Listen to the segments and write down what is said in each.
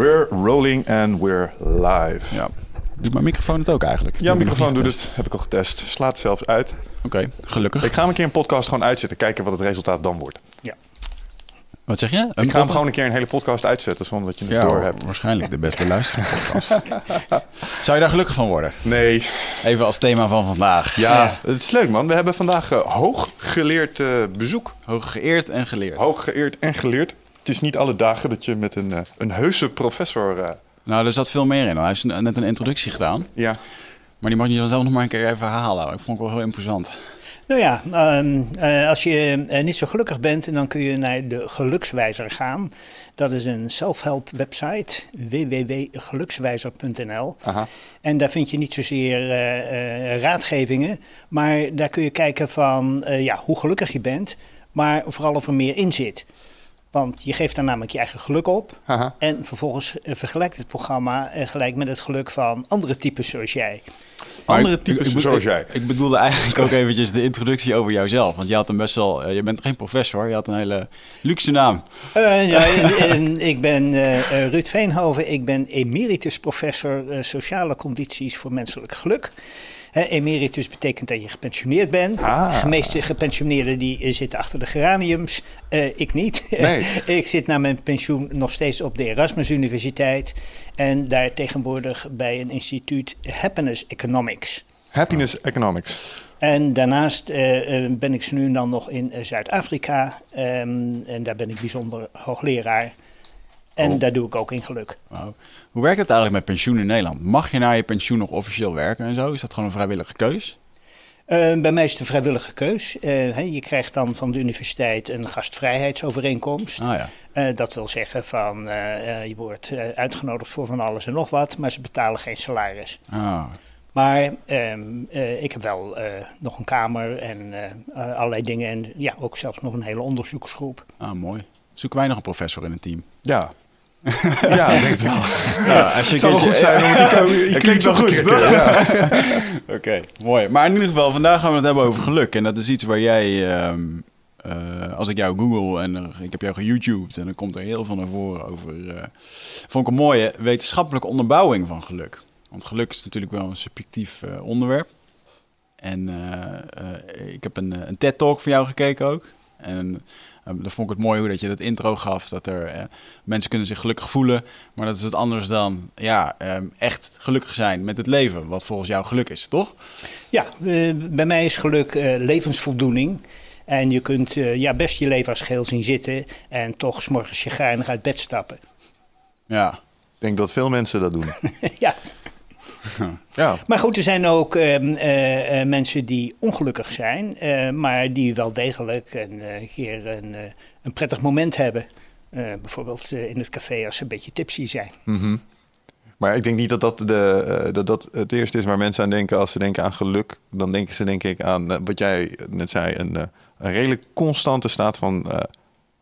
We're rolling and we're live. Ja. Doet mijn microfoon het ook eigenlijk? Heb ik microfoon doet het, heb ik al getest. Slaat zelfs uit. Oké, gelukkig. Ik ga hem een keer een podcast gewoon uitzetten. Kijken wat het resultaat dan wordt. Wat zeg je? Een ik ga hem podcast? gewoon een keer een hele podcast uitzetten zonder dat je het ja, door hebt. waarschijnlijk de best beluisterde podcast. Zou je daar gelukkig van worden? Nee. Even als thema van vandaag. Ja, het is leuk man. We hebben vandaag uh, hooggeleerd eh, bezoek. Hoog geëerd en geleerd. Hooggeëerd en geleerd. Het is niet alle dagen dat je met een, eh, een heuse professor... eh, Nou, er zat veel meer in. Hij heeft net een introductie gedaan. ja, Maar die mag je dan zelf nog maar een keer even herhalen. Ik vond het wel heel imposant. Nou ja, ehm, eh, als je niet zo gelukkig bent, dan kun je naar de Gelukswijzer gaan. Dat is een self-help website, www.gelukswijzer.nl. aha. En daar vind je niet zozeer eh, eh, raadgevingen, maar daar kun je kijken van eh, ja, hoe gelukkig je bent, maar vooral of er meer in zit. Want je geeft daar namelijk je eigen geluk op. aha. En vervolgens eh, vergelijkt het programma eh, gelijk met het geluk van andere types zoals jij. Andere ik- types ik, ik- zoals ik- jij. Ik bedoelde eigenlijk ook eventjes de introductie over jouzelf. Want je had een best wel... eh, je bent geen professor. Je had een hele luxe naam. Eh, ja, ik ben Ruud Veenhoven, ik ben emeritus professor sociale condities voor menselijk geluk. Emeritus betekent dat je gepensioneerd bent. Ah. De meeste gepensioneerden die eh, zitten achter de geraniums. Eh, ik niet. Nee. ik zit na mijn pensioen nog steeds op de Erasmus Universiteit. En daar tegenwoordig bij een instituut Happiness Economics. Happiness Economics. En daarnaast eh, ben ik nu dan nog in Zuid-Afrika. ehm, en daar ben ik bijzonder hoogleraar. En Oh. daar doe ik ook in geluk. Hoe werkt het eigenlijk met pensioen in Nederland? Mag je na je pensioen nog officieel werken en zo? Is dat gewoon een vrijwillige keus? Eh, bij mij is het een vrijwillige keus. Eh, hè, je krijgt dan van de universiteit een gastvrijheidsovereenkomst. Ah ja. Eh, dat wil zeggen van je wordt eh, uitgenodigd voor van alles en nog wat, maar ze betalen geen salaris. Ah. Maar ehm, eh, ik heb wel eh, nog een kamer en allerlei dingen. En ja, ook zelfs nog een hele onderzoeksgroep. ah, mooi. Zoeken wij nog een professor in het team? Ja. ja, ik denk het wel. Ja, als je Het zou wel goed zijn IQ Dat klinkt wel goed? Ja. Oké, mooi. Maar in ieder geval, vandaag gaan we het hebben over geluk. En dat is iets waar jij, ehm, eh, als ik jou google en er- ik heb jou geYouTubed en dan komt er heel veel naar voren over, eh, vond ik een mooie wetenschappelijke onderbouwing van geluk. Want geluk is natuurlijk wel een subjectief eh, onderwerp. En ik heb een, een TED-talk van jou gekeken ook. En eh, dan vond ik het mooi hoe dat je dat intro gaf. Dat er eh, mensen kunnen zich gelukkig voelen. Maar dat is het anders dan ja, ehm, echt gelukkig zijn met het leven. Wat volgens jou geluk is, toch? Ja, eh, bij mij is geluk eh, levensvoldoening. En je kunt ja, best je leven als geheel zien zitten en toch 's morgens chagrijnig uit bed stappen. Ja. Ik denk dat veel mensen dat doen. ja. Ja. Maar goed, er zijn ook ehm, eh, eh, mensen die ongelukkig zijn, eh, maar die wel degelijk een keer een, een prettig moment hebben. Bijvoorbeeld in het café als ze een beetje tipsy zijn. Mhm. Maar ik denk niet dat dat, de, dat dat het eerste is waar mensen aan denken als ze denken aan geluk. Dan denken ze denk ik aan wat jij net zei, een, een redelijk constante staat van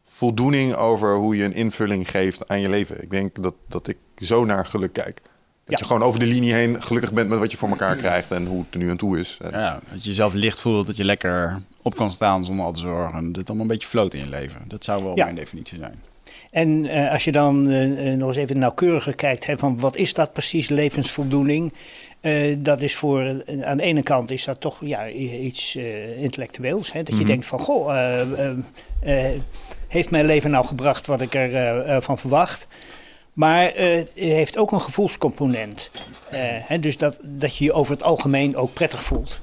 voldoening over hoe je een invulling geeft aan je leven. Ik denk dat, dat ik zo naar geluk kijk. Dat je gewoon over de linie heen gelukkig bent met wat je voor elkaar krijgt en hoe het er nu aan toe is. Ja. Dat je jezelf licht voelt, dat je lekker op kan staan zonder al te zorgen. Dat het allemaal een beetje float in je leven. Dat zou wel mijn definitie zijn. En eh, als je dan eh, eh, nog eens even nauwkeuriger kijkt hè, van wat is dat precies, levensvoldoening? Dat is voor, aan de ene kant is dat toch ja, iets intellectueels. Hè, dat je Mhm. denkt van, goh, heeft mijn leven nou gebracht wat ik ervan van verwacht? Maar eh, het heeft ook een gevoelscomponent. Eh, hè, dus dat, dat je je over het algemeen ook prettig voelt.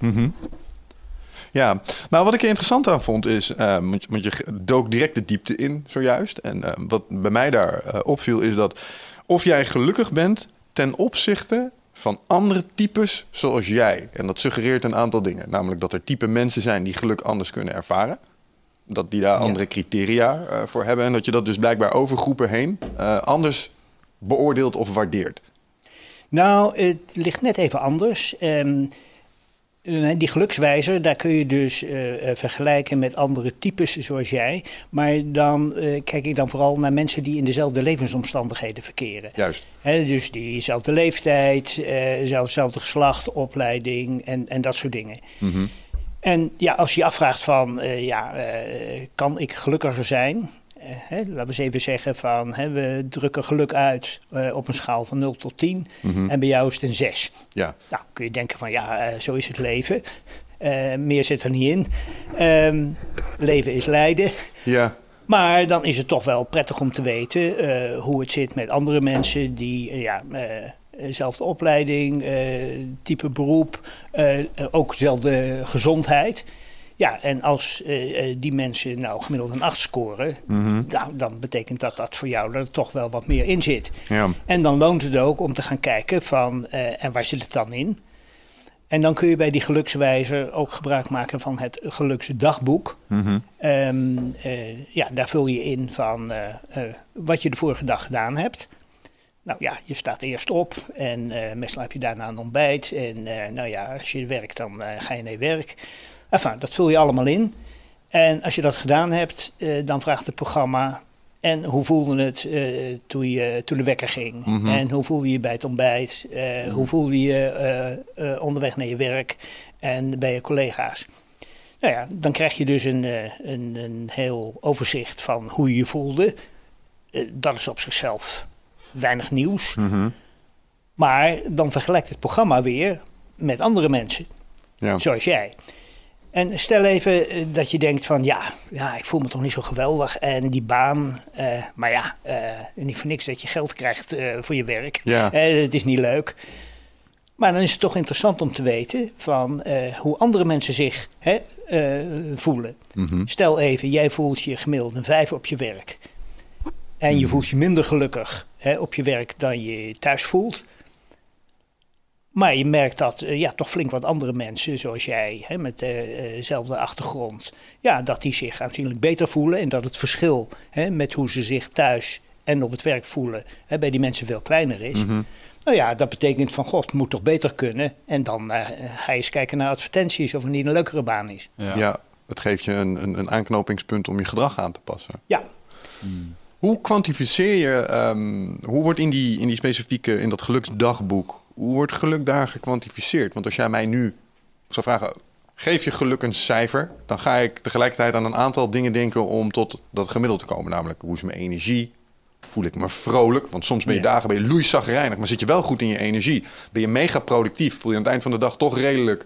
Ja, nou wat ik er interessant aan vond is, eh, want, je- want je dook direct de diepte in zojuist. En eh, wat bij mij daar eh, opviel is dat of jij gelukkig bent ten opzichte van andere types zoals jij. En dat suggereert een aantal dingen. Namelijk dat er type mensen zijn die geluk anders kunnen ervaren. Dat die daar andere criteria eh, voor hebben. En dat je dat dus blijkbaar over groepen heen eh, anders beoordeelt of waardeert. Nou, het ligt net even anders. Ehm, eh, die gelukswijzer, daar kun je dus eh, eh, vergelijken met andere types zoals jij. Maar dan kijk ik dan vooral naar mensen die in dezelfde levensomstandigheden verkeren. Juist. Dus diezelfde leeftijd, hetzelfde geslacht, opleiding en, en dat soort dingen. En ja, als je je afvraagt van, ja, kan ik gelukkiger zijn? Eh, hè, laten we eens even zeggen van, hè, we drukken geluk uit eh, op een schaal van 0 tot 10. En bij jou is het een 6. Ja. Nou, kun je denken van, ja, eh, zo is het leven. Meer zit er niet in. Ehm, leven is lijden. Ja. Maar dan is het toch wel prettig om te weten hoe het zit met andere mensen die ja, dezelfde opleiding, type beroep, ook dezelfde gezondheid. Ja, en als eh, eh, die mensen nou gemiddeld een 8 scoren, nou, dan betekent dat dat voor jou er toch wel wat meer in zit. Ja. En dan loont het ook om te gaan kijken van, eh, en waar zit het dan in? En dan kun je bij die gelukswijzer ook gebruik maken van het geluksdagboek. Ehm, eh, ja, daar vul je in van wat je de vorige dag gedaan hebt. Nou ja, je staat eerst op en meestal heb je daarna een ontbijt. En nou ja, als je werkt, dan ga je naar je werk. Enfin, dat vul je allemaal in. En als je dat gedaan hebt, eh, dan vraagt het programma... En hoe voelde het eh, toen, je, toen de wekker ging? En hoe voelde je je bij het ontbijt? Eh, Hoe voelde je je onderweg naar je werk en bij je collega's? Nou ja, dan krijg je dus een, een, een heel overzicht van hoe je je voelde. Dat is op zichzelf weinig nieuws. Maar dan vergelijkt het programma weer met andere mensen, Ja. zoals jij. En stel even eh, dat je denkt van ja, ja, ik voel me toch niet zo geweldig. En die baan, eh, maar ja, eh, niet voor niks dat je geld krijgt voor je werk. Ja. Het is niet leuk. Maar dan is het toch interessant om te weten van hoe andere mensen zich hè, voelen. Stel even, jij voelt je gemiddeld een vijf op je werk. En je voelt je minder gelukkig hè, op je werk dan je thuis voelt. Maar je merkt dat eh, ja, toch flink wat andere mensen, zoals jij, hè, met eh, dezelfde achtergrond, ja, dat die zich aanzienlijk beter voelen. En dat het verschil hè, met hoe ze zich thuis en op het werk voelen, hè, bij die mensen veel kleiner is. Nou ja, dat betekent van god, het moet toch beter kunnen. En dan eh, ga je eens kijken naar advertenties of er niet een leukere baan is. Ja. het geeft je een, een, een aanknopingspunt om je gedrag aan te passen. Ja, Hoe kwantificeer je, ehm, hoe wordt in die, in die specifieke, in dat geluksdagboek, hoe wordt geluk daar gekwantificeerd? Want als jij mij nu zou vragen, geef je geluk een cijfer, dan ga ik tegelijkertijd aan een aantal dingen denken om tot dat gemiddelde te komen. Namelijk, hoe is mijn energie? Voel ik me vrolijk? Want soms ben je Ja. dagen ben je maar zit je wel goed in je energie. Ben je mega productief, voel je aan het eind van de dag toch redelijk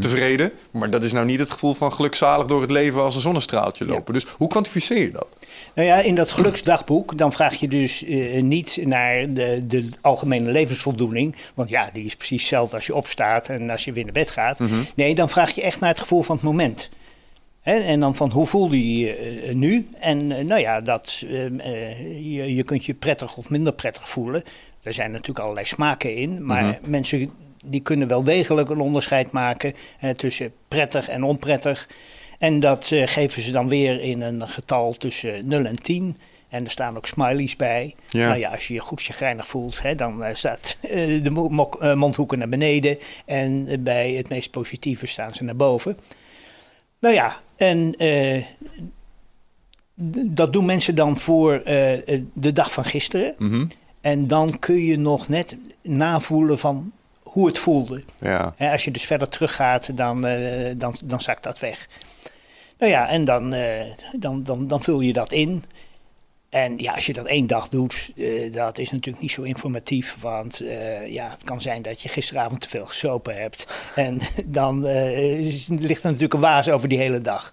tevreden. Maar dat is nou niet het gevoel van gelukzalig door het leven als een zonnestraaltje lopen. Dus hoe kwantificeer je dat? Nou ja, in dat geluksdagboek, dan vraag je dus eh, niet naar de, de algemene levensvoldoening. Want ja, die is precies hetzelfde als je opstaat en als je weer naar bed gaat. Nee, dan vraag je echt naar het gevoel van het moment. Hè, en dan van hoe voel je je eh, nu? En eh, nou ja, dat, eh, eh, je, je kunt je prettig of minder prettig voelen. Er zijn natuurlijk allerlei smaken in. Maar mensen die kunnen wel degelijk een onderscheid maken eh, tussen prettig en onprettig. En dat eh, geven ze dan weer in een getal tussen 0 en 10. En er staan ook smileys bij. Ja. Nou ja, als je je goed chagrijnig voelt, hè, dan eh, staat eh, de mok- mondhoeken naar beneden. En bij het meest positieve staan ze naar boven. Nou ja, en dat doen mensen dan voor de dag van gisteren. Mhm. En dan kun je nog net navoelen van hoe het voelde. Ja. Hè, als je dus verder teruggaat, dan, eh, dan, dan zakt dat weg. Nou ja, en dan, eh, dan, dan, dan vul je dat in. En ja, als je dat één dag doet, eh, dat is natuurlijk niet zo informatief. Want ja, het kan zijn dat je gisteravond te veel gesopen hebt. En dan is- ligt er natuurlijk een waas over die hele dag.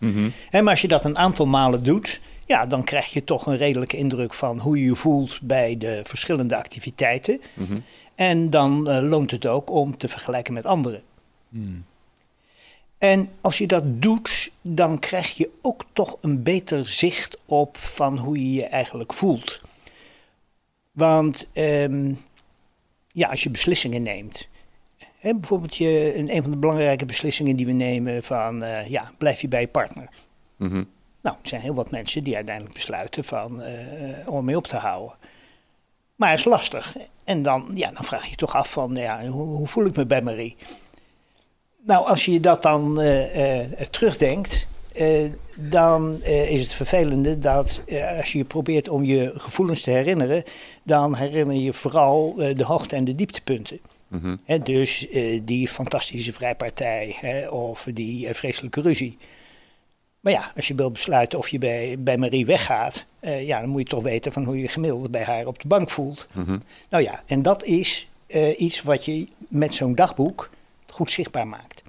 Hè, maar als je dat een aantal malen doet, ja, dan krijg je toch een redelijke indruk van hoe je je voelt bij de verschillende activiteiten. Mhm. En dan eh, loont het ook om te vergelijken met anderen. Hmm. En als je dat doet, dan krijg je ook toch een beter zicht op van hoe je je eigenlijk voelt. Want ehm, ja, als je beslissingen neemt. Hè, bijvoorbeeld je, een, van de belangrijke beslissingen die we nemen van eh, ja, blijf je bij je partner. Mhm. Nou, er zijn heel wat mensen die uiteindelijk besluiten van, eh, om ermee op te houden. Maar het is lastig. En dan, ja, dan vraag je je toch af van, ja, hoe, hoe voel ik me bij Marie? Nou, als je dat dan eh, eh, terugdenkt, eh, dan is het vervelende dat als je probeert om je gevoelens te herinneren, dan herinner je vooral de hoogte- en de dieptepunten. Hè, dus die fantastische vrijpartij hè, of die vreselijke ruzie. Maar ja, als je wilt besluiten of je bij, bij Marie weggaat, eh, ja, dan moet je toch weten van hoe je gemiddeld bij haar op de bank voelt. Mhm. Nou ja, en dat is eh, iets wat je met zo'n dagboek goed zichtbaar maakt.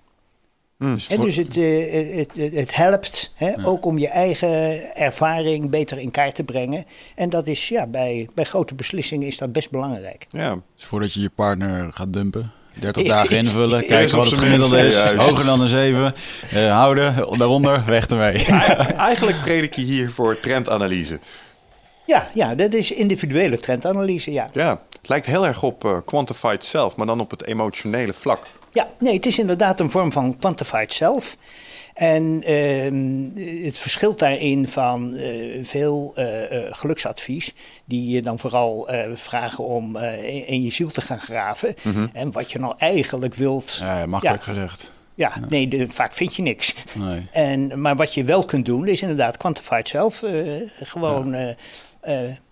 Dus En voor- dus het, eh, het, het, het helpt hè, ook om je eigen ervaring beter in kaart te brengen. En dat is ja, bij, bij grote beslissingen is dat best belangrijk. Ja, Dus voordat je je partner gaat dumpen, 30 dagen invullen, kijken wat het gemiddelde is. juist. Hoger dan een 7. eh, houden, daaronder, weg ermee. eigenlijk predik je hier voor trendanalyse. Ja, ja, dat is individuele trendanalyse, ja. Ja, het lijkt heel erg op eh, quantified self, maar dan op het emotionele vlak. Ja, nee, het is inderdaad een vorm van quantified self. En ehm, het verschilt daarin van eh, veel eh, eh, geluksadvies, die je dan vooral vragen om in, je ziel te gaan graven. En wat je nou eigenlijk wilt. Ja, makkelijk gezegd. Ja, nee, de- vaak vind je niks. Nee. En, maar wat je wel kunt doen, is inderdaad quantified self. eh, gewoon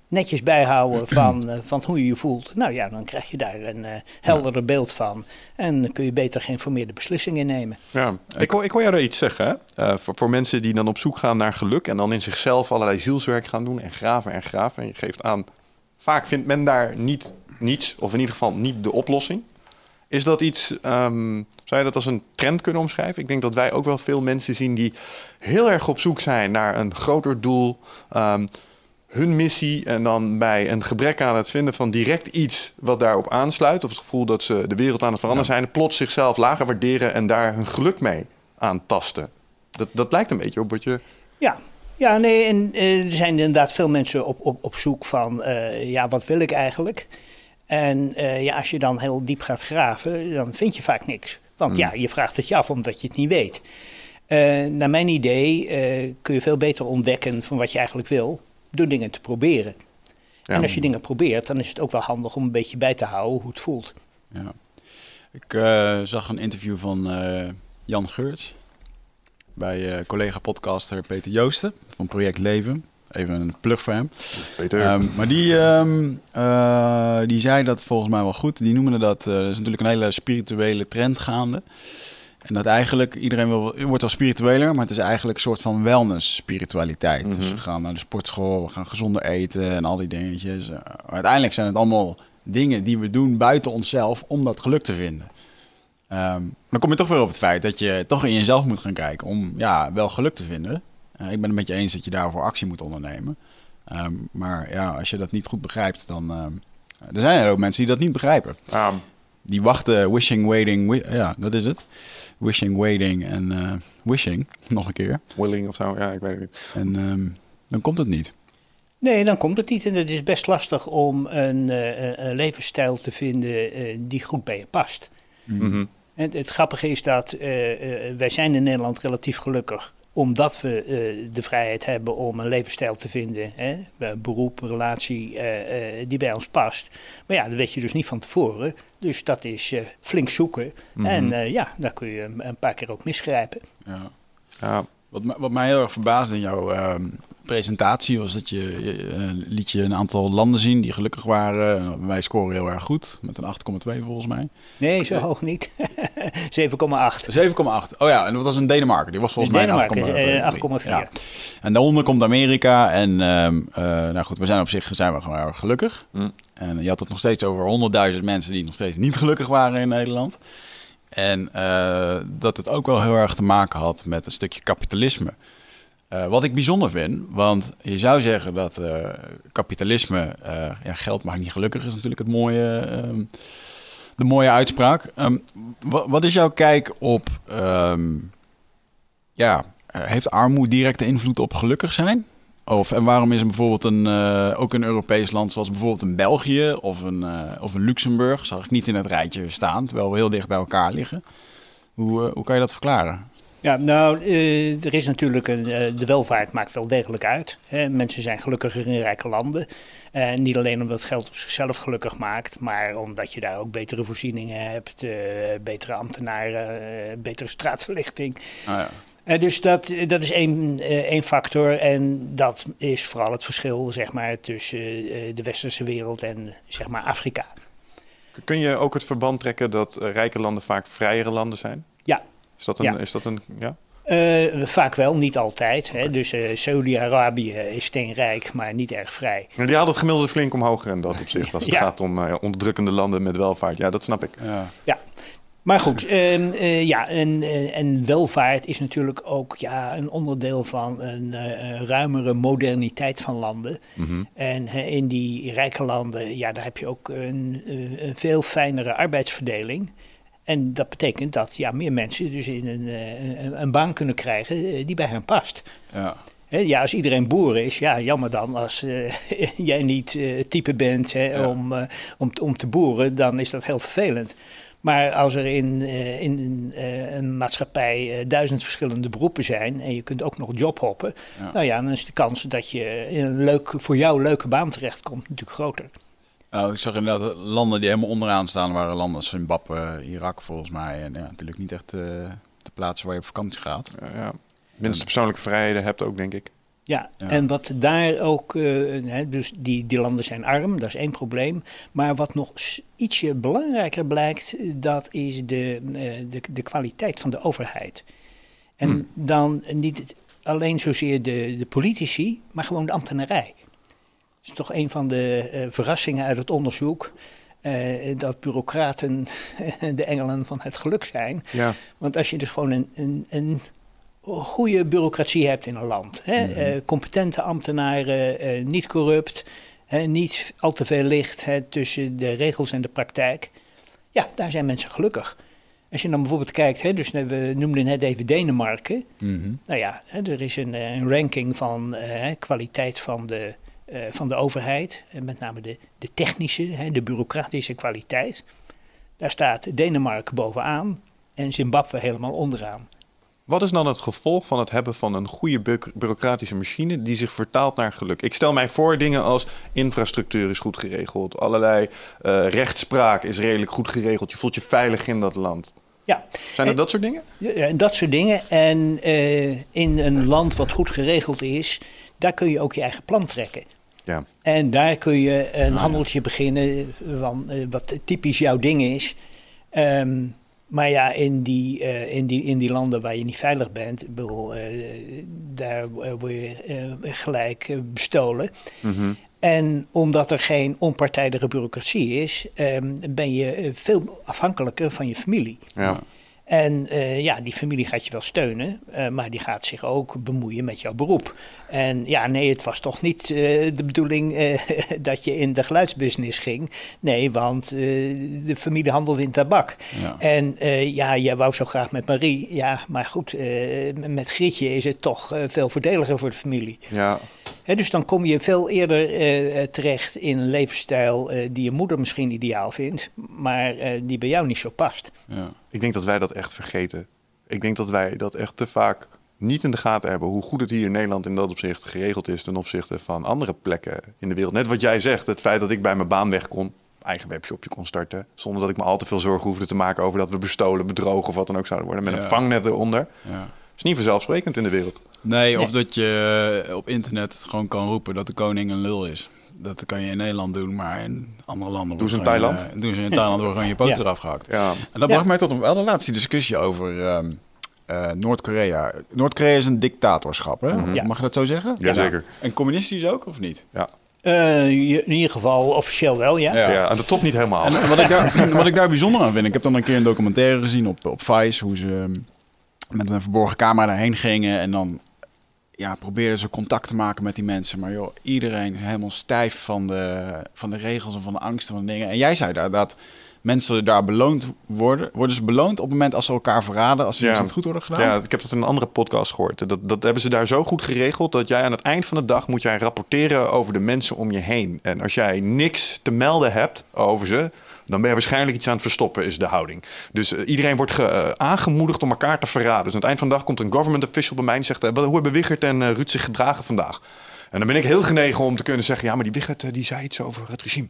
netjes bijhouden van, eh, van hoe je je voelt. Nou ja, dan krijg je daar een eh helderder beeld van. En dan kun je beter geïnformeerde beslissingen nemen. Ja, ik, hoor, ik hoor jou iets zeggen. Hè? Eh, voor, voor mensen die dan op zoek gaan naar geluk en dan in zichzelf allerlei zielswerk gaan doen en graven en graven. En je geeft aan, vaak vindt men daar niet niets, of in ieder geval niet de oplossing. Is dat iets, ehm, zou je dat als een trend kunnen omschrijven? Ik denk dat wij ook wel veel mensen zien die heel erg op zoek zijn naar een groter doel, ehm, hun missie en dan bij een gebrek aan het vinden van direct iets wat daarop aansluit, of het gevoel dat ze de wereld aan het veranderen zijn, plots zichzelf lager waarderen en daar hun geluk mee aantasten. Dat, dat lijkt een beetje op wat je. Ja, ja nee, en eh, er zijn inderdaad veel mensen op, op, op zoek van, eh, ja, wat wil ik eigenlijk? En eh, ja, als je dan heel diep gaat graven, dan vind je vaak niks. Want ja, je vraagt het je af omdat je het niet weet. Eh, naar mijn idee kun je veel beter ontdekken van wat je eigenlijk wil, door dingen te proberen. Ja. En als je dingen probeert, dan is het ook wel handig om een beetje bij te houden hoe het voelt. Ja. Ik eh, zag een interview van eh, Jan Geurts bij eh, collega-podcaster Peter Joosten van Project Leven. Even een plug voor hem. Peter. Ehm, maar die, ehm, eh, die zei dat volgens mij wel goed. Die noemde dat, eh er is natuurlijk een hele spirituele trend gaande. En dat eigenlijk iedereen wil, wordt wel spiritueler, maar het is eigenlijk een soort van wellness-spiritualiteit. Dus we gaan naar de sportschool, we gaan gezonder eten en al die dingetjes. Eh, uiteindelijk zijn het allemaal dingen die we doen buiten onszelf om dat geluk te vinden. Ehm, dan kom je toch weer op het feit dat je toch in jezelf moet gaan kijken om ja, wel geluk te vinden. Eh, ik ben het met je eens dat je daarvoor actie moet ondernemen. Ehm, maar ja, als je dat niet goed begrijpt, dan. ehm, er zijn er ook mensen die dat niet begrijpen. Ah, Die wachten, wishing, waiting, wi- ja, dat is het. Wishing, waiting en eh, wishing, nog een keer. willing of zo, ja, ik weet het niet. En ehm, dan komt het niet. Nee, dan komt het niet. En het is best lastig om een, eh, een levensstijl te vinden eh, die goed bij je past. Mhm. En het grappige is dat wij zijn in Nederland relatief gelukkig omdat we eh, de vrijheid hebben om een levensstijl te vinden, hè, eh, beroep, relatie, eh, eh, die bij ons past. Maar ja, dat weet je dus niet van tevoren. Dus dat is eh, flink zoeken. En eh, ja, daar kun je een paar keer ook misgrijpen. Ja. Ja, Wat, mij- wat mij heel erg verbaasde in jouw ehm, presentatie was dat je, je eh, liet je een aantal landen zien die gelukkig waren. Wij scoren heel erg goed, met een 8,2 volgens mij. Nee, zo hoog niet. 7,8. 7,8. Oh ja, en dat was in Denemarken. Die was volgens mij Denemarken, een eh, 8,4. 8,4. Ja. En daaronder komt Amerika. En ehm, eh, nou goed, we zijn op zich zijn we gewoon heel erg gelukkig. Mm. En je had het nog steeds over 100.000 mensen die nog steeds niet gelukkig waren in Nederland. En eh, dat het ook wel heel erg te maken had met een stukje kapitalisme. Eh, wat ik bijzonder vind, want je zou zeggen dat eh, kapitalisme, eh, ja, geld maakt niet gelukkig, is natuurlijk het mooie, ehm, de mooie uitspraak. Ehm, wa- wat is jouw kijk op, ehm, ja, heeft armoede directe invloed op gelukkig zijn? Of, en waarom is er bijvoorbeeld een, ook een Europees land zoals bijvoorbeeld een België of een, of een Luxemburg, zag ik niet in het rijtje staan, terwijl we heel dicht bij elkaar liggen. Hoe, hoe kan je dat verklaren? Ja, nou, eh, er is natuurlijk een. eh, de welvaart maakt wel degelijk uit. Mensen zijn gelukkiger in rijke landen. Eh, niet alleen omdat geld op zichzelf gelukkig maakt, maar omdat je daar ook betere voorzieningen hebt, betere ambtenaren, betere straatverlichting. Ah, ja. Dus dat, dat is één, één factor. En dat is vooral het verschil zeg maar, tussen de westerse wereld en zeg maar, Afrika. Kun je ook het verband trekken dat rijke landen vaak vrijere landen zijn? Ja. Is dat een... Ja. Is dat een ja? Eh, vaak wel, niet altijd. Hè. Dus eh, Saudi-Arabië is steenrijk, maar niet erg vrij. Maar die haalt het gemiddelde flink omhoog in dat opzicht. Als het Ja. gaat om eh, onderdrukkende landen met welvaart. Ja, dat snap ik. Ja. Ja. Maar goed, ehm, eh, ja, en, eh, en welvaart is natuurlijk ook ja, een onderdeel van een eh, ruimere moderniteit van landen. Mhm. En hè, in die rijke landen, ja, daar heb je ook een, eh, een veel fijnere arbeidsverdeling. En dat betekent dat ja, meer mensen dus in een, eh, een, een baan kunnen krijgen eh, die bij hen past. Ja. Ja, als iedereen boer is, ja, jammer dan als eh, jij niet het type bent Ja. om, om, te- om te boeren, dan is dat heel vervelend. Maar als er in, in een, een maatschappij duizend verschillende beroepen zijn en je kunt ook nog jobhoppen, Ja. nou ja, dan is de kans dat je in een leuk, voor jou leuke baan terechtkomt natuurlijk groter. Nou, ik zag inderdaad landen die helemaal onderaan staan waren landen als Zimbabwe, Irak volgens mij. En ja, natuurlijk niet echt eh, de plaatsen waar je op vakantie gaat. Ja, ja. Minste persoonlijke vrijheden hebt ook, denk ik. Ja, Ja. en wat daar ook, eh, hè, dus die, die landen zijn arm, dat is één probleem. Maar wat nog ietsje belangrijker blijkt, dat is de, eh, de, de kwaliteit van de overheid. En Hmm. dan niet alleen zozeer de, de politici, maar gewoon de ambtenarij. Is toch een van de eh, verrassingen uit het onderzoek. eh, dat bureaucraten de engelen van het geluk zijn. Ja. Want als je dus gewoon een, een, een goede bureaucratie hebt in een land, hè, Mhm. eh, competente ambtenaren, niet corrupt, hè, niet al te veel licht hè, tussen de regels en de praktijk, ja, daar zijn mensen gelukkig. Als je dan bijvoorbeeld kijkt, hè, dus we noemden net even Denemarken. Mhm. Nou ja, hè, er is een, een ranking van kwaliteit van de, van de overheid. En met name de, de technische, hè, de bureaucratische kwaliteit. Daar staat Denemarken bovenaan en Zimbabwe helemaal onderaan. Wat is dan het gevolg van het hebben van een goede bu- bureaucratische machine die zich vertaalt naar geluk? Ik stel mij voor dingen als infrastructuur is goed geregeld, allerlei eh, rechtspraak is redelijk goed geregeld, je voelt je veilig in dat land. Ja, Zijn het En- dat soort dingen? Ja, dat soort dingen. En eh, in een land wat goed geregeld is, daar kun je ook je eigen plan trekken. Ja. En daar kun je een handeltje beginnen van eh, wat typisch jouw ding is. Ehm, maar ja, in die, eh, in, die, in die landen waar je niet veilig bent, bedoel, eh, daar word je gelijk bestolen. Mhm. En omdat er geen onpartijdige bureaucratie is, ehm, ben je veel afhankelijker van je familie. Ja. En eh, ja, die familie gaat je wel steunen, eh, maar die gaat zich ook bemoeien met jouw beroep. En ja, nee, het was toch niet eh, de bedoeling dat je in de geluidsbusiness ging. Nee, want de familie handelde in tabak. Ja. En ja, jij wou zo graag met Marie. Ja, maar goed, met Grietje is het toch veel voordeliger voor de familie. ja. Dus dan kom je veel eerder eh, eh, terecht in een levensstijl eh, die je moeder misschien ideaal vindt, maar eh, die bij jou niet zo past. Ja. Ik denk dat wij dat echt vergeten. Ik denk dat wij dat echt te vaak niet in de gaten hebben. Hoe goed het hier in Nederland in dat opzicht geregeld is ten opzichte van andere plekken in de wereld. Net wat jij zegt, het feit dat ik bij mijn baan weg kon, eigen webshopje kon starten. Zonder dat ik me al te veel zorgen hoefde te maken over dat we bestolen, bedrogen of wat dan ook zouden worden. Met Ja. een vangnet eronder. Ja. is niet vanzelfsprekend in de wereld. Nee, of Nee. dat je eh, op internet gewoon kan roepen dat de koning een lul is. Dat kan je in Nederland doen, maar in andere landen... Doen ze in Thailand? eh, doen ze in Thailand, wordt gewoon je poten Ja. eraf gehakt. Ja. En dat Ja. bracht mij tot een wel de laatste discussie over ehm, eh, Noord-Korea. Noord-Korea is een dictatorschap, hè? Ja. Mag je dat zo zeggen? Jazeker. En communistisch ook, of niet? Ja. Eh, in ieder geval officieel wel, ja. Ja. Ja. aan de top niet helemaal. En, en wat, ik daar, wat ik daar bijzonder aan vind, ik heb dan een keer een documentaire gezien op, op Vice, hoe ze ehm, met een verborgen camera daarheen gingen en dan ja, probeerden ze contact te maken met die mensen. Maar joh, iedereen helemaal stijf van de, van de regels en van de angsten van de dingen. En jij zei daar dat mensen daar beloond worden. Worden ze beloond op het moment als ze elkaar verraden, als ze Ja. het goed worden gedaan? Ja, ik heb dat in een andere podcast gehoord. Dat, dat hebben ze daar zo goed geregeld dat jij aan het eind van de dag moet jij rapporteren over de mensen om je heen. En als jij niks te melden hebt over ze, dan ben je waarschijnlijk iets aan het verstoppen, is de houding. Dus eh, iedereen wordt eh, aangemoedigd om elkaar te verraden. Dus aan het eind van de dag komt een government official bij mij en zegt: eh, hoe hebben Wichert en Ruud zich gedragen vandaag? En dan ben ik heel genegen om te kunnen zeggen: ja, maar die Wichert die zei iets over het regime.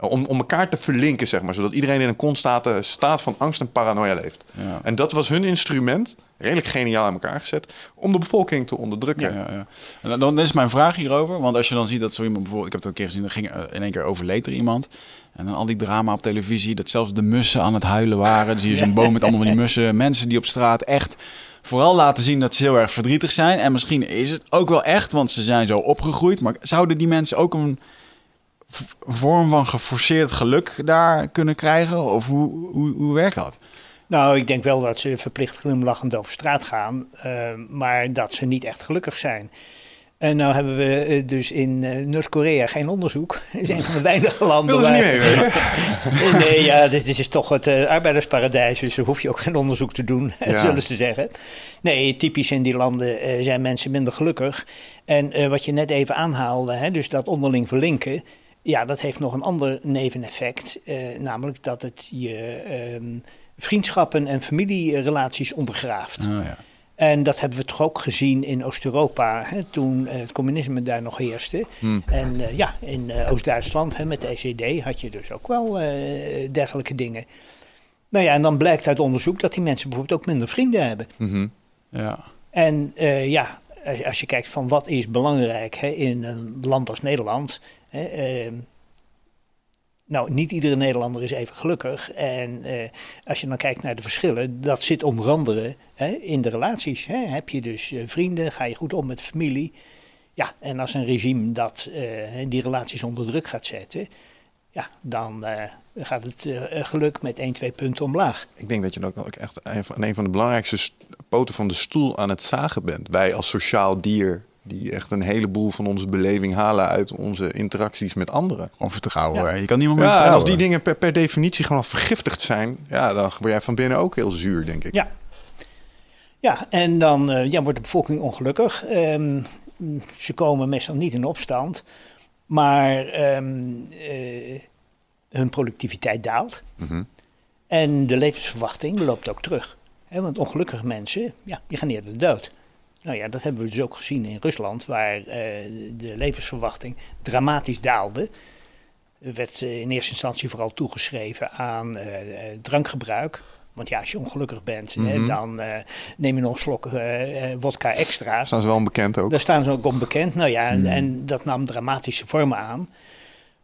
Om, om elkaar te verlinken, zeg maar. Zodat iedereen in een constante staat van angst en paranoia leeft. Ja. En dat was hun instrument, redelijk geniaal aan elkaar gezet, om de bevolking te onderdrukken. Ja, ja. En dan- is mijn vraag hierover. Want als je dan ziet dat zo iemand bijvoorbeeld... Ik heb het een keer gezien, er ging eh, in één keer overleed er iemand. En dan al die drama op televisie. Dat zelfs de mussen aan het huilen waren. Dan zie je zo'n boom met allemaal van die mussen. Mensen die op straat echt vooral laten zien dat ze heel erg verdrietig zijn. En misschien is het ook wel echt, want ze zijn zo opgegroeid. Maar zouden die mensen ook een vorm van geforceerd geluk daar kunnen krijgen? Of hoe, hoe, hoe werkt dat? Nou, ik denk wel dat ze verplicht glimlachend over straat gaan, eh, maar dat ze niet echt gelukkig zijn. En nou hebben we eh, dus in eh, Noord-Korea geen onderzoek. Het is een van de weinige landen Wilden ze niet mee? Nee, ja, dit, dit is toch het arbeidersparadijs, dus daar hoef je ook geen onderzoek te doen, Ja. zullen ze zeggen. Nee, typisch in die landen zijn mensen minder gelukkig. En wat je net even aanhaalde, hè, dus dat onderling verlinken, ja, dat heeft nog een ander neveneffect. eh, namelijk dat het je ehm, vriendschappen en familierelaties ondergraaft. Oh, ja. En dat hebben we toch ook gezien in Oost-Europa, toen eh, het communisme daar nog heerste. Hmm. En eh, ja, in Oost-Duitsland met de ECD had je dus ook wel dergelijke dingen. Nou ja, en dan blijkt uit onderzoek dat die mensen bijvoorbeeld ook minder vrienden hebben. Mhm. ja. En ja, als- als je kijkt van wat is belangrijk hè, in een land als Nederland. Hè, ehm, nou, niet iedere Nederlander is even gelukkig. En eh, als je dan kijkt naar de verschillen, dat zit onder andere hè, in de relaties. Hè. Heb je dus eh, vrienden, ga je goed om met familie. Ja, en als een regime dat eh, die relaties onder druk gaat zetten, ja, dan eh, gaat het eh, geluk met 1, 2 punten omlaag. Ik denk dat je ook echt een van, de belangrijkste st- poten van de stoel aan het zagen bent. Wij als sociaal dier, die echt een heleboel van onze beleving halen uit onze interacties met anderen. Om vertrouwen. Ja. hè. Je kan niemand meer Ja, en als die dingen per, per definitie gewoon al vergiftigd zijn, ja, dan word jij van binnen ook heel zuur, denk ik. Ja. Ja, en dan eh, ja, wordt de bevolking ongelukkig. Ehm, ze komen meestal niet in opstand, maar ehm, eh, hun productiviteit daalt. Mhm. En de levensverwachting loopt ook terug. Want ongelukkige mensen, ja, die gaan eerder dood. Nou ja, dat hebben we dus ook gezien in Rusland, waar eh, de levensverwachting dramatisch daalde. Er werd eh, in eerste instantie vooral toegeschreven aan eh, drankgebruik. Want ja, als je ongelukkig bent, hè, Mhm. dan neem je nog een slok eh, eh, wodka extra. Daar staan ze wel onbekend ook. Daar staan ze ook onbekend. Nou ja, en, Hmm. en dat nam dramatische vormen aan.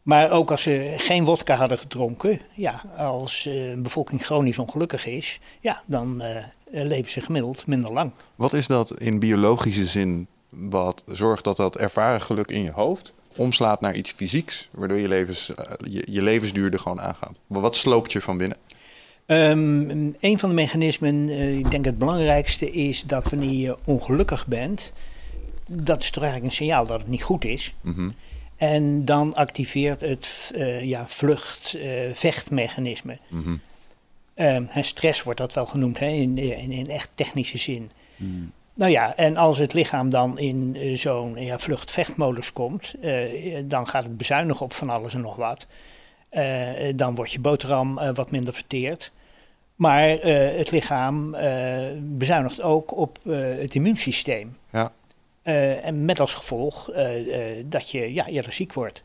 Maar ook als ze geen wodka hadden gedronken, ja, als eh, een bevolking chronisch ongelukkig is, ja, dan eh, leven ze gemiddeld minder lang. Wat is dat in biologische zin wat zorgt dat dat ervaren geluk in je hoofd omslaat naar iets fysieks, waardoor je, levens, eh, je, je levensduur er gewoon aangaat? Wat sloopt je van binnen? Ehm, een van de mechanismen, ik denk het belangrijkste, is dat wanneer je ongelukkig bent, dat is toch eigenlijk een signaal dat het niet goed is. Mhm. En dan activeert het eh, ja, vlucht-vechtmechanisme. Mhm. Ehm, hè, stress wordt dat wel genoemd hè, in, in, in echt technische zin. Hmm. Nou ja, en als het lichaam dan in eh, zo'n ja, vlucht-vechtmodus komt, eh, dan gaat het bezuinigen op van alles en nog wat. Eh, eh, dan wordt je boterham eh, wat minder verteerd. Maar eh, het lichaam eh, bezuinigt ook op eh, het immuunsysteem. Ja. Eh, en met als gevolg eh, eh, dat je ja, eerder ziek wordt.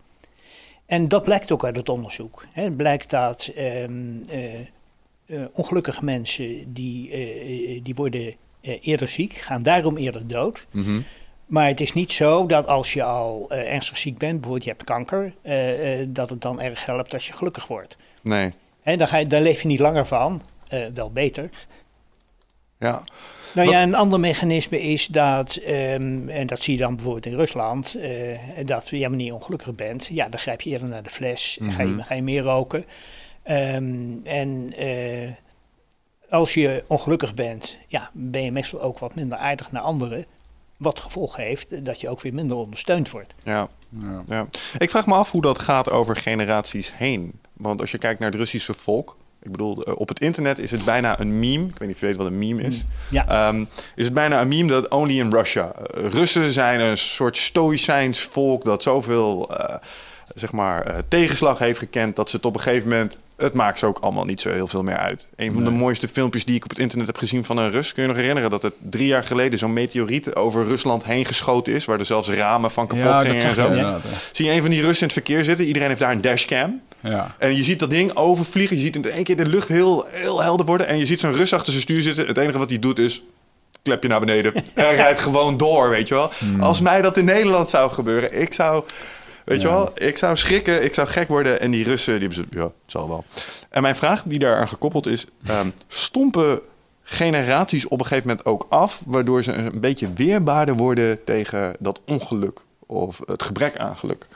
En dat blijkt ook uit het onderzoek. Hè. Het blijkt dat ehm, eh, eh, ongelukkige mensen die, die worden eerder ziek, gaan daarom eerder dood. Mhm. Maar het is niet zo dat als je al ernstig ziek bent, bijvoorbeeld je hebt kanker, dat het dan erg helpt als je gelukkig wordt. Nee. Hè, dan, ga je, daar leef je niet langer van, wel beter. Ja. Nou Wat- ja, een ander mechanisme is dat, ehm, en dat zie je dan bijvoorbeeld in Rusland, eh, dat je ongelukkig bent, ja, dan grijp je eerder naar de fles, ga, je, Mhm. ga je meer roken. Ehm, en eh, als je ongelukkig bent, ja, ben je meestal ook wat minder aardig naar anderen. Wat gevolg heeft dat je ook weer minder ondersteund wordt. Ja. Ja. ja. Ik vraag me af hoe dat gaat over generaties heen. Want als je kijkt naar het Russische volk. Ik bedoel, eh, op het internet is het bijna een meme. Ik weet niet of je weet wat een meme is. Ja. Ehm, is het bijna een meme dat only in Russia. Eh, Russen zijn een soort stoïcijns volk dat zoveel eh, zeg maar, tegenslag heeft gekend dat ze het op een gegeven moment. Het maakt ze ook allemaal niet zo heel veel meer uit. Een van de mooiste filmpjes die ik op het internet heb gezien van een Rus. Kun je nog herinneren dat het drie jaar geleden zo'n meteoriet over Rusland heen geschoten is. Waar er zelfs ramen van kapot Ja, gingen en zo. hè. Zie je een van die Russen in het verkeer zitten? Iedereen heeft daar een dashcam. Ja. En je ziet dat ding overvliegen. Je ziet in één keer de lucht heel, heel helder worden. En je ziet zo'n Rus achter zijn stuur zitten. Het enige wat hij doet is... Klepje naar beneden. Hij rijdt gewoon door, weet je wel. Als mij dat in Nederland zou gebeuren, ik zou... Weet je wel, ik zou schrikken, ik zou gek worden. En die Russen, die. Ja, het zal wel. En mijn vraag die daaraan gekoppeld is... ehm, stompen generaties op een gegeven moment ook af... waardoor ze een beetje weerbaarder worden tegen dat ongeluk... of het gebrek aan geluk?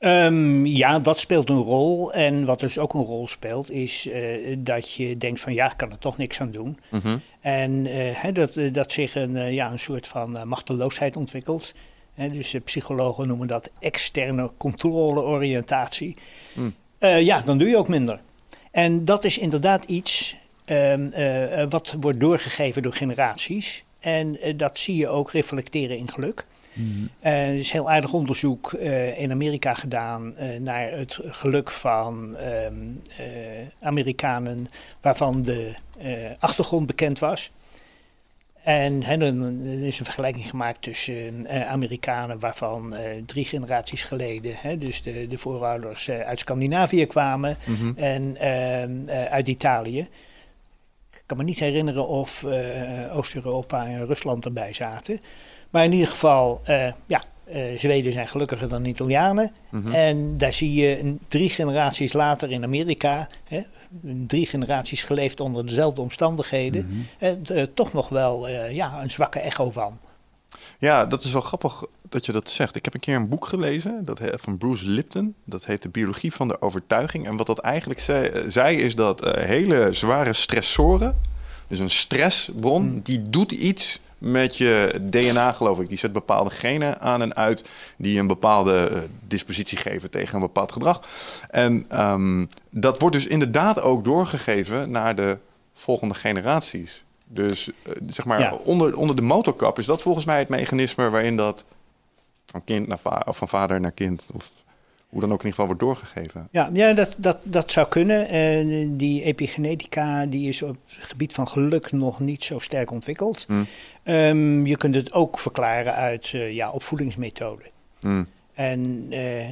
Ehm, ja, dat speelt een rol. En wat dus ook een rol speelt, is eh, dat je denkt van ja, ik kan er toch niks aan doen. Mhm. En eh, dat, eh, dat zich een, ja, een soort van machteloosheid ontwikkelt. Hè, dus psychologen noemen dat externe controleoriëntatie. Eh, ja, dan doe je ook minder. En dat is inderdaad iets ehm, eh, eh, wat wordt doorgegeven door generaties. En dat zie je ook reflecteren in geluk. Eh, er is heel aardig onderzoek eh, in Amerika gedaan eh, naar het geluk van ehm, eh, Amerikanen waarvan de achtergrond bekend was. En hè, er is een vergelijking gemaakt tussen Amerikanen waarvan drie generaties geleden, hè, dus de, de voorouders uit Scandinavië kwamen Mhm. en ehm, eh, uit Italië. Ik kan me niet herinneren of Oost-Europa en Rusland erbij zaten. Maar in ieder geval, eh, ja, eh, Zweden zijn gelukkiger dan Italianen. Mhm. En daar zie je drie generaties later in Amerika, hè, drie generaties geleefd onder dezelfde omstandigheden, eh, d- toch nog wel eh, ja, een zwakke echo van. Ja, dat is wel grappig dat je dat zegt. Ik heb een keer een boek gelezen dat he- van Bruce Lipton. Dat heet De Biologie van de Overtuiging. En wat dat eigenlijk zei, eh, zei is dat eh, hele zware stressoren, dus een stressbron, Hmm. die doet iets met je DNA, geloof ik. Die zet bepaalde genen aan en uit die een bepaalde eh, dispositie geven tegen een bepaald gedrag. En ehm, dat wordt dus inderdaad ook doorgegeven naar de volgende generaties. Dus eh, zeg maar, Ja. onder, onder de motorkap is dat volgens mij het mechanisme waarin dat van kind naar of van vader naar kind, of hoe dan ook in ieder geval wordt doorgegeven. Ja, ja dat, dat, dat zou kunnen. Eh, die epigenetica die is op het gebied van geluk nog niet zo sterk ontwikkeld. Hmm. Ehm, je kunt het ook verklaren uit eh, ja, opvoedingsmethoden. Hmm. En eh,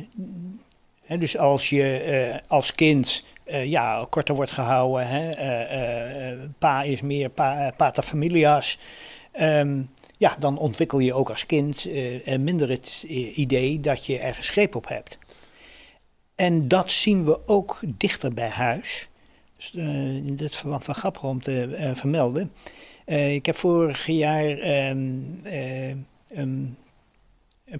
hè, dus als je eh, als kind ja, korter wordt gehouden, hè, pa is meer pa, pater familias, ehm, ja, dan ontwikkel je ook als kind minder het idee dat je ergens greep op hebt. En dat zien we ook dichter bij huis. Dus, in dit verband wel grappig om te eh, vermelden. Eh, ik heb vorig jaar ehm, eh, een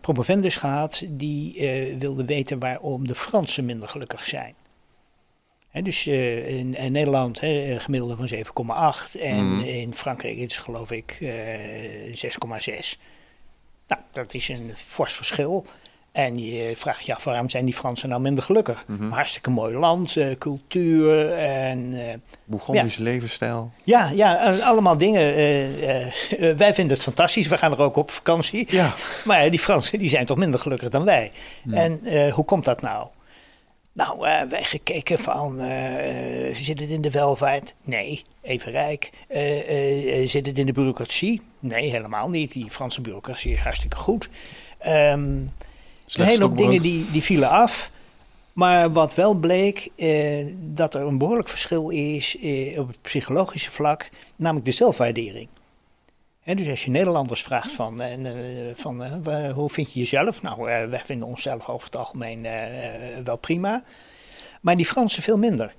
promovendus gehad die wilde weten waarom de Fransen minder gelukkig zijn. Dus in, in Nederland een gemiddelde van 7,8 en Mhm. in Frankrijk is het geloof ik eh 6,6. Nou, dat is een fors verschil. En je vraagt je af waarom zijn die Fransen nou minder gelukkig? Mhm. Hartstikke mooi land, eh, cultuur en Bourgondisch levensstijl. ja, ja, eh, allemaal dingen. wij vinden het fantastisch, we gaan er ook op vakantie. Ja. Maar die Fransen die zijn toch minder gelukkig dan wij. En eh, hoe komt dat nou? Nou, eh, wij gekeken van, zit het in de welvaart? Nee, even rijk. Zit het in de bureaucratie? Nee, helemaal niet. Die Franse bureaucratie is hartstikke goed. Ehm, een hele hoop dingen die, die vielen af. Maar wat wel bleek, eh, dat er een behoorlijk verschil is eh, op het psychologische vlak, namelijk de zelfwaardering. Hè, dus als je Nederlanders vraagt van, eh, eh, van eh, hoe vind je jezelf? Nou, eh, wij vinden onszelf over het algemeen wel prima. Maar die Fransen veel minder.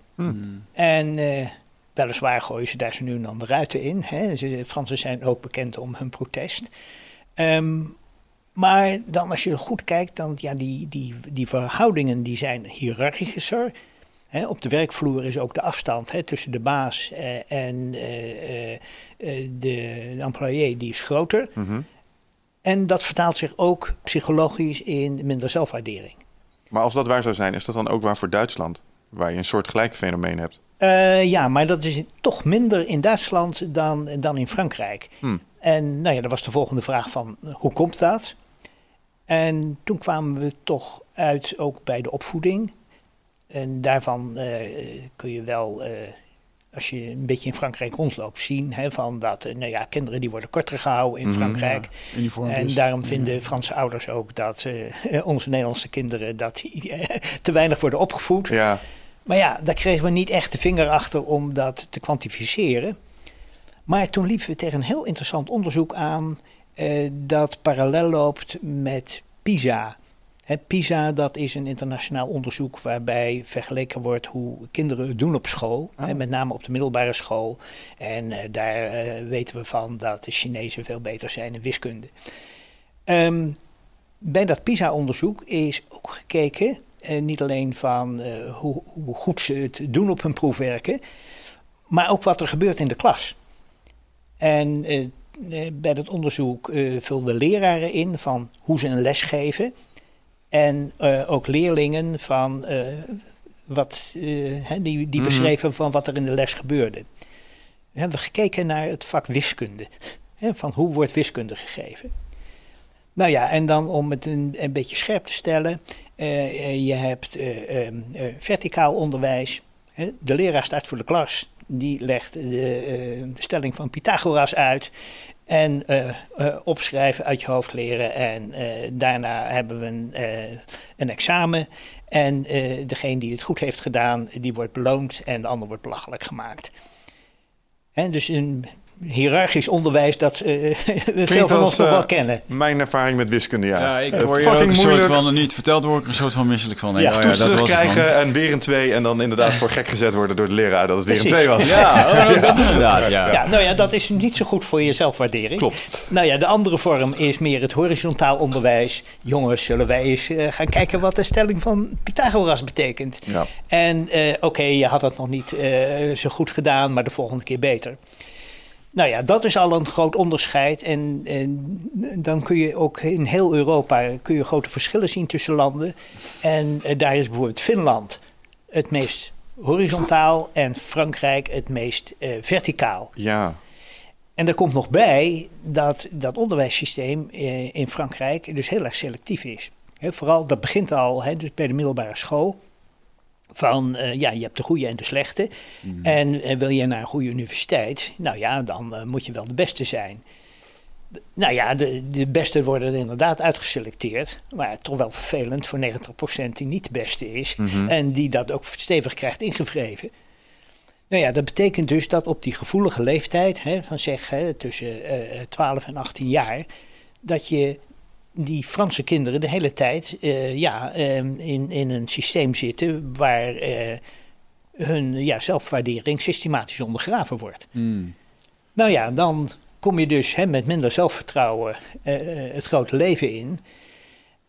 En eh, weliswaar gooien ze daar zo nu en dan de ruiten in. Hè. De Fransen zijn ook bekend om hun protest. Ehm, maar dan als je goed kijkt, dan ja, die, die, die verhoudingen die zijn hiërarchischer. Op de werkvloer is ook de afstand tussen de baas eh, en eh, eh, eh, de, de employé die is groter. Mhm. En dat vertaalt zich ook psychologisch in minder zelfwaardering. Maar als dat waar zou zijn, is dat dan ook waar voor Duitsland? Waar je een soort gelijk fenomeen hebt. Uh, ja, maar dat is toch minder in Duitsland dan, dan in Frankrijk. Hmm. En nou ja, dat was de volgende vraag van hoe komt dat? En toen kwamen we toch uit ook bij de opvoeding. En daarvan uh, kun je wel, uh, als je een beetje in Frankrijk rondloopt, zien hè, van dat uh, nou ja, kinderen die worden korter gehouden in Mhm. Frankrijk. Ja, en daarom vinden Franse ouders ook dat onze Nederlandse kinderen dat die, te weinig worden opgevoed. Ja, Maar ja, daar kregen we niet echt de vinger achter om dat te kwantificeren. Maar toen liepen we tegen een heel interessant onderzoek aan eh, dat parallel loopt met PISA. Hè, PISA dat is een internationaal onderzoek waarbij vergeleken wordt hoe kinderen het doen op school. Ah. Met name op de middelbare school. En eh, daar eh, weten we van dat de Chinezen veel beter zijn in wiskunde. Ehm, bij dat PISA-onderzoek is ook gekeken, eh, niet alleen van hoe, hoe goed ze het doen op hun proefwerken, maar ook wat er gebeurt in de klas. En eh, eh, bij dat onderzoek eh, vulden leraren in van hoe ze een les geven. En ook leerlingen van wat, die, die Mhm. beschreven van wat er in de les gebeurde. We hebben gekeken naar het vak wiskunde. Hè, van hoe wordt wiskunde gegeven? Nou ja, en dan om het een, een beetje scherp te stellen. je hebt eh, ehm, eh, verticaal onderwijs. Hè, de leraar staat voor de klas. Die legt de eh, stelling van Pythagoras uit. En eh, eh, opschrijven, uit je hoofd leren. En daarna hebben we een, een examen. En degene die het goed heeft gedaan, die wordt beloond. En de ander wordt belachelijk gemaakt. Hè, dus een hiërarchisch onderwijs dat eh, veel van ons nog eh, wel kennen. mijn ervaring met wiskunde, ja. Ja, ik Eh, hoor je ook fucking een soort van, niet verteld word ik er een soort van misselijk van. Nee, Ja, oh dat was het terugkrijgen en weer een 2 en dan inderdaad voor gek gezet worden door de leraar dat het weer een Precies. 2 was. dan. Ja, oh, dat inderdaad. Ja. Ja, nou ja, dat is niet zo goed voor je zelfwaardering. Klopt. Nou ja, de andere vorm is meer het horizontaal onderwijs. Jongens, zullen wij eens eh, gaan kijken wat de stelling van Pythagoras betekent. Ja. En eh, oké, je had het nog niet eh, zo goed gedaan, maar de volgende keer beter. Nou ja, dat is al een groot onderscheid. En, en dan kun je ook in heel Europa kun je grote verschillen zien tussen landen. En eh, daar is bijvoorbeeld Finland het meest horizontaal en Frankrijk het meest eh, verticaal. Ja. En er komt nog bij dat dat onderwijssysteem eh, in Frankrijk dus heel erg selectief is. Vooral, dat begint al hè, dus bij de middelbare school. Van eh, ja, je hebt de goede en de slechte. En eh, wil je naar een goede universiteit, nou ja, dan eh, moet je wel de beste zijn. D- Nou ja, de, de beste worden er inderdaad uitgeselecteerd. Maar toch wel vervelend voor 90% die niet de beste is. Mhm. En die dat ook stevig krijgt ingevreven. Nou ja, dat betekent dus dat op die gevoelige leeftijd, hè, van zeg hè, tussen eh 12 en 18 jaar, dat je die Franse kinderen de hele tijd eh, ja, eh, in, in een systeem zitten waar eh, hun ja, zelfwaardering systematisch ondergraven wordt. Hmm. Nou ja, dan kom je dus hè, met minder zelfvertrouwen eh, het grote leven in.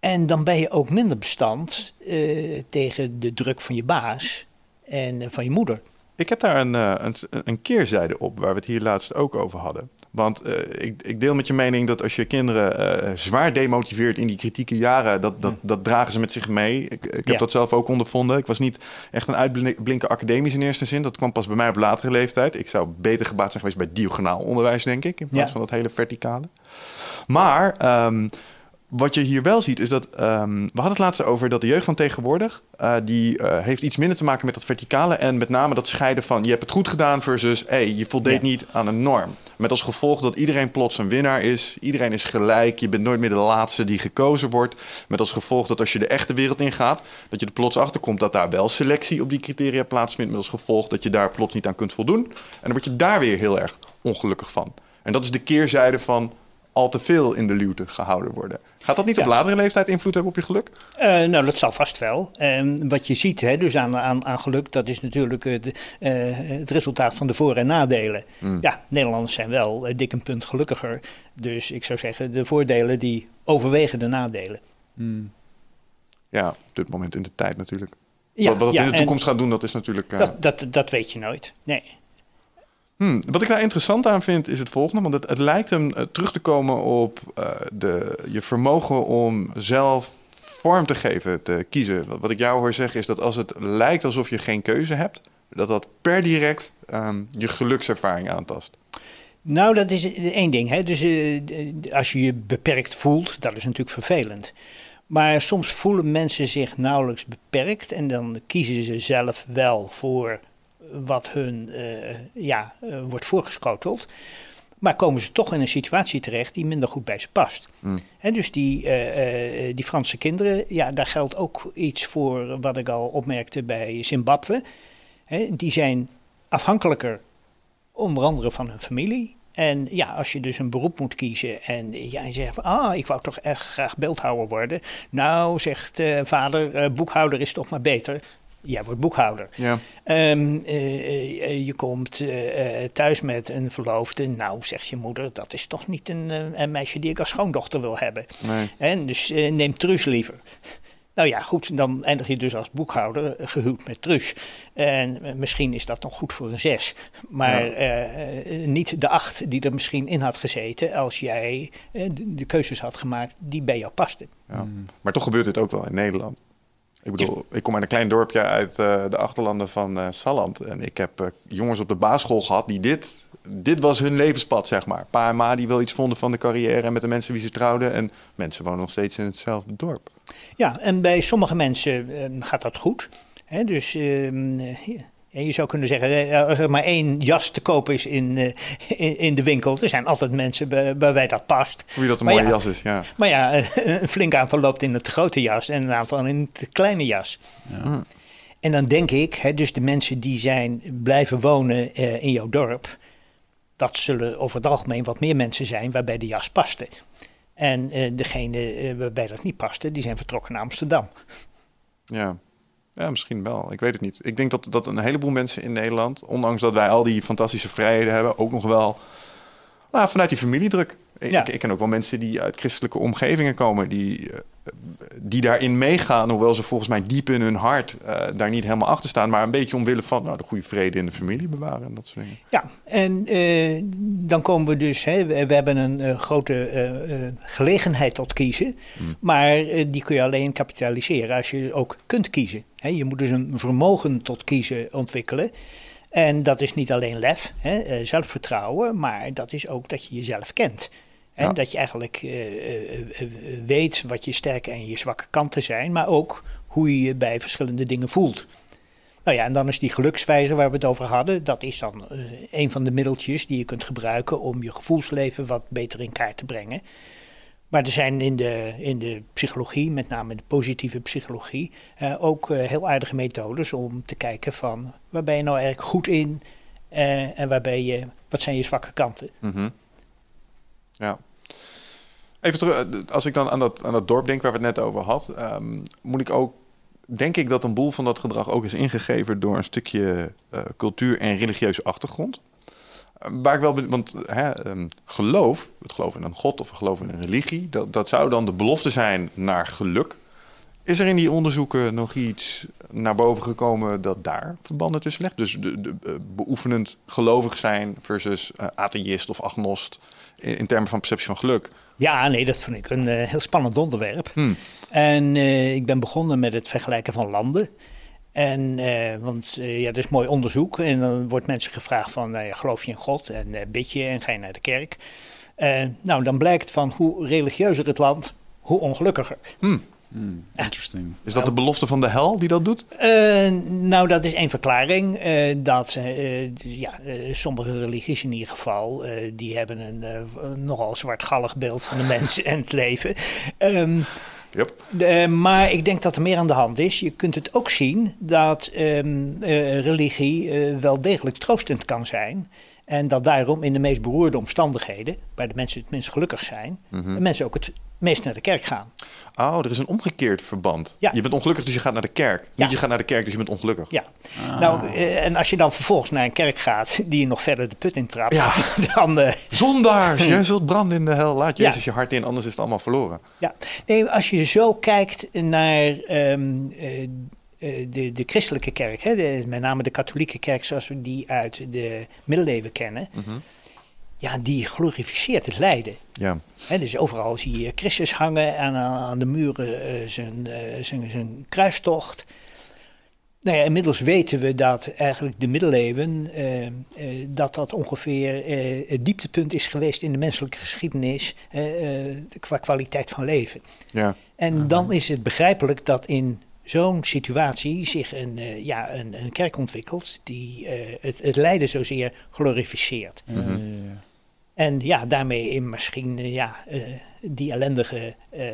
En dan ben je ook minder bestand eh, tegen de druk van je baas en van je moeder. Ik heb daar een, een, een keerzijde op, waar we het hier laatst ook over hadden. Want eh, ik, ik deel met je mening dat als je kinderen eh, zwaar demotiveert in die kritieke jaren, dat, dat, dat dragen ze met zich mee. Ik, ik heb Ja. dat zelf ook ondervonden. Ik was niet echt een uitblinken academisch in eerste zin. Dat kwam pas bij mij op latere leeftijd. Ik zou beter gebaat zijn geweest bij diagonaal onderwijs, denk ik, in plaats Ja. van dat hele verticale. Maar ehm, wat je hier wel ziet is dat... ehm, we hadden het laatst over dat de jeugd van tegenwoordig... eh, die eh, heeft iets minder te maken met dat verticale... en met name dat scheiden van je hebt het goed gedaan... versus hey, je voldeed Ja. niet aan een norm. Met als gevolg dat iedereen plots een winnaar is. Iedereen is gelijk. Je bent nooit meer de laatste die gekozen wordt. Met als gevolg dat als je de echte wereld ingaat... dat je er plots achter komt dat daar wel selectie op die criteria plaatsvindt... met als gevolg dat je daar plots niet aan kunt voldoen. En dan word je daar weer heel erg ongelukkig van. En dat is de keerzijde van al te veel in de luwte gehouden worden. Gaat dat niet op latere leeftijd invloed hebben op je geluk? Eh, nou, dat zal vast wel. En wat je ziet hè, dus aan, aan, aan geluk, dat is natuurlijk het, eh, het resultaat van de voor- en nadelen. Hmm. Ja, Nederlanders zijn wel eh, dik een punt gelukkiger. Dus ik zou zeggen, de voordelen die overwegen de nadelen. Hmm. Ja, op dit moment in de tijd natuurlijk. Ja, wat ja, in de toekomst gaat doen, dat is natuurlijk... eh, Dat, dat, dat weet je nooit. Nee. Hmm, wat ik daar interessant aan vind is het volgende. Want het, het lijkt hem eh, terug te komen op eh, de, je vermogen om zelf vorm te geven, te kiezen. Wat, ik jou hoor zeggen is dat als het lijkt alsof je geen keuze hebt... dat dat per direct ehm, je gelukservaring aantast. Nou, dat is één ding. Hè? Dus eh, als je je beperkt voelt, dat is natuurlijk vervelend. Maar soms voelen mensen zich nauwelijks beperkt en dan kiezen ze zelf wel voor wat hun eh, ja, eh, wordt voorgeschoteld. Maar komen ze toch in een situatie terecht die minder goed bij ze past. Hè, dus die, eh, die Franse kinderen, ja, daar geldt ook iets voor wat ik al opmerkte bij Zimbabwe. Hè, die zijn afhankelijker onder andere van hun familie. En ja, als je dus een beroep moet kiezen en ja, je zegt van, ah, ik wou toch echt graag beeldhouwer worden. Nou, zegt eh, vader, boekhouder is toch maar beter. Jij wordt boekhouder. Ja. Ehm, eh, eh, je komt eh, thuis met een verloofde. Nou, zegt je moeder, dat is toch niet een, een meisje die ik als schoondochter wil hebben. Nee. En dus neem Truus liever. Nou ja, goed, dan eindig je dus als boekhouder eh, gehuwd met Truus. En misschien is dat nog goed voor een zes. Maar Ja. niet de acht die er misschien in had gezeten als jij de, de keuzes had gemaakt die bij jou pasten. Ja. Maar toch gebeurt dit ook wel in Nederland. Ik bedoel, ik kom uit een klein dorpje uit eh, de achterlanden van eh Salland. En ik heb eh, jongens op de basisschool gehad die dit... Dit was hun levenspad, zeg maar. Pa en ma die wel iets vonden van de carrière en met de mensen wie ze trouwden. En mensen wonen nog steeds in hetzelfde dorp. Ja, en bij sommige mensen eh, gaat dat goed. Hè, dus eh, ja, je zou kunnen zeggen, eh, als er maar één jas te koop is in, eh, in, in de winkel, er zijn altijd mensen bij, waarbij dat past. Voor wie dat een Maar mooie ja. jas is, ja. Maar ja, een flink aantal loopt in het grote jas en een aantal in het kleine jas. Ja. En dan denk ik, hè, dus de mensen die zijn blijven wonen eh, in jouw dorp, dat zullen over het algemeen wat meer mensen zijn waarbij de jas paste. En eh degene eh, waarbij dat niet paste, die zijn vertrokken naar Amsterdam. Ja. Ja, misschien wel. Ik weet het niet. Ik denk dat, dat een heleboel mensen in Nederland, ondanks dat wij al die fantastische vrijheden hebben, ook nog wel nou, vanuit die familiedruk. Ik, Ja. ik, ik ken ook wel mensen die uit christelijke omgevingen komen, die, eh, die daarin meegaan, hoewel ze volgens mij diep in hun hart eh, daar niet helemaal achter staan, maar een beetje omwille van nou, de goede vrede in de familie bewaren en dat soort dingen. Ja, en eh, dan komen we dus, hè, we, we hebben een grote gelegenheid tot kiezen, maar eh, die kun je alleen kapitaliseren als je ook kunt kiezen. Hè, je moet dus een vermogen tot kiezen ontwikkelen. En dat is niet alleen lef, hè, zelfvertrouwen, maar dat is ook dat je jezelf kent. En Ja. dat je eigenlijk eh, eh, eh, weet wat je sterke en je zwakke kanten zijn, maar ook hoe je je bij verschillende dingen voelt. Nou ja, en dan is die gelukswijzer waar we het over hadden, dat is dan een van de middeltjes die je kunt gebruiken om je gevoelsleven wat beter in kaart te brengen. Maar er zijn in de, in de psychologie, met name de positieve psychologie, ook heel aardige methodes om te kijken van waar ben je nou eigenlijk goed in en waar ben je, wat zijn je zwakke kanten. Mhm. Ja. Even terug, eh, als ik dan aan dat, aan dat dorp denk waar we het net over hadden, ehm, moet ik ook, denk ik dat een boel van dat gedrag ook is ingegeven door een stukje eh, cultuur en religieuze achtergrond. Eh, Waar ik wel, want hè, ehm, geloof, het geloof in een god of we geloven in een religie, dat, dat zou dan de belofte zijn naar geluk. Is er in die onderzoeken nog iets naar boven gekomen dat daar verbanden tussen legt? Dus de, de, beoefenend gelovig zijn versus atheïst of agnost in termen van perceptie van geluk. Ja, nee, dat vind ik een eh, heel spannend onderwerp. Hmm. En eh, ik ben begonnen met het vergelijken van landen. En, eh, want ja, dat is mooi onderzoek. En dan wordt mensen gevraagd van, nou ja, geloof je in God? En bid je en ga je naar de kerk? Nou, dan blijkt van hoe religieuzer het land, hoe ongelukkiger. Hmm. Hmm, interesting. Is dat de belofte van de hel die dat doet? Eh, nou, dat is één verklaring. eh, dat eh, ja, eh, sommige religies in ieder geval, eh, die hebben een eh, nogal zwartgallig beeld van de mens en het leven. Ehm, Yep. maar ik denk dat er meer aan de hand is. Je kunt het ook zien dat ehm, eh, religie eh, wel degelijk troostend kan zijn. En dat daarom in de meest beroerde omstandigheden, waar de mensen het minst gelukkig zijn, Mhm. de mensen ook het meest naar de kerk gaan. Oh, er is een omgekeerd verband. Ja. Je bent ongelukkig, dus je gaat naar de kerk. Ja. Niet je gaat naar de kerk, dus je bent ongelukkig. Ja, nou, eh, en als je dan vervolgens naar een kerk gaat die je nog verder de put intrapt, Ja. dan. eh, Zondaars, jij zult branden in de hel. Laat Ja. Jezus je hart in, anders is het allemaal verloren. ja. Nee, als je zo kijkt naar ehm, eh, eh, de, de christelijke kerk, hè, de, met name de katholieke kerk zoals we die uit de middeleeuwen kennen, Mhm. ja, die glorificeert het lijden. Ja. Hè, dus overal zie je Christus hangen en aan, aan de muren eh, zijn, eh, zijn, zijn kruistocht. Nou ja, inmiddels weten we dat eigenlijk de middeleeuwen, eh, eh, dat dat ongeveer eh, het dieptepunt is geweest in de menselijke geschiedenis eh, eh, qua kwaliteit van leven. Ja. En dan is het begrijpelijk dat in zo'n situatie zich een, eh, ja, een, een kerk ontwikkelt die eh, het, het lijden zozeer glorificeert. Ja. En ja, daarmee in misschien eh, ja, eh, die ellendige eh,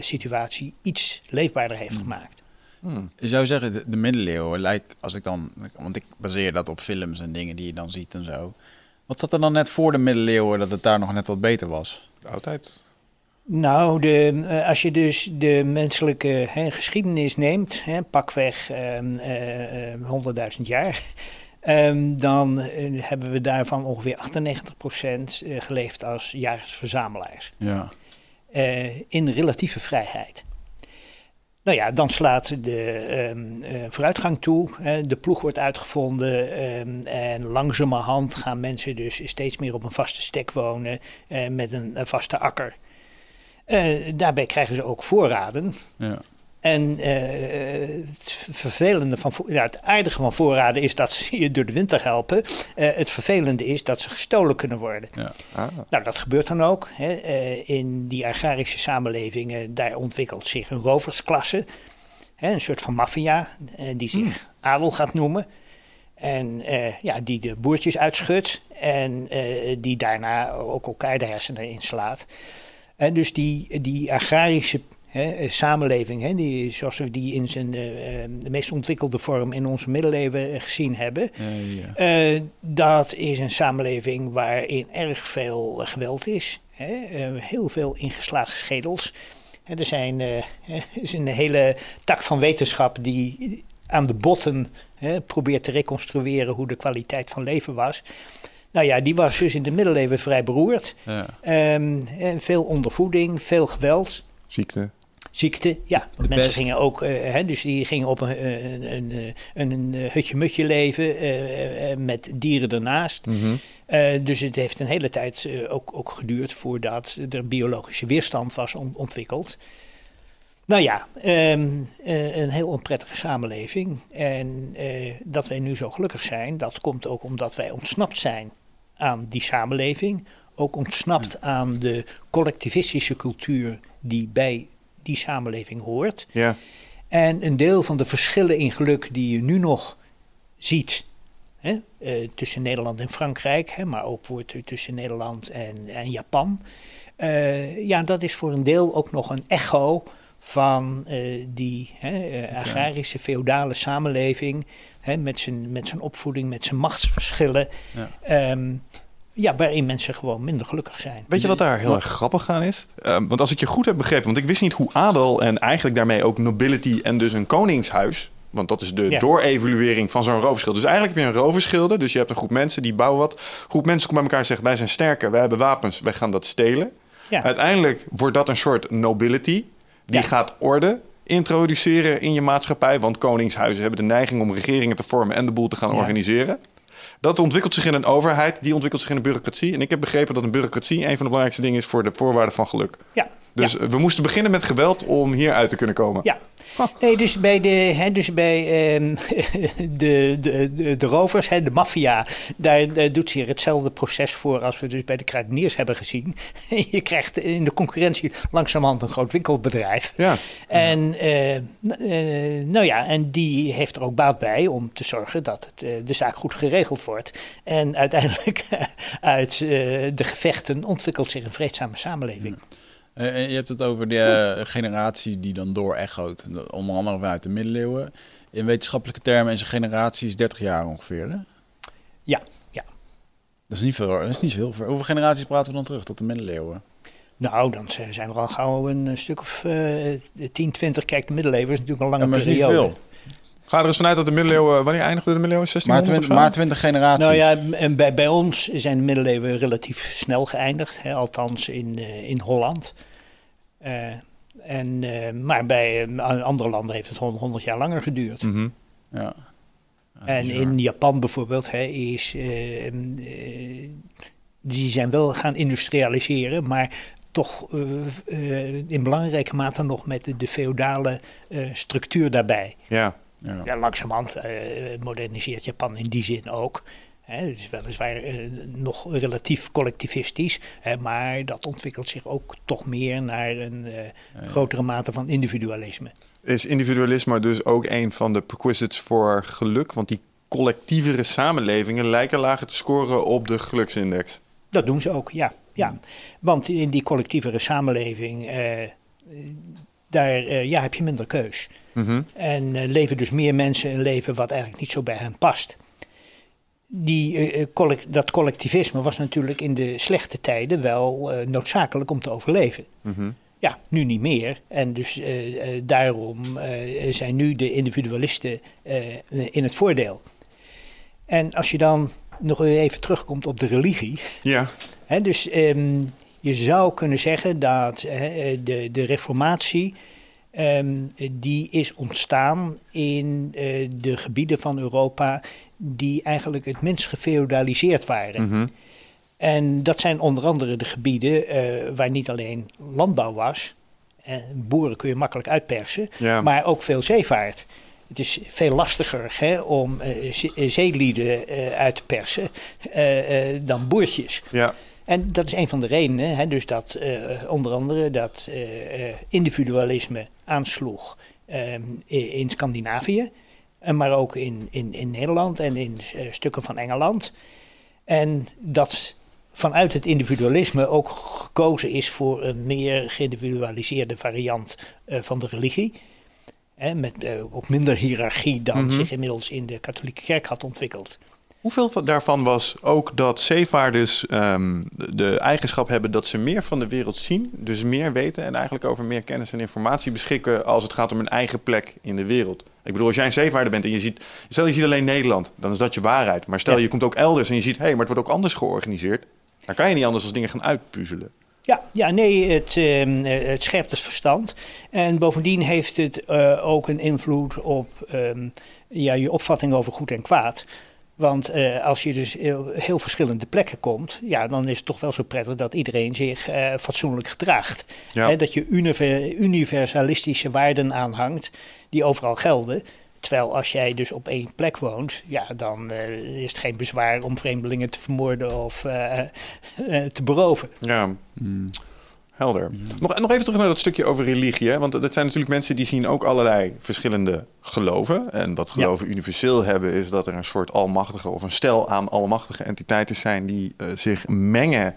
situatie iets leefbaarder heeft gemaakt. Hmm. Je zou zeggen, de, de middeleeuwen lijkt, als ik dan, want ik baseer dat op films en dingen die je dan ziet en zo. Wat zat er dan net voor de middeleeuwen dat het daar nog net wat beter was? De oudheid. Nou, de, eh, als je dus de menselijke hè, geschiedenis neemt, hè, pakweg ehm, eh, 100.000 jaar, ehm, dan eh, hebben we daarvan ongeveer 98% eh, geleefd als jagers-verzamelaars. Ja. eh, in relatieve vrijheid. Nou ja, dan slaat de ehm, eh, vooruitgang toe. hè, de ploeg wordt uitgevonden. en langzamerhand gaan mensen dus steeds meer op een vaste stek wonen. met een, een vaste akker. Eh, daarbij krijgen ze ook voorraden. ja. En eh, het vervelende van ja, het aardige van voorraden is dat ze je door de winter helpen. Eh, het vervelende is dat ze gestolen kunnen worden. Ah. Nou, dat gebeurt dan ook. Hè. Eh, in die agrarische samenlevingen, daar ontwikkelt zich een roversklasse. Hè, een soort van maffia, die zich adel gaat noemen. En eh, ja, die de boertjes uitschudt en eh, die daarna ook elkaar de hersenen inslaat. En dus die, die agrarische hè, eh, samenleving, hè, die, zoals we die in zijn eh, eh, de meest ontwikkelde vorm in onze middeleeuwen gezien hebben, ja. dat is een samenleving waarin erg veel geweld is. Hè? heel veel ingeslagen schedels. Er zijn, is een hele tak van wetenschap die aan de botten hè, probeert te reconstrueren hoe de kwaliteit van leven was. Nou ja, die was dus in de middeleeuwen vrij beroerd. ja. Ehm, en veel ondervoeding, veel geweld. Ziekte. Ziekte, ja. Want mensen gingen ook, eh, hè, dus die gingen op een, een, een, een, een hutje-mutje leven eh, eh, met dieren ernaast. Mhm. Eh, dus het heeft een hele tijd eh, ook, ook geduurd voordat er biologische weerstand was on- ontwikkeld. Nou ja, ehm, eh, een heel onprettige samenleving. En eh, dat wij nu zo gelukkig zijn, dat komt ook omdat wij ontsnapt zijn aan die samenleving. Ook ontsnapt aan de collectivistische cultuur die bij die samenleving hoort. Ja. En een deel van de verschillen in geluk die je nu nog ziet hè, eh, tussen Nederland en Frankrijk, hè, maar ook wordt tussen Nederland en, en Japan. eh, ja, dat is voor een deel ook nog een echo van eh, die hè, eh, agrarische feodale samenleving. Hè, met, zijn, met zijn opvoeding, met zijn machtsverschillen. Ja. Ehm, ja, waarin mensen gewoon minder gelukkig zijn. Weet je wat daar heel erg grappig aan is? Ehm, want als ik je goed heb begrepen, want ik wist niet hoe adel en eigenlijk daarmee ook nobility en dus een koningshuis. Want dat is de Ja. doorevaluering van zo'n roverschilder. Dus eigenlijk heb je een roverschilder. Dus je hebt een groep mensen die bouwen wat. Een groep mensen komt bij elkaar en zegt: Wij zijn sterker, wij hebben wapens, wij gaan dat stelen. Ja. Uiteindelijk wordt dat een soort nobility. Die Ja. gaat orde introduceren in je maatschappij. Want koningshuizen hebben de neiging om regeringen te vormen en de boel te gaan Ja. organiseren. Dat ontwikkelt zich in een overheid, die ontwikkelt zich in een bureaucratie. En ik heb begrepen dat een bureaucratie een van de belangrijkste dingen is voor de voorwaarden van geluk. Ja, Dus ja. we moesten beginnen met geweld om hieruit te kunnen komen. Ja. Nee, dus bij de, hè, dus bij, ehm, de, de, de, de rovers, hè, de maffia, daar, daar doet zich hetzelfde proces voor als we dus bij de kruideniers hebben gezien. Je krijgt in de concurrentie langzamerhand een groot winkelbedrijf. Ja. En, eh, eh, nou ja, en die heeft er ook baat bij om te zorgen dat het, eh, de zaak goed geregeld wordt. En uiteindelijk uit de gevechten ontwikkelt zich een vreedzame samenleving. En je hebt het over de eh, generatie die dan door echoot. Onder andere vanuit de middeleeuwen. In wetenschappelijke termen is een generatie is 30 jaar ongeveer. Hè? Ja, ja. Dat is niet veel. Dat is niet zo heel veel. Hoeveel generaties praten we dan terug tot de middeleeuwen? Nou, dan zijn er al gauw een eh, stuk of eh 10, 20. Kijk, de middeleeuwen is natuurlijk een lange Ja, maar is niet periode. veel. Ga er eens vanuit dat de middeleeuwen... Wanneer eindigde de middeleeuwen? Maar 1600 twintig, of zo? maar 20 generaties. Nou ja, en bij, bij ons zijn de middeleeuwen relatief snel geëindigd. Hè, althans in, eh, in Holland. Eh, En, eh, maar bij andere landen heeft het 100 jaar langer geduurd. Mhm. Ja. En in Japan bijvoorbeeld hè, is, die zijn wel gaan industrialiseren, maar toch in belangrijke mate nog met de, de feodale eh, structuur daarbij. Ja. Ja. Ja, langzamerhand eh, moderniseert Japan in die zin ook. Hè, het is weliswaar eh, nog relatief collectivistisch, hè, maar dat ontwikkelt zich ook toch meer naar een eh, grotere mate van individualisme. Is individualisme dus ook een van de prerequisites voor geluk? Want die collectievere samenlevingen lijken lager te scoren op de geluksindex. Dat doen ze ook, ja. ja. Want in die collectievere samenleving, eh, daar eh, ja, heb je minder keus. Mhm. En eh, leven dus meer mensen een leven wat eigenlijk niet zo bij hen past. Die, eh, collect- dat collectivisme was natuurlijk in de slechte tijden wel noodzakelijk om te overleven. Mhm. Ja, nu niet meer. En dus daarom zijn nu de individualisten in het voordeel. En als je dan nog even terugkomt op de religie. Ja. Hè, dus ehm, je zou kunnen zeggen dat hè, de, de reformatie, ehm, die is ontstaan in eh, de gebieden van Europa die eigenlijk het minst gefeudaliseerd waren. Mhm. En dat zijn onder andere de gebieden eh, waar niet alleen landbouw was, eh, boeren kun je makkelijk uitpersen, Ja. maar ook veel zeevaart. Het is veel lastiger hè, om eh, ze- zeelieden uit te persen dan boertjes. Ja. En dat is een van de redenen, hè, dus dat eh, onder andere dat eh, eh, individualisme aansloeg ehm, in Scandinavië, maar ook in, in, in Nederland en in stukken van Engeland. En dat vanuit het individualisme ook gekozen is voor een meer geïndividualiseerde variant van de religie. Hè, met ook minder hiërarchie dan Mhm. zich inmiddels in de katholieke kerk had ontwikkeld. Hoeveel van- daarvan was ook dat zeevaarders ehm, de eigenschap hebben dat ze meer van de wereld zien, dus meer weten en eigenlijk over meer kennis en informatie beschikken als het gaat om hun eigen plek in de wereld? Ik bedoel, als jij een zeevaarder bent en je ziet, stel je ziet alleen Nederland, dan is dat je waarheid. Maar stel Ja. je komt ook elders en je ziet, hé, hey, maar het wordt ook anders georganiseerd, dan kan je niet anders als dingen gaan uitpuzzelen. Ja, ja nee, het, eh, het scherpt het verstand. En bovendien heeft het eh, ook een invloed op ehm, ja, je opvatting over goed en kwaad. Want eh, als je dus heel, heel verschillende plekken komt, ja, dan is het toch wel zo prettig dat iedereen zich eh, fatsoenlijk gedraagt. Ja. Hè, dat je univer- universalistische waarden aanhangt die overal gelden. Terwijl als jij dus op één plek woont, ja, dan eh, is het geen bezwaar om vreemdelingen te vermoorden of eh, eh, te beroven. Ja, helder. Nog, nog even terug naar dat stukje over religie. Hè? Want dat zijn natuurlijk mensen die zien ook allerlei verschillende geloven. En wat geloven universeel hebben is dat er een soort almachtige of een stel aan almachtige entiteiten zijn die eh, zich mengen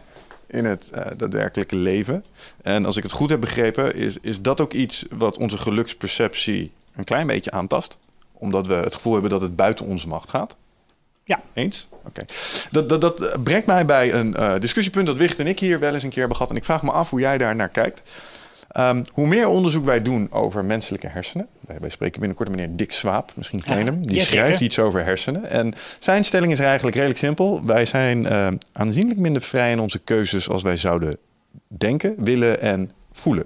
in het eh, daadwerkelijke leven. En als ik het goed heb begrepen, is, is dat ook iets wat onze geluksperceptie een klein beetje aantast. Omdat we het gevoel hebben dat het buiten onze macht gaat. Ja. Eens? Oké. Dat, dat, dat brengt mij bij een eh, discussiepunt dat Wicht en ik hier wel eens een keer hebben gehad. En ik vraag me af hoe jij daar naar kijkt. Ehm, hoe meer onderzoek wij doen over menselijke hersenen. Wij, spreken binnenkort meneer Dick Swaap, misschien ken je Ja, hem. Die schrijft iets over hersenen. En zijn stelling is eigenlijk redelijk simpel. Wij zijn eh, aanzienlijk minder vrij in onze keuzes als wij zouden denken, willen en voelen.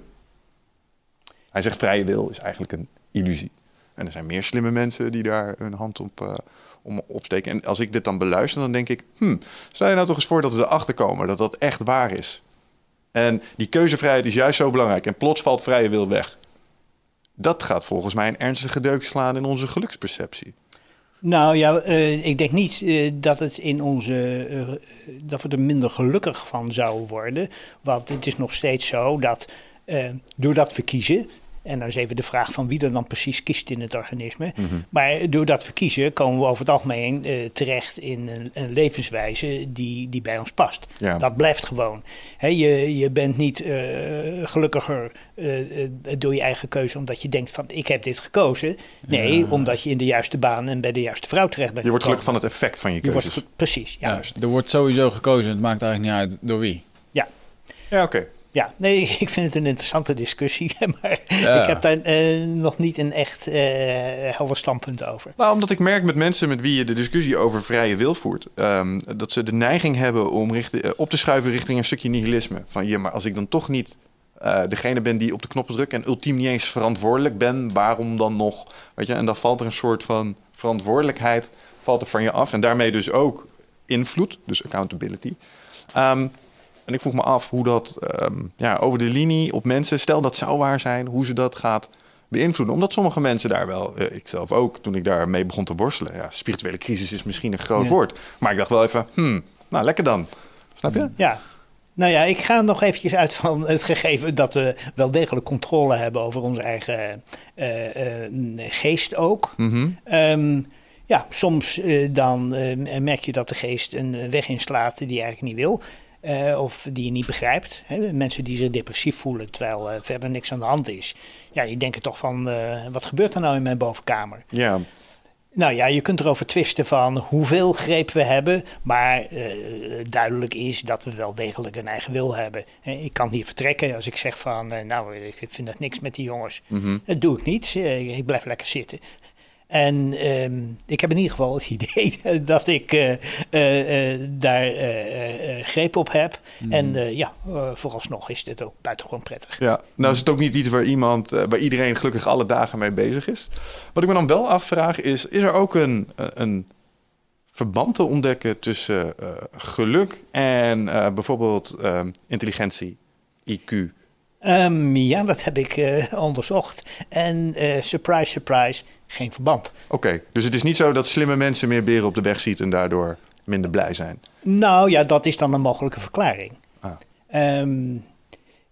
Hij zegt vrije wil is eigenlijk een illusie. En er zijn meer slimme mensen die daar hun hand op eh, om opsteken. En als ik dit dan beluister, dan denk ik... Hmm, stel je nou toch eens voor dat we erachter komen dat dat echt waar is. En die keuzevrijheid is juist zo belangrijk. En plots valt vrije wil weg. Dat gaat volgens mij een ernstige deuk slaan in onze geluksperceptie. Nou ja, eh, ik denk niet eh, dat het in onze eh, dat we er minder gelukkig van zouden worden. Want het is nog steeds zo dat doordat we kiezen. En dan is even de vraag van wie er dan precies kiest in het organisme. Maar doordat we kiezen, komen we over het algemeen eh, terecht in een, een levenswijze die, die bij ons past. Ja. Dat blijft gewoon. Hè, je, je bent niet eh, gelukkiger eh, door je eigen keuze omdat je denkt van ik heb dit gekozen. Nee, omdat je in de juiste baan en bij de juiste vrouw terecht bent Je wordt gelukkig van het effect van je Je wordt keuzes. ge- precies, ja. Ja, er wordt sowieso gekozen. Het maakt eigenlijk niet uit door wie. Ja, Ja, oké. Ja. nee, ik vind het een interessante discussie, maar Ja. ik heb daar eh, nog niet een echt eh, helder standpunt over. Nou, omdat ik merk met mensen met wie je de discussie over vrije wil voert, ehm, dat ze de neiging hebben om eh, op te schuiven richting een stukje nihilisme. Van ja, maar als ik dan toch niet degene ben die op de knoppen drukt en ultiem niet eens verantwoordelijk ben, waarom dan nog? Weet je, en dan valt er een soort van verantwoordelijkheid valt er van je af en daarmee dus ook invloed, dus accountability. Ehm, en ik vroeg me af hoe dat ehm, ja, over de linie op mensen, stel dat zou waar zijn, hoe ze dat gaat beïnvloeden. Omdat sommige mensen daar wel, uh, ik zelf ook, toen ik daarmee begon te worstelen. Ja, spirituele crisis is misschien een groot woord. Maar ik dacht wel even, hmm, nou lekker dan. Snap je? Ja. Nou ja, ik ga nog eventjes uit van het gegeven dat we wel degelijk controle hebben over onze eigen uh, uh, geest ook. Mm um, ja, soms dan merk je dat de geest een weg inslaat die je eigenlijk niet wil. Uh, of die je niet begrijpt. Hè? Mensen die zich depressief voelen terwijl uh, verder niks aan de hand is. Ja, die denken toch van, uh, wat gebeurt er nou in mijn bovenkamer? Ja. Nou ja, je kunt erover twisten van hoeveel greep we hebben. Maar duidelijk is dat we wel degelijk een eigen wil hebben. Ik kan hier vertrekken als ik zeg van, nou, ik vind dat niks met die jongens. Mm -hmm. Dat doe ik niet. ik blijf lekker zitten. En ehm, ik heb in ieder geval het idee dat ik uh, uh, daar greep op heb. Mhm. En ja, vooralsnog is dit ook buitengewoon prettig. Ja, nou is het ook niet iets waar iemand, waar iedereen gelukkig alle dagen mee bezig is. Wat ik me dan wel afvraag is, is er ook een, een verband te ontdekken tussen geluk en bijvoorbeeld ehm, intelligentie, IQ? Um, ja, dat heb ik uh, onderzocht. En uh, surprise, surprise, geen verband. Oké, okay, dus het is niet zo dat slimme mensen meer beren op de weg ziet en daardoor minder blij zijn? Nou ja, dat is dan een mogelijke verklaring. Ah. Um,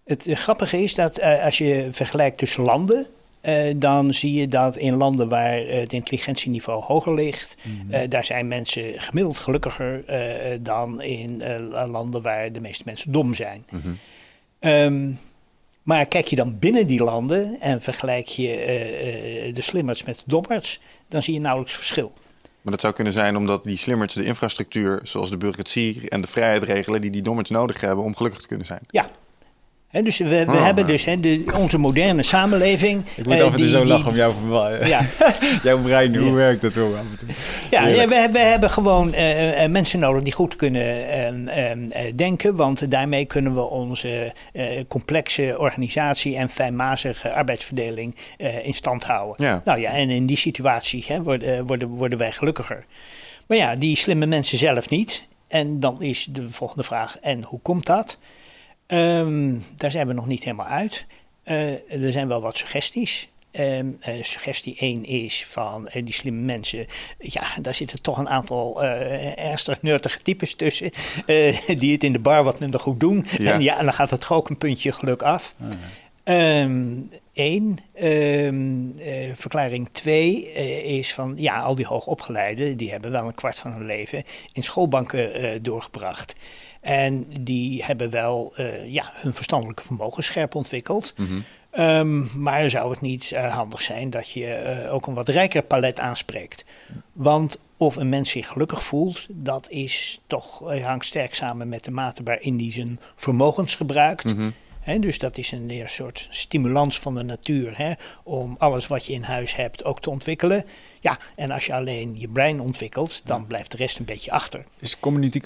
het grappige is dat uh, als je vergelijkt tussen landen, dan zie je dat in landen waar het intelligentieniveau hoger ligt, mm -hmm. daar zijn mensen gemiddeld gelukkiger dan in landen waar de meeste mensen dom zijn. Mm -hmm. um, maar kijk je dan binnen die landen en vergelijk je uh, uh, de slimmerts met de dommerts, dan zie je nauwelijks verschil. Maar dat zou kunnen zijn omdat die slimmerts de infrastructuur, zoals de bureaucratie en de vrijheid regelen, die die dommerts nodig hebben om gelukkig te kunnen zijn. Ja. He, dus we, we Oh, hebben dus he, de, onze moderne samenleving. Ik moet eh, af en toe die- zo lachen om verwa- Ja. jouw brein. Hoe Ja. werkt dat zo af en toe? Ja, we, we hebben gewoon eh, eh, mensen nodig die goed kunnen eh, eh, eh, denken. Want daarmee kunnen we onze complexe organisatie en fijnmazige arbeidsverdeling in stand houden. Ja. Nou ja, en in die situatie worden, worden, worden wij gelukkiger. Maar ja, die slimme mensen zelf niet. En dan is de volgende vraag: en hoe komt dat? Ehm, daar zijn we nog niet helemaal uit. Eh, er zijn wel wat suggesties. Ehm, eh, suggestie 1 is van eh, die slimme mensen. Ja, daar zitten toch een aantal ernstig nuttige types tussen. die het in de bar wat minder goed doen. Ja. En ja, en dan gaat het toch ook een puntje geluk af. Eén. Ehm, eh, verklaring 2 is van ja, al die hoogopgeleiden die hebben wel een kwart van hun leven in schoolbanken doorgebracht. En die hebben wel eh, ja, hun verstandelijke vermogen scherp ontwikkeld. Mhm. Ehm, maar zou het niet eh, handig zijn dat je eh, ook een wat rijker palet aanspreekt? Want of een mens zich gelukkig voelt, dat is toch, hangt sterk samen met de mate waarin hij zijn vermogens gebruikt. Mhm. Dus dat is een soort stimulans van de natuur om alles wat je in huis hebt ook te ontwikkelen. Ja, en als je alleen je brein ontwikkelt, dan blijft de rest een beetje achter. Is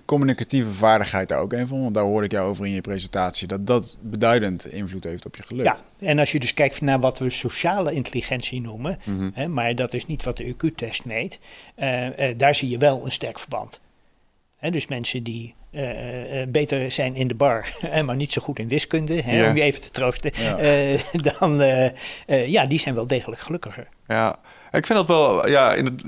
communicatieve vaardigheid daar ook een van? Want daar hoorde ik jou over in je presentatie. Dat dat beduidend invloed heeft op je geluk. Ja, en als je dus kijkt naar wat we sociale intelligentie noemen, Mhm. maar dat is niet wat de IQ-test meet, eh, eh, daar zie je wel een sterk verband. Dus mensen die eh, eh, beter zijn in de bar, maar niet zo goed in wiskunde, hè, Ja. om je even te troosten, Ja. eh, dan eh, eh, ja, die zijn wel degelijk gelukkiger. Ja, ik vind dat wel, ja, in het,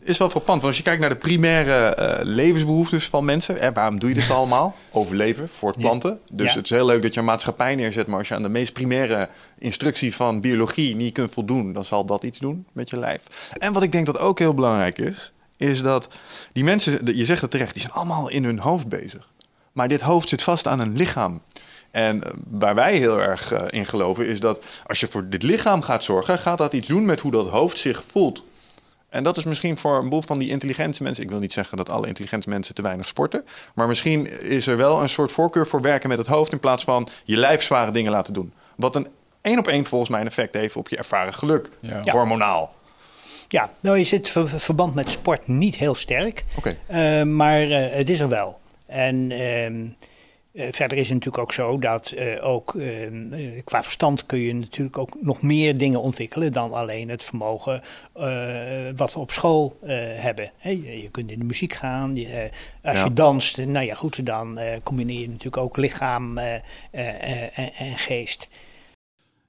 is wel frappant. Want als je kijkt naar de primaire eh, levensbehoeftes van mensen, hè, waarom doe je dit allemaal? Overleven, voortplanten. Dus Ja. het is heel leuk dat je een maatschappij neerzet, maar als je aan de meest primaire instructie van biologie niet kunt voldoen, dan zal dat iets doen met je lijf. En wat ik denk dat ook heel belangrijk is, is dat die mensen, je zegt het terecht, die zijn allemaal in hun hoofd bezig. Maar dit hoofd zit vast aan een lichaam. En eh, waar wij heel erg eh, in geloven is dat als je voor dit lichaam gaat zorgen, gaat dat iets doen met hoe dat hoofd zich voelt. En dat is misschien voor een boel van die intelligente mensen. Ik wil niet zeggen dat alle intelligente mensen te weinig sporten. Maar misschien is er wel een soort voorkeur voor werken met het hoofd. in plaats van je lijf zware dingen laten doen. Wat een één op één volgens mij een effect heeft op je ervaren geluk. Ja. Ja. Hormonaal. Ja, nou is het ver- verband met sport niet heel sterk. Oké. Uh, maar uh, het is er wel. En uh, Eh, verder is het natuurlijk ook zo dat eh, ook ehm, eh, qua verstand kun je natuurlijk ook nog meer dingen ontwikkelen dan alleen het vermogen wat we op school hebben. je kunt in de muziek gaan, je, als je danst, nou ja goed, dan combineer je natuurlijk ook lichaam en geest.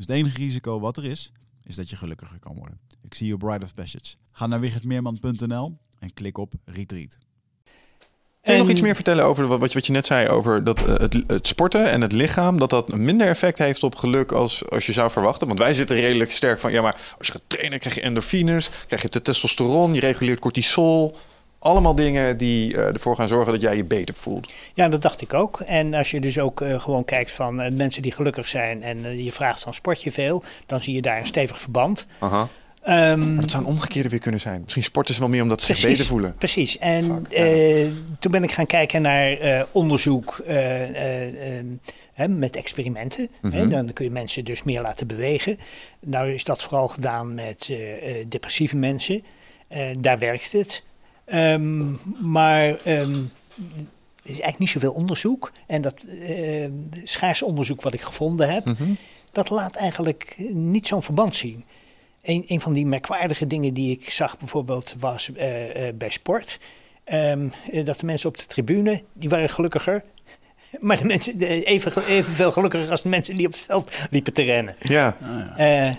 Dus het enige risico wat er is, is dat je gelukkiger kan worden. Ik zie je Bride of Passage. Ga naar wichertmeerman.nl en klik op Retreat. Kun je nog iets meer vertellen over wat, wat je net zei over dat, uh, het, het, sporten en het lichaam, dat dat minder effect heeft op geluk als, als je zou verwachten? Want wij zitten redelijk sterk van, ja, maar als je gaat trainen krijg je endorfines, krijg je de testosteron, je reguleert cortisol. Allemaal dingen die uh, ervoor gaan zorgen dat jij je beter voelt. Ja, dat dacht ik ook. En als je dus ook uh, gewoon kijkt van mensen die gelukkig zijn en je vraagt van sport je veel, dan zie je daar een stevig verband. Aha. Um, dat zou een omgekeerde weer kunnen zijn. Misschien sporten ze wel meer omdat ze zich beter voelen. Precies. En toen ben ik gaan kijken naar onderzoek um, met experimenten. Mm -hmm. Dan kun je mensen dus meer laten bewegen. Nou is dat vooral gedaan met depressieve mensen. daar werkt het. Um, maar er is eigenlijk niet zoveel onderzoek. En dat schaarse onderzoek wat ik gevonden heb... Mm -hmm. dat laat eigenlijk niet zo'n verband zien. Een, een van die merkwaardige dingen die ik zag bijvoorbeeld was uh, uh, bij sport. Um, dat de mensen op de tribune, die waren gelukkiger. Maar de mensen even, evenveel gelukkiger als de mensen die op het veld liepen te rennen. Ja. Uh,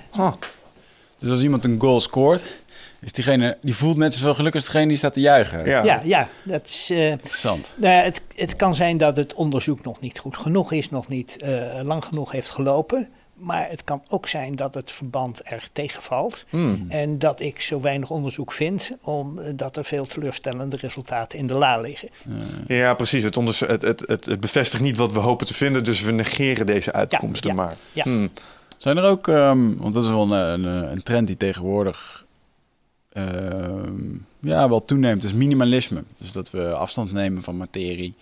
Dus als iemand een goal scoort, is diegene, die voelt net zoveel geluk als degene die staat te juichen. Ja, ja, ja dat is... Interessant. Nou, het, het kan zijn dat het onderzoek nog niet goed genoeg is, nog niet lang genoeg heeft gelopen. Maar het kan ook zijn dat het verband erg tegenvalt. Hmm. En dat ik zo weinig onderzoek vind, omdat er veel teleurstellende resultaten in de la liggen. Ja, precies. Het, het, het, het, bevestigt niet wat we hopen te vinden, dus we negeren deze uitkomsten maar. Ja. Hmm. Zijn er ook, um, want dat is wel een, een, een trend die tegenwoordig uh, ja, wel toeneemt, is minimalisme. Dus dat we afstand nemen van materie.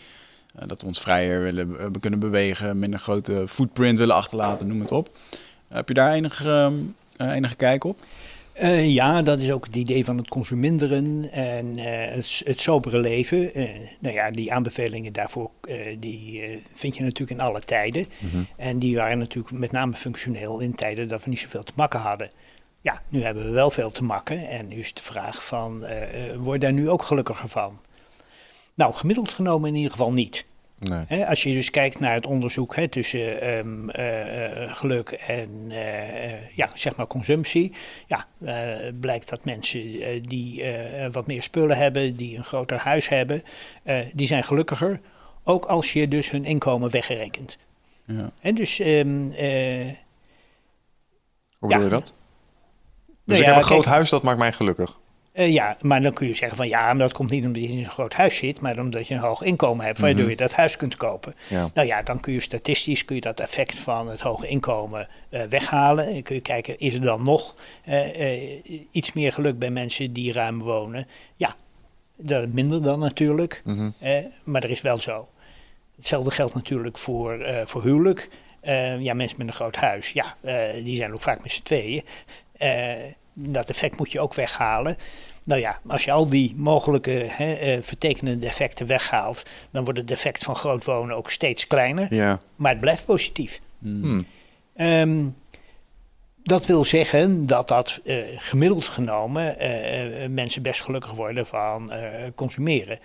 Eh, dat we ons vrijer willen we eh, kunnen bewegen, minder grote footprint willen achterlaten, noem het op. Heb je daar enige, ehm, enige kijk op? Uh, ja, dat is ook het idee van het consuminderen en uh, het, het, sobere leven. Uh, nou ja, die aanbevelingen daarvoor die, vind je natuurlijk in alle tijden. Mm-hmm. En die waren natuurlijk met name functioneel in tijden dat we niet zoveel te makken hadden. Ja, nu hebben we wel veel te makken en nu is de vraag van, word daar nu ook gelukkiger van? Nou, gemiddeld genomen in ieder geval niet. Nee. als je dus kijkt naar het onderzoek tussen um, uh, geluk en uh, ja, zeg maar consumptie, ja, blijkt dat mensen die wat meer spullen hebben, die een groter huis hebben, die zijn gelukkiger. Ook als je dus hun inkomen weggerekent. Ja. En dus. Um, Hoe bedoel je dat? Dus nou, ik heb een groot huis, dat maakt mij gelukkig. Uh, ja, maar dan kun je zeggen van ja, maar dat komt niet omdat je in een groot huis zit, maar omdat je een hoog inkomen hebt, waardoor mhm. je dat huis kunt kopen. Ja. Nou ja, dan kun je statistisch kun je dat effect van het hoge inkomen uh, weghalen. En kun je kijken, is er dan nog uh, iets meer geluk bij mensen die ruim wonen? Ja, dat minder dan natuurlijk, mm maar er is wel zo. Hetzelfde geldt natuurlijk voor, voor huwelijk. Eh, ja, mensen met een groot huis, ja, eh, die zijn ook vaak met z'n tweeën. Eh, dat effect moet je ook weghalen. Nou ja, als je al die mogelijke hè, eh, vertekenende effecten weghaalt, dan wordt het effect van groot wonen ook steeds kleiner. Ja. Maar het blijft positief. Hm. Ehm, dat wil zeggen dat dat eh, gemiddeld genomen mensen best gelukkig worden van eh, consumeren.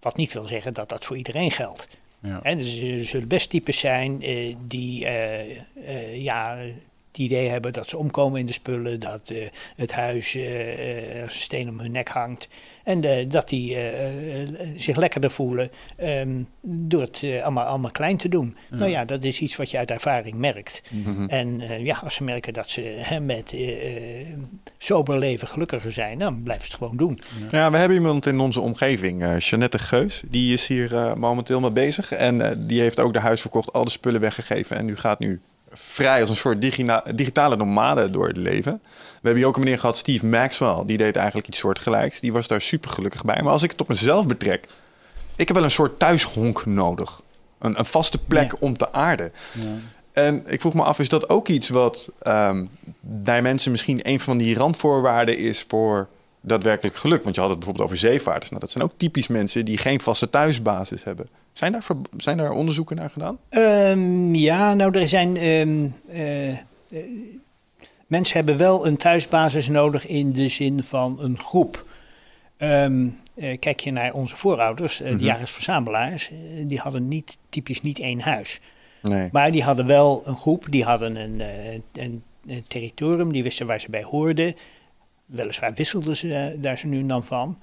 Wat niet wil zeggen dat dat voor iedereen geldt. Ja. Dus er zullen best types zijn eh, die ja, het idee hebben dat ze omkomen in de spullen, dat eh, het huis als een steen om hun nek hangt. En dat die zich lekkerder voelen ehm, door het allemaal, allemaal klein te doen. Nou ja, dat is iets wat je uit ervaring merkt. Mhm. En ja, als ze merken dat ze hè, met sober leven gelukkiger zijn, dan blijven ze het gewoon doen. Ja, we hebben iemand in onze omgeving, Jeannette Geus. Die is hier momenteel mee bezig. En die heeft ook de huis verkocht, al de spullen weggegeven. En nu gaat nu vrij als een soort digitale nomade door het leven. We hebben hier ook een meneer gehad, Steve Maxwell. Die deed eigenlijk iets soortgelijks. Die was daar super gelukkig bij. Maar als ik het op mezelf betrek, ik heb wel een soort thuishonk nodig. Een, een vaste plek Ja. om te aarden. Ja. En ik vroeg me af, is dat ook iets wat ehm, bij mensen misschien een van die randvoorwaarden is voor daadwerkelijk geluk? Want je had het bijvoorbeeld over zeevaarders. Nou, dat zijn ook typisch mensen die geen vaste thuisbasis hebben. Zijn daar, zijn daar onderzoeken naar gedaan? Ehm, ja, nou, er zijn. ehm, eh, eh, mensen hebben wel een thuisbasis nodig in de zin van een groep. Ehm, eh, kijk je naar onze voorouders, eh, Mhm. de jagers-verzamelaars, eh, die hadden niet, typisch niet één huis. Nee. Maar die hadden wel een groep, die hadden een, een, een territorium, die wisten waar ze bij hoorden. Weliswaar wisselden ze daar zo nu en dan van.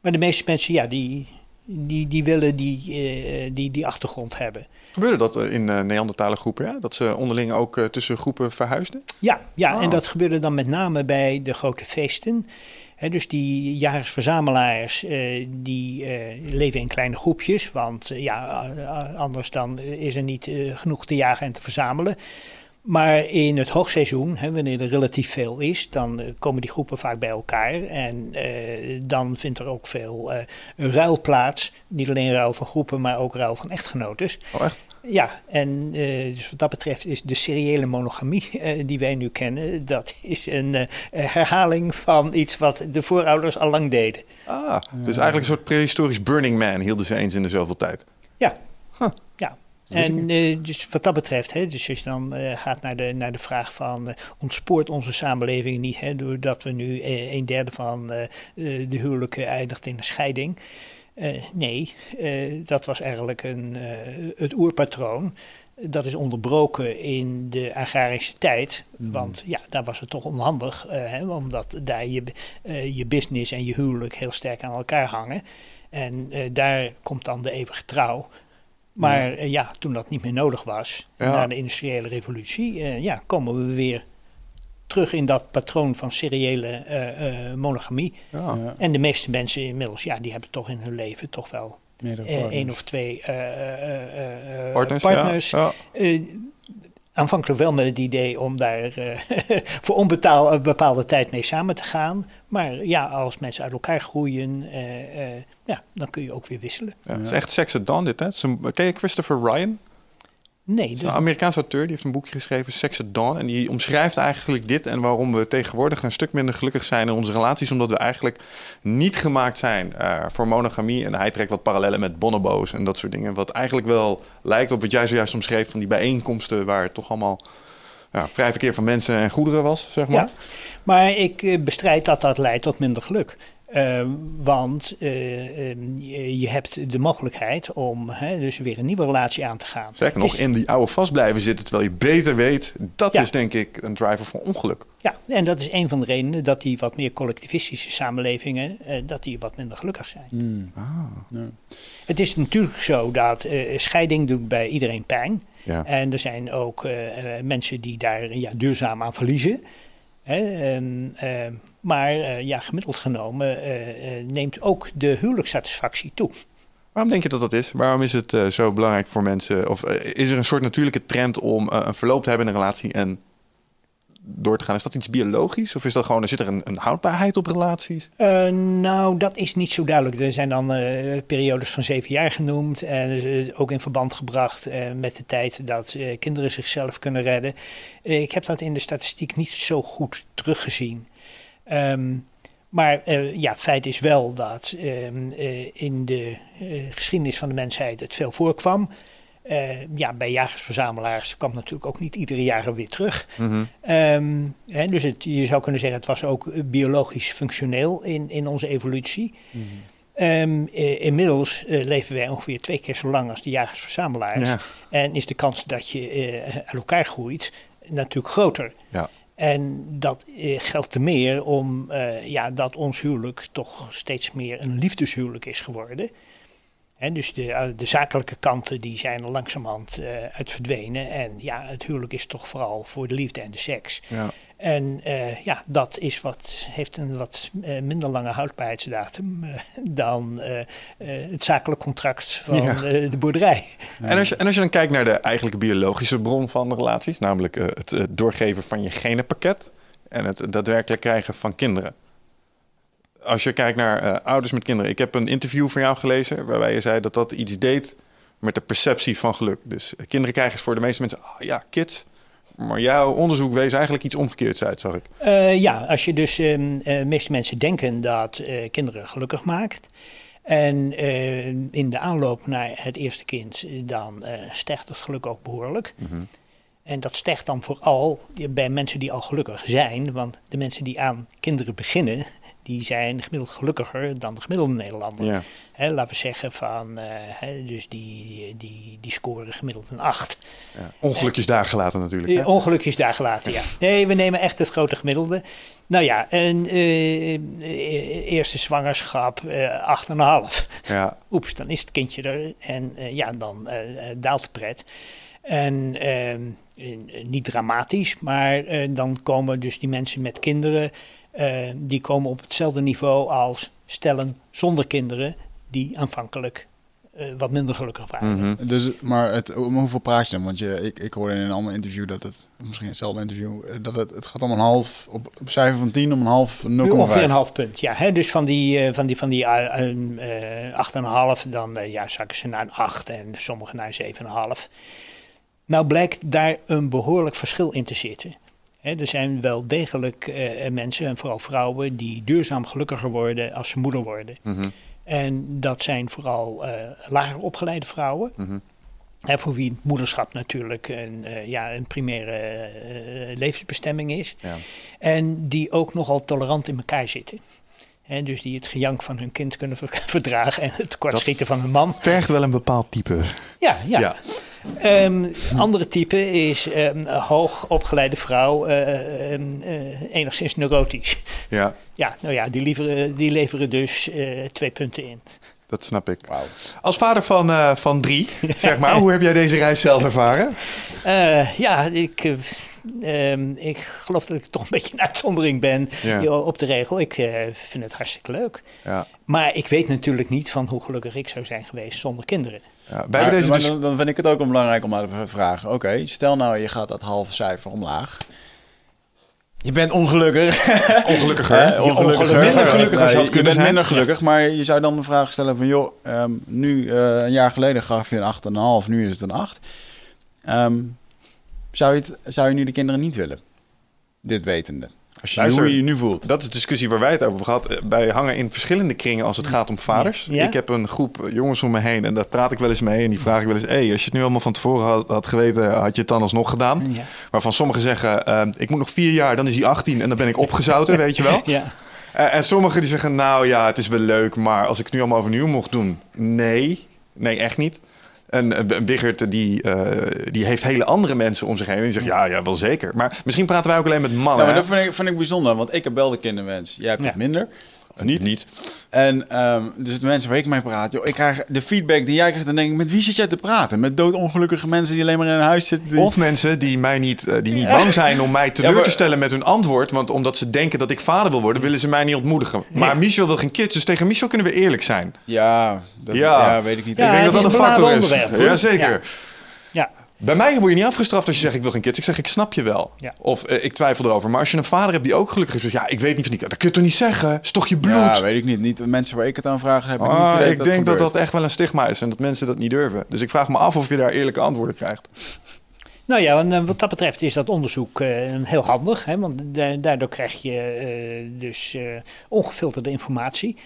Maar de meeste mensen, ja, die, die, die willen die, eh, die, die achtergrond hebben. Gebeurde dat eh, in uh, groepen? Ja? Dat ze onderling ook tussen groepen verhuisden? Ja, ja Oh. en dat gebeurde dan met name bij de grote feesten. Dus die jagers-verzamelaars die leven in kleine groepjes, want ja, anders dan is er niet genoeg te jagen en te verzamelen. Maar in het hoogseizoen, hè, wanneer er relatief veel is, dan eh, komen die groepen vaak bij elkaar. En eh, dan vindt er ook veel eh, ruil plaats. Niet alleen ruil van groepen, maar ook ruil van echtgenotes. Oh, echt? Ja, en dus wat dat betreft is de seriële monogamie die wij nu kennen, dat is een herhaling van iets wat de voorouders al lang deden. Ah, dus eigenlijk een soort prehistorisch Burning Man hielden ze eens in de zoveel tijd. Ja, Huh. ja. En eh, dus wat dat betreft, hè, dus als je dan eh, gaat naar de, naar de vraag van eh, ontspoort onze samenleving niet, hè, doordat we nu een derde van de huwelijken eindigt in een scheiding. Nee, dat was eigenlijk een, het oerpatroon. Dat is onderbroken in de agrarische tijd. Want ja, daar was het toch onhandig. hè, omdat daar je, je business en je huwelijk heel sterk aan elkaar hangen. En daar komt dan de eeuwige trouw. Maar eh, ja, toen dat niet meer nodig was, Ja. na de industriële revolutie, eh, ja, komen we weer terug in dat patroon van seriële eh, monogamie. Ja. En de meeste mensen inmiddels, ja, die hebben toch in hun leven toch wel één of twee Partners, partners. Ja. Eh, aanvankelijk wel met het idee om daar eh, voor onbetaal, een bepaalde tijd mee samen te gaan. Maar ja, als mensen uit elkaar groeien, eh, eh, ja, dan kun je ook weer wisselen. Ja, Het is echt Sex at Dawn dit, hè? Ken je Christopher Ryan? Nee, dus, een Amerikaanse auteur, die heeft een boekje geschreven, Sex at Dawn. En die omschrijft eigenlijk dit en waarom we tegenwoordig een stuk minder gelukkig zijn in onze relaties. Omdat we eigenlijk niet gemaakt zijn eh, voor monogamie. En hij trekt wat parallellen met bonobo's en dat soort dingen. Wat eigenlijk wel lijkt op wat jij zojuist omschreef van die bijeenkomsten waar het toch allemaal ja, vrij verkeer van mensen en goederen was, zeg maar. ja. Maar ik eh, bestrijd dat dat leidt tot minder geluk. Eh, want eh, eh, je, hebt de mogelijkheid om hè, dus weer een nieuwe relatie aan te gaan. Zeker nog is- in die oude vast blijven zitten terwijl je beter weet. Dat Ja. is denk ik een driver voor ongeluk. Ja, en dat is een van de redenen dat die wat meer collectivistische samenlevingen, eh, dat die wat minder gelukkig zijn. Mm. Ah, Ja. Het is natuurlijk zo dat eh, scheiding doet bij iedereen pijn. ja. En er zijn ook mensen die daar ja, duurzaam aan verliezen. Hè, en, eh, maar eh, ja, gemiddeld genomen eh, eh, neemt ook de huwelijkssatisfactie toe. Waarom denk je dat dat is? Waarom is het zo belangrijk voor mensen? Of is er een soort natuurlijke trend om een verloop te hebben in een relatie en door te gaan? Is dat iets biologisch? Of is dat gewoon, zit er een, een houdbaarheid op relaties? Uh, nou, dat is niet zo duidelijk. Er zijn dan uh, periodes van zeven jaar genoemd. En ook in verband gebracht met de tijd dat kinderen zichzelf kunnen redden. ik heb dat in de statistiek niet zo goed teruggezien. Um, maar ja, feit is wel dat ehm, in de geschiedenis van de mensheid het veel voorkwam. Uh, ja, bij jagers-verzamelaars kwam natuurlijk ook niet iedere jaar weer terug. Mm -hmm. hè, dus het, je zou kunnen zeggen, het was ook biologisch functioneel in, in onze evolutie. Mm -hmm. uh, inmiddels uh, leven wij ongeveer twee keer zo lang als de jagers-verzamelaars. Ja. En is de kans dat je uit elkaar groeit natuurlijk groter. Ja. En dat geldt te meer om ja, dat ons huwelijk toch steeds meer een liefdeshuwelijk is geworden. Dus de, de, zakelijke kanten die zijn langzamerhand uh, uit verdwenen. En ja, het huwelijk is toch vooral voor de liefde en de seks. Ja. En uh, ja, dat is wat, heeft een wat uh, minder lange houdbaarheidsdatum dan het zakelijk contract van Ja. de boerderij. En, als je, en als je dan kijkt naar de eigenlijke biologische bron van de relaties, namelijk eh, het eh, doorgeven van je genenpakket en het daadwerkelijk krijgen van kinderen. Als je kijkt naar eh, ouders met kinderen. Ik heb een interview van jou gelezen waarbij je zei dat dat iets deed met de perceptie van geluk. Dus eh, kinderen krijgen voor de meeste mensen, ah ja, kids. Maar jouw onderzoek wees eigenlijk iets omgekeerds uit, zag ik. Uh, ja, als je dus, um, uh, meeste mensen denken dat kinderen gelukkig maakt. En in de aanloop naar het eerste kind, dan stijgt het geluk ook behoorlijk. Mm -hmm. En dat stijgt dan vooral bij mensen die al gelukkig zijn. Want de mensen die aan kinderen beginnen, die zijn gemiddeld gelukkiger dan de gemiddelde Nederlander. Ja. He, laten we zeggen van, uh, he, dus die, die, die scoren gemiddeld een 8. Ja. Ongelukjes daar gelaten natuurlijk. Hè? Ongelukjes daar gelaten, ja. Nee, we nemen echt het grote gemiddelde. Nou ja, een uh, eerste zwangerschap uh, 8,5. Ja. Oeps, dan is het kindje er en ja, dan daalt de pret. En niet dramatisch, maar dan komen dus die mensen met kinderen, die komen op hetzelfde niveau als stellen zonder kinderen, die aanvankelijk uh, wat minder gelukkig waren. Mm -hmm. Dus, maar het, om hoeveel praat je dan? Want je, ik, ik hoorde in een ander interview dat het, misschien hetzelfde interview, dat het, het gaat om een half, op, op cijfer van 10 om een half 0,5. Ongeveer een half punt, ja. Hè? Dus van die, uh, van die, van die uh, 8,5, dan ja, zakken ze naar een 8 en sommigen naar een 7,5. Nou blijkt daar een behoorlijk verschil in te zitten. He, er zijn wel degelijk uh, mensen, en vooral vrouwen, die duurzaam gelukkiger worden als ze moeder worden. Mm -hmm. En dat zijn vooral uh, lager opgeleide vrouwen. Mm -hmm. He, voor wie moederschap natuurlijk een, uh, ja, een primaire levensbestemming is. Ja. En die ook nogal tolerant in elkaar zitten. He, dus die het gejank van hun kind kunnen verdragen en het tekortschieten van hun man. vergt wel een bepaald type. Ja, ja. ja. Um, andere type is um, hoog opgeleide vrouw, uh, um, uh, enigszins neurotisch. Ja. Ja, nou ja, die leveren, die leveren dus uh, twee punten in. Dat snap ik. Wow. Als vader van, uh, van drie, zeg maar, hoe heb jij deze reis zelf ervaren? Uh, ja, ik, um, ik geloof dat ik toch een beetje een uitzondering ben ja. op de regel. Ik uh, vind het hartstikke leuk. Ja. Maar ik weet natuurlijk niet van hoe gelukkig ik zou zijn geweest zonder kinderen. Ja, maar, deze maar dus... dan, dan, vind ik het ook belangrijk om aan te vragen. Oké, okay, stel nou je gaat dat halve cijfer omlaag. Je bent ongelukkig. Ongelukkiger. uh, ongelukkiger. Minder gelukkig als je had je kunnen bent zijn. minder gelukkig, maar je zou dan de vraag stellen van... joh, um, nu uh, een jaar geleden gaf je een 8,5, nu is het een 8. Um, zou, je het, zou je nu de kinderen niet willen? Dit wetende. Als je Luister, hoe je je nu voelt. Dat is de discussie waar wij het over hebben gehad. Wij hangen in verschillende kringen als het gaat om vaders. Ja? Ik heb een groep jongens om me heen en daar praat ik wel eens mee. En die vraag ik wel eens: hey, als je het nu allemaal van tevoren had, had geweten, had je het dan alsnog gedaan? Ja. Waarvan sommigen zeggen: uh, ik moet nog vier jaar, dan is hij 18 en dan ben ik opgezouten, weet je wel. Ja. Uh, en sommigen die zeggen: nou ja, het is wel leuk, maar als ik het nu allemaal overnieuw mocht doen, nee, nee, echt niet. En uh, Biggert, die, uh, die heeft hele andere mensen om zich heen. En die zegt, ja, ja, wel zeker. Maar misschien praten wij ook alleen met mannen. Ja, maar dat vind ik, vind ik bijzonder, want ik heb wel de kinderwens. Jij hebt Ja. het minder. Niet. niet. En ehm, dus de mensen waar ik mee praat, joh, ik krijg de feedback die jij krijgt, dan denk ik, met wie zit jij te praten? Met doodongelukkige mensen die alleen maar in een huis zitten. Die... Of mensen die, mij niet, uh, die niet bang zijn om mij teleur Ja, maar- te stellen met hun antwoord. Want omdat ze denken dat ik vader wil worden, willen ze mij niet ontmoedigen. Maar Ja. Michel wil geen kids, dus tegen Michel kunnen we eerlijk zijn. Ja, dat, Ja. ja. weet ik niet. Ja, ik denk dat is dat een factor is. Jazeker. Ja. Bij mij word je niet afgestraft als je zegt ik wil geen kids. Ik zeg ik snap je wel. Ja. Of eh, ik twijfel erover. Maar als je een vader hebt die ook gelukkig is, je, ja, ik weet niet van die. Dat kun je toch niet zeggen? is toch je bloed? Ja, weet ik niet. Niet de mensen waar ik het aan vraag hebben. niet Ah, idee ik denk dat gebeurt. dat echt wel een stigma is en dat mensen dat niet durven. Dus ik vraag me af of je daar eerlijke antwoorden krijgt. Nou ja, en, eh, wat dat betreft is dat onderzoek eh, heel handig. Hè, want da- daardoor krijg je eh, dus eh, ongefilterde informatie.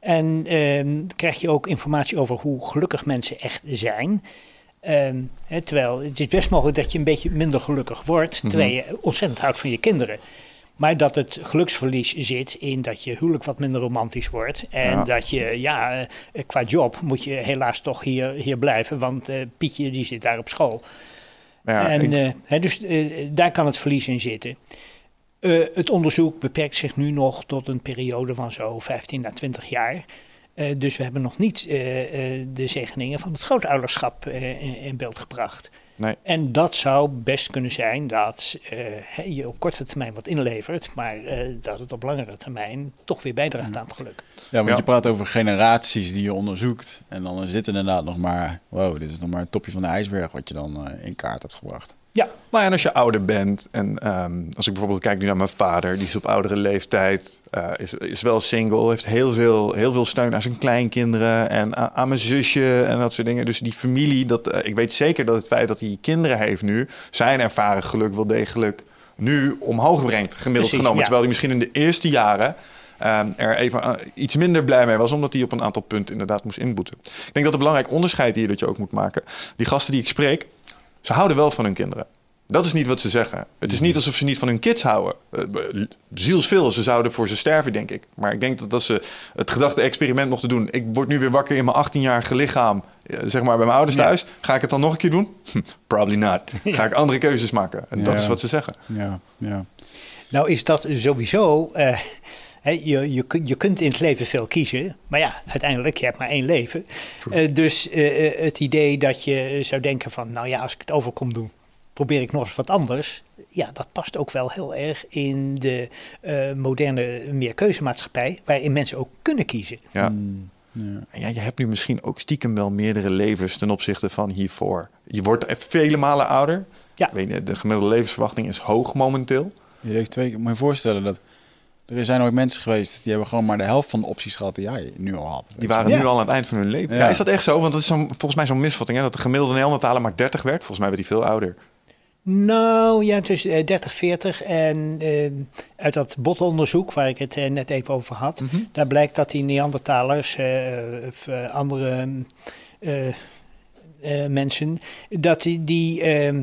En ehm, krijg je ook informatie over hoe gelukkig mensen echt zijn. Ehm, terwijl het is best mogelijk dat je een beetje minder gelukkig wordt, terwijl je ontzettend houdt van je kinderen. Maar dat het geluksverlies zit in dat je huwelijk wat minder romantisch wordt. En Ja. dat je, ja, eh, qua job moet je helaas toch hier, hier blijven. Want eh, Pietje die zit daar op school. Ja, en, ik- eh, dus daar kan het verlies in zitten. Het onderzoek beperkt zich nu nog tot een periode van zo 15 à 20 jaar. Eh, dus we hebben nog niet eh, eh, de zegeningen van het grootouderschap eh, in, in beeld gebracht. Nee. En dat zou best kunnen zijn dat eh, je op korte termijn wat inlevert, maar eh, dat het op langere termijn toch weer bijdraagt aan het geluk. Ja, want Ja. je praat over generaties die je onderzoekt. En dan is dit inderdaad nog maar... Wow, dit is nog maar het topje van de ijsberg wat je dan eh, in kaart hebt gebracht. Ja, Nou ja, en als je ouder bent en ehm, als ik bijvoorbeeld kijk nu naar mijn vader, die is op oudere leeftijd, eh, is, is wel single, heeft heel veel, heel veel steun aan zijn kleinkinderen en aan, aan mijn zusje en dat soort dingen. Dus die familie, dat, eh, ik weet zeker dat het feit dat hij kinderen heeft nu, zijn ervaren geluk wel degelijk nu omhoog brengt, gemiddeld Precies, genomen. ja. Terwijl hij misschien in de eerste jaren ehm, er even eh, iets minder blij mee was, omdat hij op een aantal punten inderdaad moest inboeten. Ik denk dat een belangrijk onderscheid hier dat je ook moet maken. Die gasten die ik spreek, ze houden wel van hun kinderen. Dat is niet wat ze zeggen. Het is niet alsof ze niet van hun kids houden. Eh, Zielsveel, ze zouden voor ze sterven, denk ik. Maar ik denk dat als ze het gedachte-experiment mochten doen... ik word nu weer wakker in mijn 18-jarige lichaam... eh, zeg maar bij mijn ouders Ja. thuis. Ga ik het dan nog een keer doen? Hm, Probably not. Ga ik andere keuzes maken. En dat is wat ze zeggen. Ja, ja. Nou is dat sowieso. eh, je, je, je kunt in het leven veel kiezen. Maar ja, uiteindelijk, je hebt maar één leven. Eh, dus eh, eh, het idee dat je zou denken van... nou ja, als ik het over kom doen, probeer ik nog eens wat anders. Ja, dat past ook wel heel erg in de eh, moderne meerkeuzemaatschappij... waarin mensen ook kunnen kiezen. Ja. Mm, ja. Ja, je hebt nu misschien ook stiekem wel meerdere levens... ten opzichte van hiervoor. Je wordt vele malen ouder. Ja. Ik weet de gemiddelde levensverwachting is hoog momenteel. Je heeft twee keer, moet je voorstellen dat er zijn ooit mensen geweest die hebben gewoon maar de helft van de opties gehad die jij nu al had. Die waren Ja. nu al aan het eind van hun leven. Ja, Ja. is dat echt zo? Want dat is volgens mij zo'n misvatting. Hè? Dat de gemiddelde Neandertaler maar 30 werd. Volgens mij werd hij veel ouder. Nou ja, tussen eh, 30, 40 en eh, uit dat botonderzoek waar ik het eh, net even over had, daar blijkt dat die Neandertalers eh, of andere eh, eh, mensen, dat die, die eh,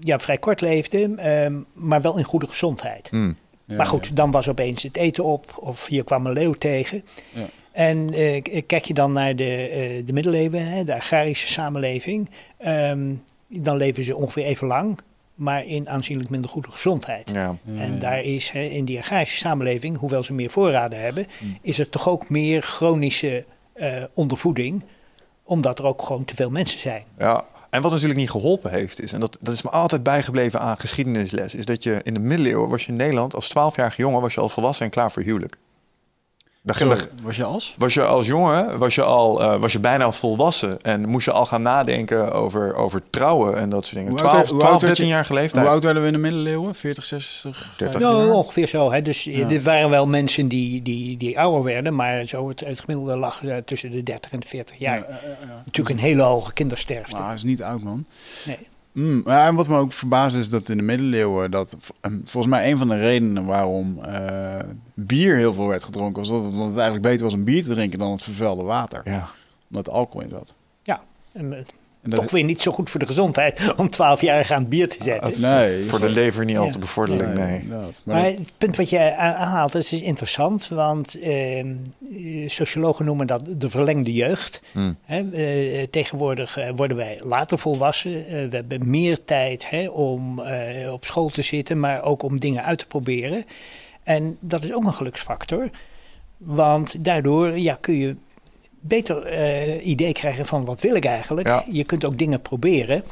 ja, vrij kort leefden, eh, maar wel in goede gezondheid. Hmm. Ja, maar goed, ja. dan was opeens het eten op of hier kwam een leeuw tegen. Ja. En eh, kijk je dan naar de, eh, de middeleeuwen, hè, de agrarische samenleving, ehm, dan leven ze ongeveer even lang, maar in aanzienlijk minder goede gezondheid. Ja. Ja, En ja. daar is hè, in die agrarische samenleving, hoewel ze meer voorraden hebben, Mm. is er toch ook meer chronische eh, ondervoeding, omdat er ook gewoon te veel mensen zijn. ja. En wat natuurlijk niet geholpen heeft, is, en dat, dat is me altijd bijgebleven aan geschiedenisles, is dat je in de middeleeuwen was je in Nederland als 12-jarige jongen was je al volwassen en klaar voor huwelijk. Dan Zo, ging- was je als? was je als jongen was je al, eh, was je bijna volwassen en moest je al gaan nadenken over, over trouwen en dat soort dingen. Hoe oud 12, werd- hoe 12 oud werd 13 je- jaar leeftijd. Hoe oud werden we in de middeleeuwen? 40, 60, 30. 50 Nou, jaar? ongeveer zo. Hè. Dus eh, Ja. er waren wel mensen die, die, die ouder werden, maar zo het, het gemiddelde lag eh, tussen de 30 en de 40 jaar. Ja, ja. Natuurlijk een hele hoge kindersterfte. Hij is niet oud, man. Nee. Mm, ja, en wat me ook verbaast is dat in de middeleeuwen... dat v- eh, volgens mij een van de redenen waarom eh, bier heel veel werd gedronken... was dat het, want het eigenlijk beter was om bier te drinken dan het vervuilde water. Ja. Omdat alcohol in zat. Ja, en, En dat, toch weer niet zo goed voor de gezondheid om 12 jaar aan het bier te zetten. Nee. Voor de lever niet al Ja. te bevorderlijk, nee. Maar het punt wat je aanhaalt, dat is interessant, want ehm, eh, sociologen noemen dat de verlengde jeugd. Hmm. Hè, eh, tegenwoordig eh, worden wij later volwassen. We hebben meer tijd hè, om eh, op school te zitten, maar ook om dingen uit te proberen. En dat is ook een geluksfactor, want daardoor ja, kun je beter eh, idee krijgen van wat wil ik eigenlijk. Ja. Je kunt ook dingen proberen.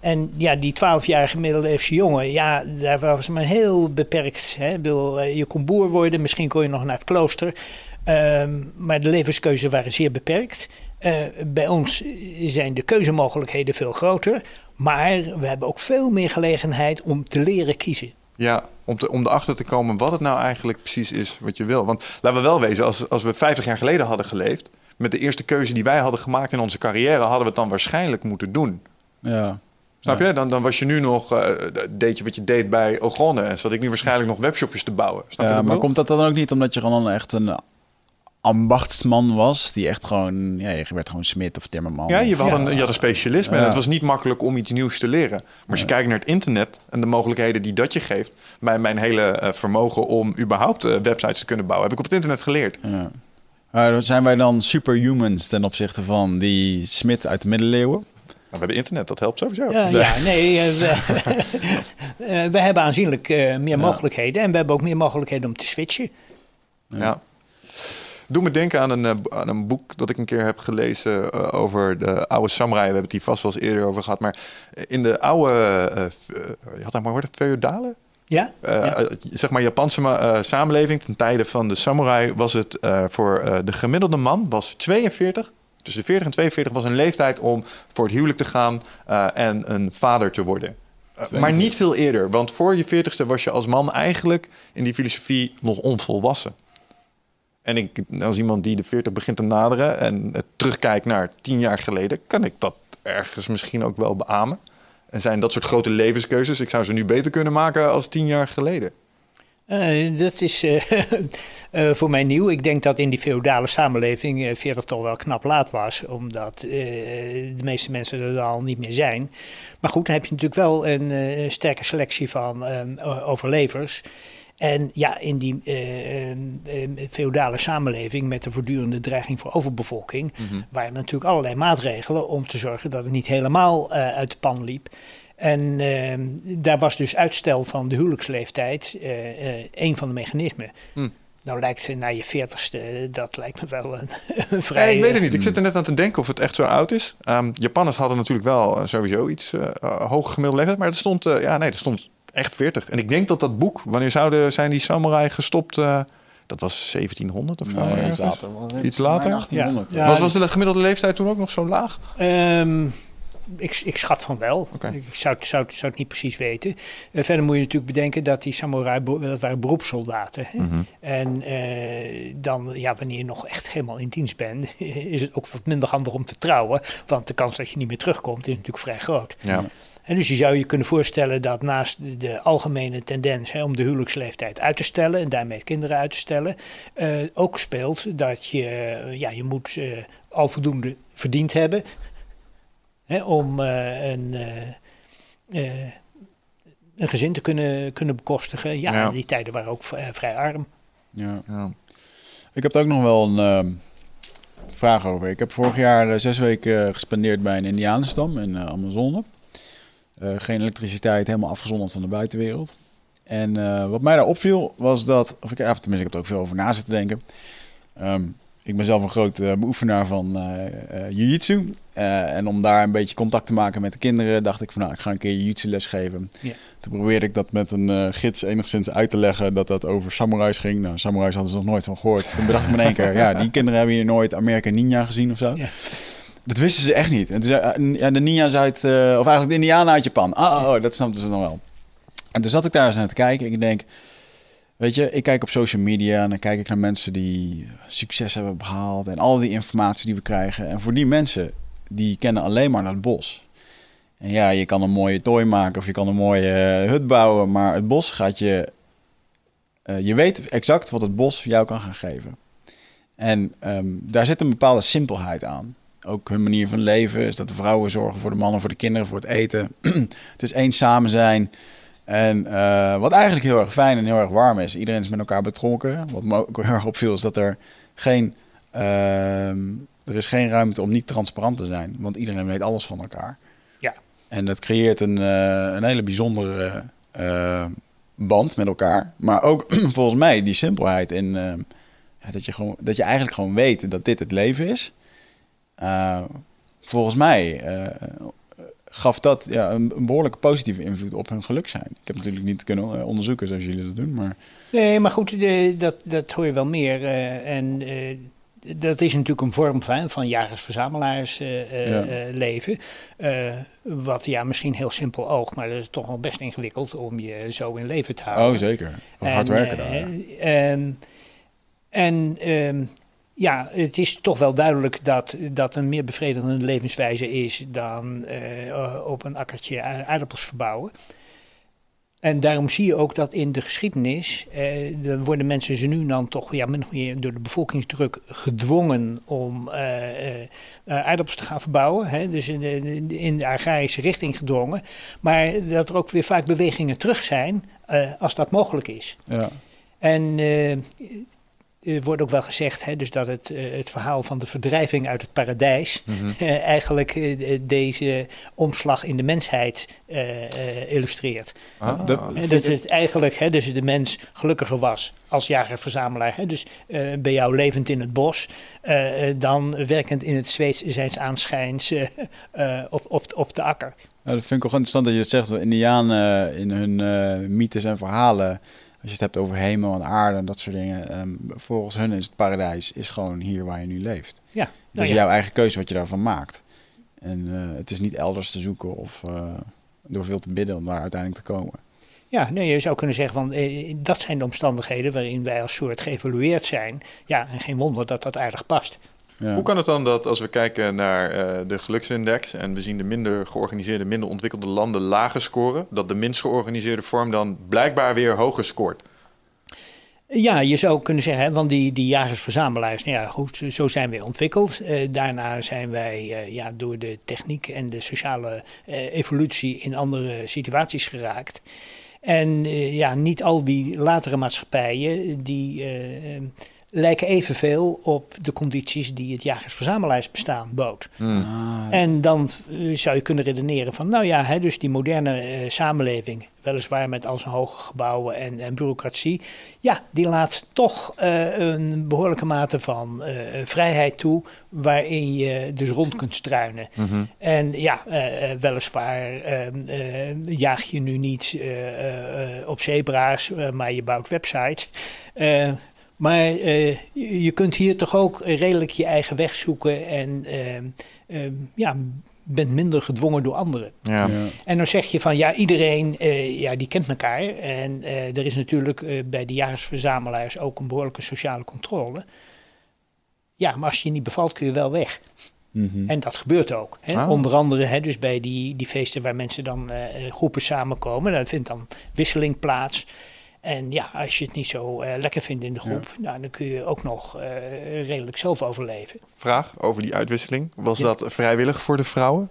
En ja, die 12-jarige middeleeuwse jongen, ja, daar was maar heel beperkt. Hè? Ik bedoel, eh, je kon boer worden, misschien kon je nog naar het klooster. Ehm, maar de levenskeuzes waren zeer beperkt. Eh, bij ons zijn de keuzemogelijkheden veel groter. Maar we hebben ook veel meer gelegenheid om te leren kiezen. Ja, om, te, om erachter te komen wat het nou eigenlijk precies is wat je wil. Want laten we wel wezen, als, als we 50 jaar geleden hadden geleefd... met de eerste keuze die wij hadden gemaakt in onze carrière... hadden we het dan waarschijnlijk moeten doen. Ja. Snap je? Dan, dan was je nu nog, uh, deed je wat je deed bij Ogonne. En zat ik nu waarschijnlijk nog webshopjes te bouwen. Snap ja, je maar komt dat dan ook niet omdat je gewoon echt een ambachtsman was? Die echt gewoon, ja, je werd gewoon smid of timmerman. Ja, je had. Een, je had een specialisme. En het was niet makkelijk om iets nieuws te leren. Maar als je kijkt naar het internet en de mogelijkheden die dat je geeft... bij mijn hele eh, vermogen om überhaupt eh, websites te kunnen bouwen... heb ik op het internet geleerd. Ja. Maar zijn wij dan superhumans ten opzichte van die smid uit de middeleeuwen? Nou, we hebben internet, dat helpt sowieso. Ja, ja nee, eh, we, eh, we hebben aanzienlijk eh, meer mogelijkheden. En we hebben ook meer mogelijkheden om te switchen. Ja. Doe me denken aan een, aan een boek dat ik een keer heb gelezen over de oude samurai. We hebben het hier vast wel eens eerder over gehad. Maar in de oude, je had dat maar woord, feudale? Ja? Eh, Ja. eh, zeg maar Japanse ma- eh, samenleving ten tijde van de samurai was het eh, voor eh, de gemiddelde man was 42. Tussen de 40 en 42 was een leeftijd om voor het huwelijk te gaan eh, en een vader te worden. Maar niet veel eerder, want voor je 40ste was je als man eigenlijk in die filosofie nog onvolwassen. En ik, als iemand die de 40 begint te naderen en terugkijkt naar 10 jaar geleden, kan ik dat ergens misschien ook wel beamen. En zijn dat soort grote levenskeuzes, ik zou ze nu beter kunnen maken als 10 jaar geleden. Eh, dat is eh, eh, voor mij nieuw. Ik denk dat in die feodale samenleving eh 40 toch wel knap laat was, omdat de meeste mensen er al niet meer zijn. Maar goed, dan heb je natuurlijk wel een sterke selectie van eh, overlevers. En ja, in die eh, feodale samenleving met de voortdurende dreiging voor overbevolking, waren natuurlijk allerlei maatregelen om te zorgen dat het niet helemaal eh, uit de pan liep. En eh, daar was dus uitstel van de huwelijksleeftijd eh, eh, een van de mechanismen. Hm. Nou lijkt naar je veertigste, dat lijkt me wel een, een Nee, vrij... ik weet het niet. Ik zit er net aan te denken of het echt zo oud is. Ehm, Japanners hadden natuurlijk wel sowieso iets uh, hoge gemiddelde leeftijd. Maar er stond, uh, ja, nee, er stond echt 40. En ik denk dat dat boek, wanneer zouden zijn die samurai gestopt? Uh, dat was 1700 of zo. Nee, iets later. Iets later? 1800. Ja. Ja, was, was de gemiddelde leeftijd toen ook nog zo laag? Um, ik, ik, schat van wel. Okay. Ik zou, zou, zou, het niet precies weten. Uh, verder moet je natuurlijk bedenken dat die samurai, dat waren beroepssoldaten. Hè? Mm -hmm. En uh, dan, ja, wanneer je nog echt helemaal in dienst bent, is het ook wat minder handig om te trouwen. Want de kans dat je niet meer terugkomt is natuurlijk vrij groot. Ja. En dus je zou je kunnen voorstellen dat naast de algemene tendens hè, om de huwelijksleeftijd uit te stellen en daarmee kinderen uit te stellen, uh, ook speelt dat je, ja, je moet uh, al voldoende verdiend hebben hè, om uh, een, een gezin te kunnen, kunnen bekostigen. Ja, Ja. die tijden waren ook vrij arm. Ja. Ja. Ik heb er ook nog wel een uh, vraag over. Ik heb vorig jaar uh, zes weken gespendeerd bij een Indianenstam in uh, Amazone. Uh, geen elektriciteit, helemaal afgezonderd van de buitenwereld. En uh, wat mij daar opviel was dat, of ik, ja, tenminste ik heb er ook veel over na zitten denken. Um, ik ben zelf een groot uh, beoefenaar van uh, jiu-jitsu. en om daar een beetje contact te maken met de kinderen, dacht ik van nou, ik ga een keer jiu-jitsu lesgeven. Ja. Toen probeerde ik dat met een gids enigszins uit te leggen dat dat over samurais ging. Nou, samurais hadden ze nog nooit van gehoord. Toen bedacht ik me in één keer, ja, die kinderen hebben hier nooit Amerika Ninja gezien of zo. Dat wisten ze echt niet. En ja, de ninja's uit, uh, of eigenlijk de Indianen uit Japan. Oh, oh, dat snapten ze dan wel. En toen zat ik daar eens naar te kijken. En ik denk, weet je, ik kijk op social media en dan kijk ik naar mensen die succes hebben behaald. En al die informatie die we krijgen. En voor die mensen, die kennen alleen maar het bos. En ja, je kan een mooie tooi maken of je kan een mooie uh, hut bouwen. Maar het bos gaat je, je weet exact wat het bos jou kan gaan geven. En um, daar zit een bepaalde simpelheid aan ook hun manier van leven is dat de vrouwen zorgen voor de mannen, voor de kinderen, voor het eten. het is één samen zijn. En uh, wat eigenlijk heel erg fijn en heel erg warm is. Iedereen is met elkaar betrokken. Wat me ook heel erg opviel is dat er geen, uh, er is geen ruimte om niet transparant te zijn. Want iedereen weet alles van elkaar. Ja. En dat creëert een, uh, een hele bijzondere band met elkaar. Maar ook volgens mij die simpelheid in ja, dat, je gewoon, dat je eigenlijk gewoon weet dat dit het leven is. Uh, volgens mij uh, gaf dat ja, een, een, behoorlijke positieve invloed op hun geluk zijn. Ik heb natuurlijk niet kunnen uh, onderzoeken zoals jullie dat doen, maar... Nee, maar goed, de, dat, dat hoor je wel meer. en dat is natuurlijk een vorm van, van jagers-verzamelaars uh, Ja. eh, leven. Eh, wat ja, misschien heel simpel oogt, maar dat is toch wel best ingewikkeld om je zo in leven te houden. Oh, zeker. Of En, hard werken eh, daar. ja. ehm, en ehm, ja, het is toch wel duidelijk dat dat een meer bevredigende levenswijze is dan eh, op een akkertje aardappels verbouwen. En daarom zie je ook dat in de geschiedenis, eh, dan worden mensen ze nu dan toch ja, meer door de bevolkingsdruk gedwongen om eh, eh, eh, aardappels te gaan verbouwen. Hè? Dus in de, in de agrarische richting gedwongen. Maar dat er ook weer vaak bewegingen terug zijn eh, als dat mogelijk is. Ja. En eh, er wordt ook wel gezegd hè, dus dat het, eh, het verhaal van de verdrijving uit het paradijs Mhm. eh, eigenlijk deze omslag in de mensheid eh, eh, illustreert. Ah, Dat- En dat het eigenlijk hè, dus de mens gelukkiger was als jager-verzamelaar. Hè, dus eh, bij jou levend in het bos, dan werkend in het Zweeds zijns aanschijns op, op, op de akker. Ja, dat vind ik ook interessant dat je het zegt. Indianen in hun eh, mythes en verhalen, je het hebt over hemel en aarde en dat soort dingen, ehm, volgens hun is het paradijs is gewoon hier waar je nu leeft. Ja, Het nou is ja. jouw eigen keuze wat je daarvan maakt. En eh, het is niet elders te zoeken of eh, door veel te bidden om daar uiteindelijk te komen. Ja, nee, je zou kunnen zeggen, van, eh, dat zijn de omstandigheden waarin wij als soort geëvolueerd zijn. Ja, en geen wonder dat dat aardig past. Ja. Hoe kan het dan dat als we kijken naar eh, de geluksindex en we zien de minder georganiseerde, minder ontwikkelde landen lager scoren, dat de minst georganiseerde vorm dan blijkbaar weer hoger scoort? Ja, je zou kunnen zeggen, hè, want die, die jagers-verzamelaars, nou ja, goed, zo- zijn wij ontwikkeld. Eh, daarna zijn wij eh, ja, door de techniek en de sociale evolutie in andere situaties geraakt. En ja, niet al die latere maatschappijen, die lijken evenveel op de condities die het jagers-verzamelaarsbestaan bood. Hmm. Ah, En dan eh, zou je kunnen redeneren van, nou ja, hè, dus die moderne eh, samenleving, weliswaar met al zijn hoge gebouwen en, en bureaucratie, ja, die laat toch eh, een behoorlijke mate van eh, vrijheid toe, waarin je dus rond kunt struinen. Mhm. En ja, weliswaar eh, eh, jaag je nu niet eh, eh, eh, op zebra's, maar je bouwt websites. Maar eh, je kunt hier toch ook redelijk je eigen weg zoeken en eh, eh, ja, bent minder gedwongen door anderen. Ja. ja. En dan zeg je van ja, iedereen eh, ja, die kent elkaar. En eh, er is natuurlijk eh, bij de jaarsverzamelaars ook een behoorlijke sociale controle. Ja, maar als je je niet bevalt kun je wel weg. Mhm. En dat gebeurt ook. Hè? Ah. Onder andere hè, dus bij die, die feesten waar mensen dan groepen samenkomen. Daar vindt dan wisseling plaats. En ja, als je het niet zo eh, lekker vindt in de groep, nou, dan kun je ook nog eh, redelijk zelf overleven. Vraag over die uitwisseling. Was Ja. dat vrijwillig voor de vrouwen?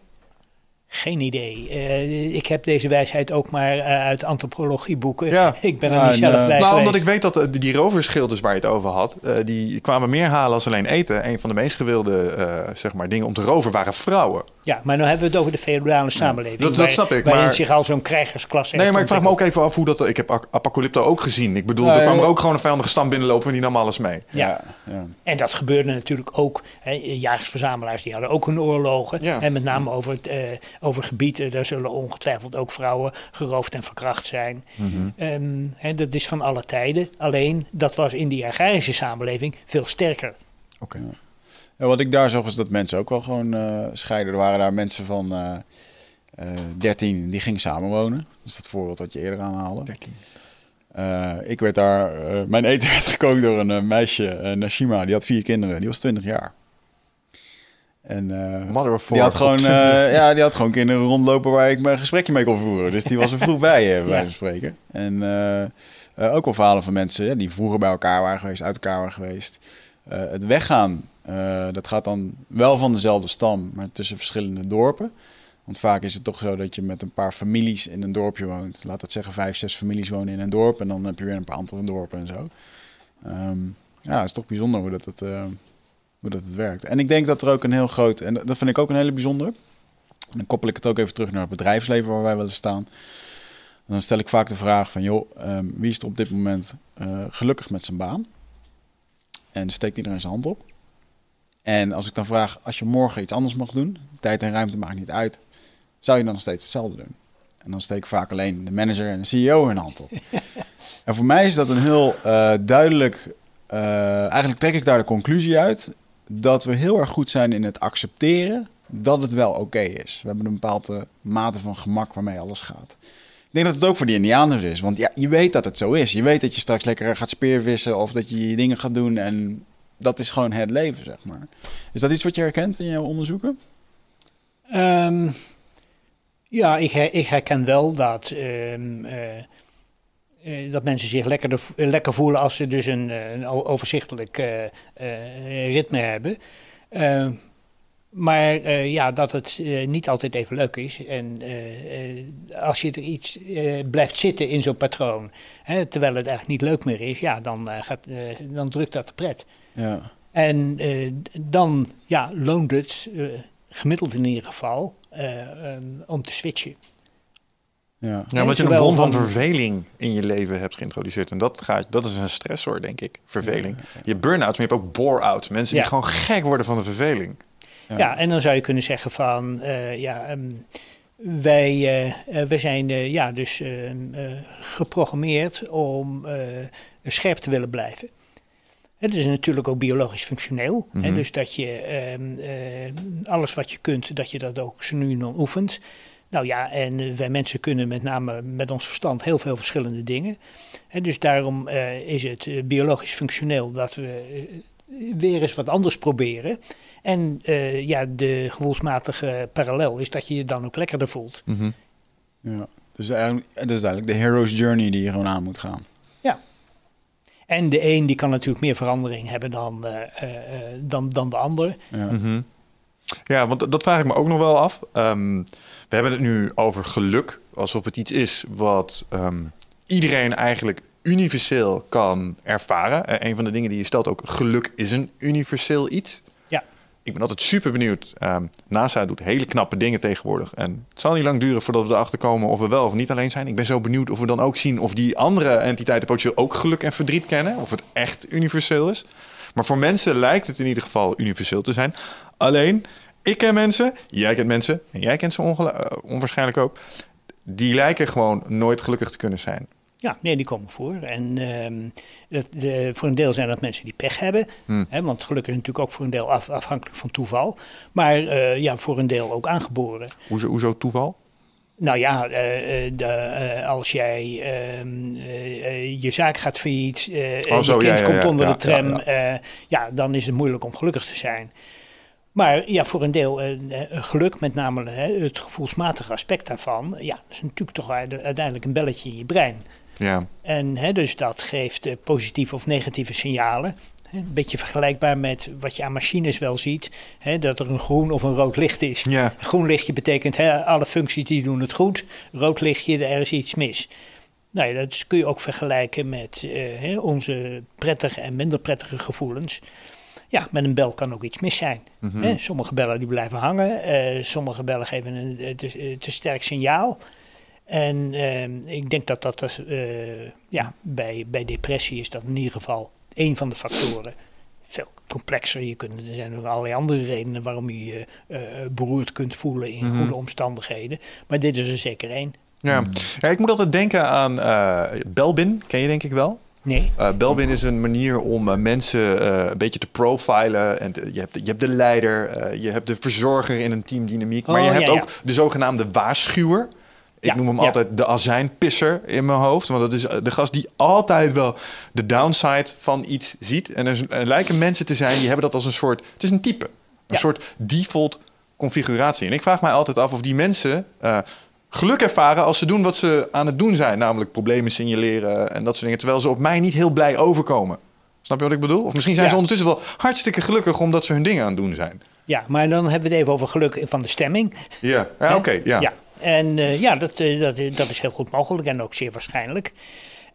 Geen idee. Eh, ik heb deze wijsheid ook maar eh, uit antropologieboeken. Ja. Ik ben er niet zelf eh, bij nou, geweest. omdat ik weet dat eh, die roverschilders waar je het over had, eh, die kwamen meer halen als alleen eten. Een van de meest gewilde eh, zeg maar, dingen om te roven waren vrouwen. Ja, maar nu hebben we het over de feodale samenleving. Dat- dat waar- snap ik, Waarin maar- zich al zo'n krijgersklasse Nee, heeft maar ik vraag me ook even af hoe dat... Ik heb Ap- Apocalypto ook gezien. Ik bedoel, Ja, er kwam er ook gewoon een vijandige stam binnenlopen en die nam alles mee. Ja. ja. En dat gebeurde natuurlijk ook. Hè, jagers-verzamelaars die hadden ook hun oorlogen. Ja. En met name over, het, eh, over gebieden, daar zullen ongetwijfeld ook vrouwen geroofd en verkracht zijn. Hè, dat is van alle tijden. Alleen dat was in die agrarische samenleving veel sterker. Oké. Ja, wat ik daar zag is dat mensen ook wel gewoon eh, scheiden. Er waren daar mensen van eh eh 13 die gingen samenwonen. Dat is dat voorbeeld wat je eerder aanhaalde. 13. Eh, ik werd daar, eh, mijn eten werd gekookt door een eh, meisje, eh, Nashima, die had vier kinderen. Die was 20 jaar. En eh, Mother of die had, gewoon, op 20. eh, ja, die had gewoon kinderen rondlopen waar ik mijn gesprekje mee kon voeren. Dus die was er vroeg bij, eh, bij wijze van spreken. En ook wel verhalen van mensen ja, die vroeger bij elkaar waren geweest, uit elkaar waren geweest. Het weggaan, dat gaat dan wel van dezelfde stam, maar tussen verschillende dorpen. Want vaak is het toch zo dat je met een paar families in een dorpje woont. Laat dat zeggen, vijf, zes families wonen in een dorp. En dan heb je weer een paar andere dorpen en zo. Ehm, ja, het is toch bijzonder hoe dat het, eh, hoe dat het werkt. En ik denk dat er ook een heel groot... En dat vind ik ook een hele bijzonder. Dan koppel ik het ook even terug naar het bedrijfsleven waar wij willen staan. Dan stel ik vaak de vraag van... joh, ehm, wie is er op dit moment eh, gelukkig met zijn baan? En steekt iedereen zijn hand op. En als ik dan vraag, als je morgen iets anders mag doen... tijd en ruimte maakt niet uit... zou je dan nog steeds hetzelfde doen? En dan steek ik vaak alleen de manager en de CEO hun hand op. en voor mij is dat een heel eh, duidelijk... eh, eigenlijk trek ik daar de conclusie uit... dat we heel erg goed zijn in het accepteren dat het wel oké is. We hebben een bepaalde mate van gemak waarmee alles gaat. Ik denk dat het ook voor die Indianers is. Want ja, je weet dat het zo is. Je weet dat je straks lekker gaat speervissen of dat je je dingen gaat doen. En dat is gewoon het leven, zeg maar. Is dat iets wat je herkent in jouw onderzoeken? Ehm, ja, ik, ik herken wel dat, ehm, eh, eh, dat mensen zich lekker, lekker voelen als ze dus een, eh, een overzichtelijk eh, eh, ritme hebben. Ehm, maar eh, ja, dat het eh, niet altijd even leuk is. En eh, eh, als je er iets eh, blijft zitten in zo'n patroon, hè, terwijl het eigenlijk niet leuk meer is, ja, dan, eh, gaat, eh, dan drukt dat de pret. Ja. En eh, dan ja, loont het, eh, gemiddeld in ieder geval, eh, om te switchen. Ja. Ja, omdat je een bron van van- verveling in je leven hebt geïntroduceerd. En dat, gaat, dat is een stressor, denk ik. Verveling. Je hebt burn-out, maar je hebt ook bore-out. Mensen Ja. die gewoon gek worden van de verveling. Ja. Ja. en dan zou je kunnen zeggen van, eh, ja, ehm, wij, wij zijn ja, dus ehm, eh, geprogrammeerd om eh, scherp te willen blijven. Het is natuurlijk ook biologisch functioneel. hè, Mhm. dus dat je ehm, eh, alles wat je kunt, dat je dat ook zo nu en dan oefent. Nou ja, en eh, wij mensen kunnen met name met ons verstand heel veel verschillende dingen. Hè, dus daarom eh, is het eh, biologisch functioneel dat we weer eens wat anders proberen. En eh, ja, de gevoelsmatige parallel is dat je je dan ook lekkerder voelt. Mhm. ja. Dus eigenlijk, dat is eigenlijk de hero's journey die je gewoon aan moet gaan. En de een die kan natuurlijk meer verandering hebben dan, eh, eh, eh, dan, dan de ander. Ja. Mhm. Ja, want dat vraag ik me ook nog wel af. Ehm, we hebben het nu over geluk, alsof het iets is wat ehm, iedereen eigenlijk universeel kan ervaren. Eh, een van de dingen die je stelt ook, geluk is een universeel iets. Ja. Ik ben altijd super benieuwd. Ehm, NASA doet hele knappe dingen tegenwoordig. En het zal niet lang duren voordat we erachter komen of we wel of niet alleen zijn. Ik ben zo benieuwd of we dan ook zien of die andere entiteiten potentieel ook geluk en verdriet kennen. Of het echt universeel is. Maar voor mensen lijkt het in ieder geval universeel te zijn. Alleen, ik ken mensen, jij kent mensen, en jij kent ze eh, onwaarschijnlijk ook. Die lijken gewoon nooit gelukkig te kunnen zijn. Ja, nee, die komen voor. En ehm, dat, de, voor een deel zijn dat mensen die pech hebben. Hmm. Hè, want geluk is natuurlijk ook voor een deel af, afhankelijk van toeval. Maar eh, ja, voor een deel ook aangeboren. Hoezo, hoezo toeval? Nou ja, eh, eh, de, eh, als jij ehm, eh, eh, je zaak gaat failliet, eh Oh, je kind ja, ja, komt onder ja, de tram, ja, dan is het moeilijk om gelukkig te zijn. Maar ja, voor een deel eh, eh, geluk, met name hè, het gevoelsmatige aspect daarvan, ja, dat is natuurlijk toch uite- uiteindelijk een belletje in je brein. Ja, En hè, dus dat geeft eh, positieve of negatieve signalen. Een beetje vergelijkbaar met wat je aan machines wel ziet. Hè, dat er een groen of een rood licht is. ja. Groen lichtje betekent hè, alle functies die doen het goed. Rood lichtje, er is iets mis. Nou ja, dat kun je ook vergelijken met eh, hè, onze prettige en minder prettige gevoelens. Ja, met een bel kan ook iets mis zijn. Mhm. Hè, sommige bellen die blijven hangen. eh, sommige bellen geven een eh, te, eh, te sterk signaal. En ik denk dat dat ja, bij, bij depressie is dat in ieder geval één van de factoren. Veel complexer. Je kunt, er zijn ook allerlei andere redenen waarom je je beroerd kunt voelen in Mhm. goede omstandigheden. Maar dit is er zeker één. Ja. ja, ik moet altijd denken aan Belbin, ken je denk ik wel? Nee. Eh, Belbin is een manier om eh, mensen eh, een beetje te profilen. En te- je, hebt, je hebt de leider, je hebt de verzorger in een teamdynamiek. Maar Oh, je hebt ja, ja. ook de zogenaamde waarschuwer. Ik Ja, noem hem altijd de azijnpisser in mijn hoofd. Want dat is de gast die altijd wel de downside van iets ziet. En er, er lijken mensen te zijn die hebben dat als een soort... Het is een type. Een soort default configuratie. En ik vraag mij altijd af of die mensen... geluk ervaren als ze doen wat ze aan het doen zijn. Namelijk problemen signaleren en dat soort dingen. Terwijl ze op mij niet heel blij overkomen. Snap je wat ik bedoel? Of misschien zijn Ja. ze ondertussen wel hartstikke gelukkig omdat ze hun dingen aan het doen zijn. Ja, maar dan hebben we het even over geluk van de stemming. Ja, oké. ja. ja. En eh, ja, dat, eh, dat, dat is heel goed mogelijk en ook zeer waarschijnlijk.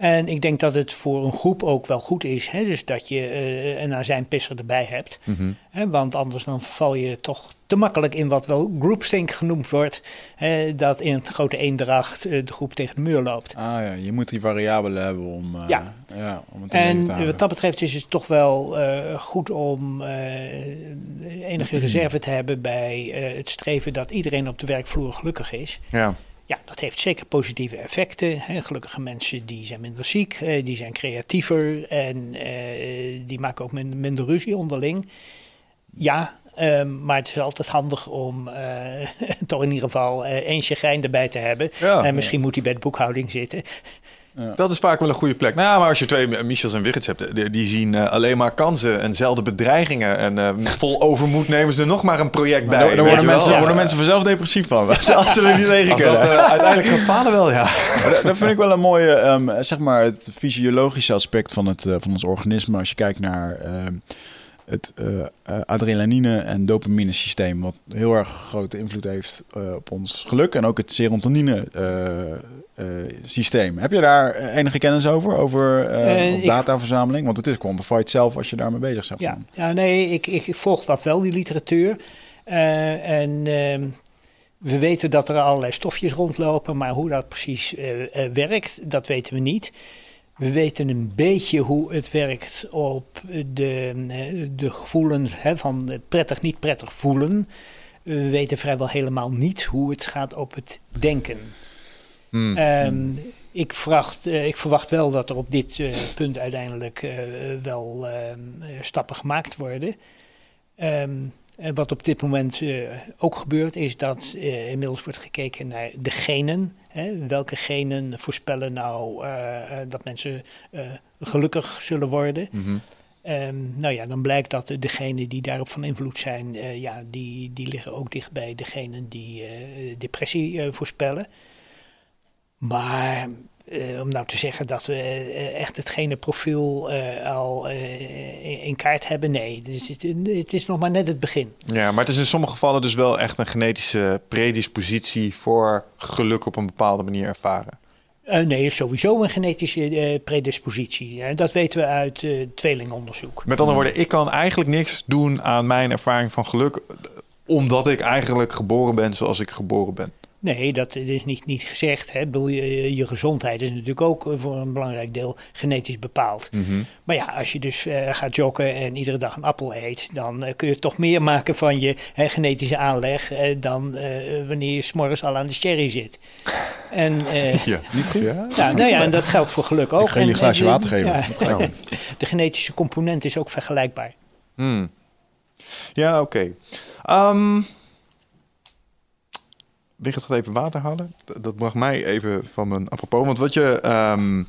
En ik denk dat het voor een groep ook wel goed is. Hè? Dus dat je eh, een azijnpisser erbij hebt. Mhm. Hè? Want anders dan val je toch te makkelijk in wat wel groupthink genoemd wordt. Hè? Dat in het grote eendracht eh, de groep tegen de muur loopt. Ah ja, je moet die variabelen hebben om, eh, Ja. ja, om het En te houden. wat dat betreft is het toch wel goed om enige reserve te hebben bij het streven dat iedereen op de werkvloer gelukkig is. ja. Ja, dat heeft zeker positieve effecten. Hè. Gelukkige mensen die zijn minder ziek, eh, die zijn creatiever en eh, die maken ook min- minder ruzie onderling. Ja, ehm, maar het is altijd handig om eh, toch in ieder geval uh, één chagrijn erbij te hebben. Ja. en misschien moet hij bij de boekhouding zitten. Dat is vaak wel een goede plek. Nou, ja, maar als je twee Michels en Wiggits hebt, die, die zien uh, alleen maar kansen en zelden bedreigingen. En uh, vol overmoed nemen ze er nog maar een project Maar bij. Daar, worden, mensen, worden mensen vanzelf depressief van. Als ze er niet tegen kunnen. dat uh, uiteindelijk gaat falen wel, ja. Dat, dat vind ik wel een mooie, ehm, zeg maar, het fysiologische aspect van, het, eh, van ons organisme. Als je kijkt naar ehm, het eh, eh, adrenaline- en dopamine systeem, wat heel erg grote invloed heeft eh, op ons geluk. En ook het serotonine systeem. Heb je daar enige kennis over? Over dataverzameling? Want het is quantified zelf als je daarmee bezig bent. Ja, ja nee, ik, ik volg dat wel, die literatuur. En ehm, we weten dat er allerlei stofjes rondlopen, maar hoe dat precies werkt, dat weten we niet. We weten een beetje hoe het werkt op de, eh, de gevoelens hè, van prettig, niet prettig voelen. We weten vrijwel helemaal niet hoe het gaat op het denken. Hmm. Ehm, ik, verwacht, eh, ik verwacht wel dat er op dit eh, punt uiteindelijk wel ehm, eh, stappen gemaakt worden. Ehm, en wat op dit moment eh, ook gebeurt, is dat eh, inmiddels wordt gekeken naar de genen. Hè? Welke genen voorspellen nou eh, eh, dat mensen eh, gelukkig zullen worden? Mhm. Ehm, nou ja, dan blijkt dat de- degenen die daarop van invloed zijn, eh, ja, die, die liggen ook dicht bij degenen die eh, depressie eh, voorspellen. Maar eh, om nou te zeggen dat we eh, echt het geneprofiel eh, al eh, in, kaart hebben, nee. Dus het, het is nog maar net het begin. Ja, maar het is in sommige gevallen dus wel echt een genetische predispositie voor geluk op een bepaalde manier ervaren. Eh, nee, is sowieso een genetische eh, predispositie. En dat weten we uit eh, tweelingonderzoek. Met andere woorden, ik kan eigenlijk niks doen aan mijn ervaring van geluk, omdat ik eigenlijk geboren ben zoals ik geboren ben. Nee, dat is niet, niet gezegd. Hè. Bedoel, Je, je gezondheid is natuurlijk ook eh, voor een belangrijk deel genetisch bepaald. Mhm. Maar ja, als je dus eh, gaat joggen en iedere dag een appel eet, dan eh, kun je toch meer maken van je hè, genetische aanleg dan eh, wanneer je s'morgens al aan de sherry zit. En, eh, Ja. Niet goed? Ja? ja, nou ja, en dat geldt voor geluk ook. Ik ga een glaasje en- water geven. ja, de genetische component is ook vergelijkbaar. Hmm. Ja, oké. Ehm Wigert gaat even water halen. D- Dat bracht mij even van mijn apropos. Want wat je, ehm, nou,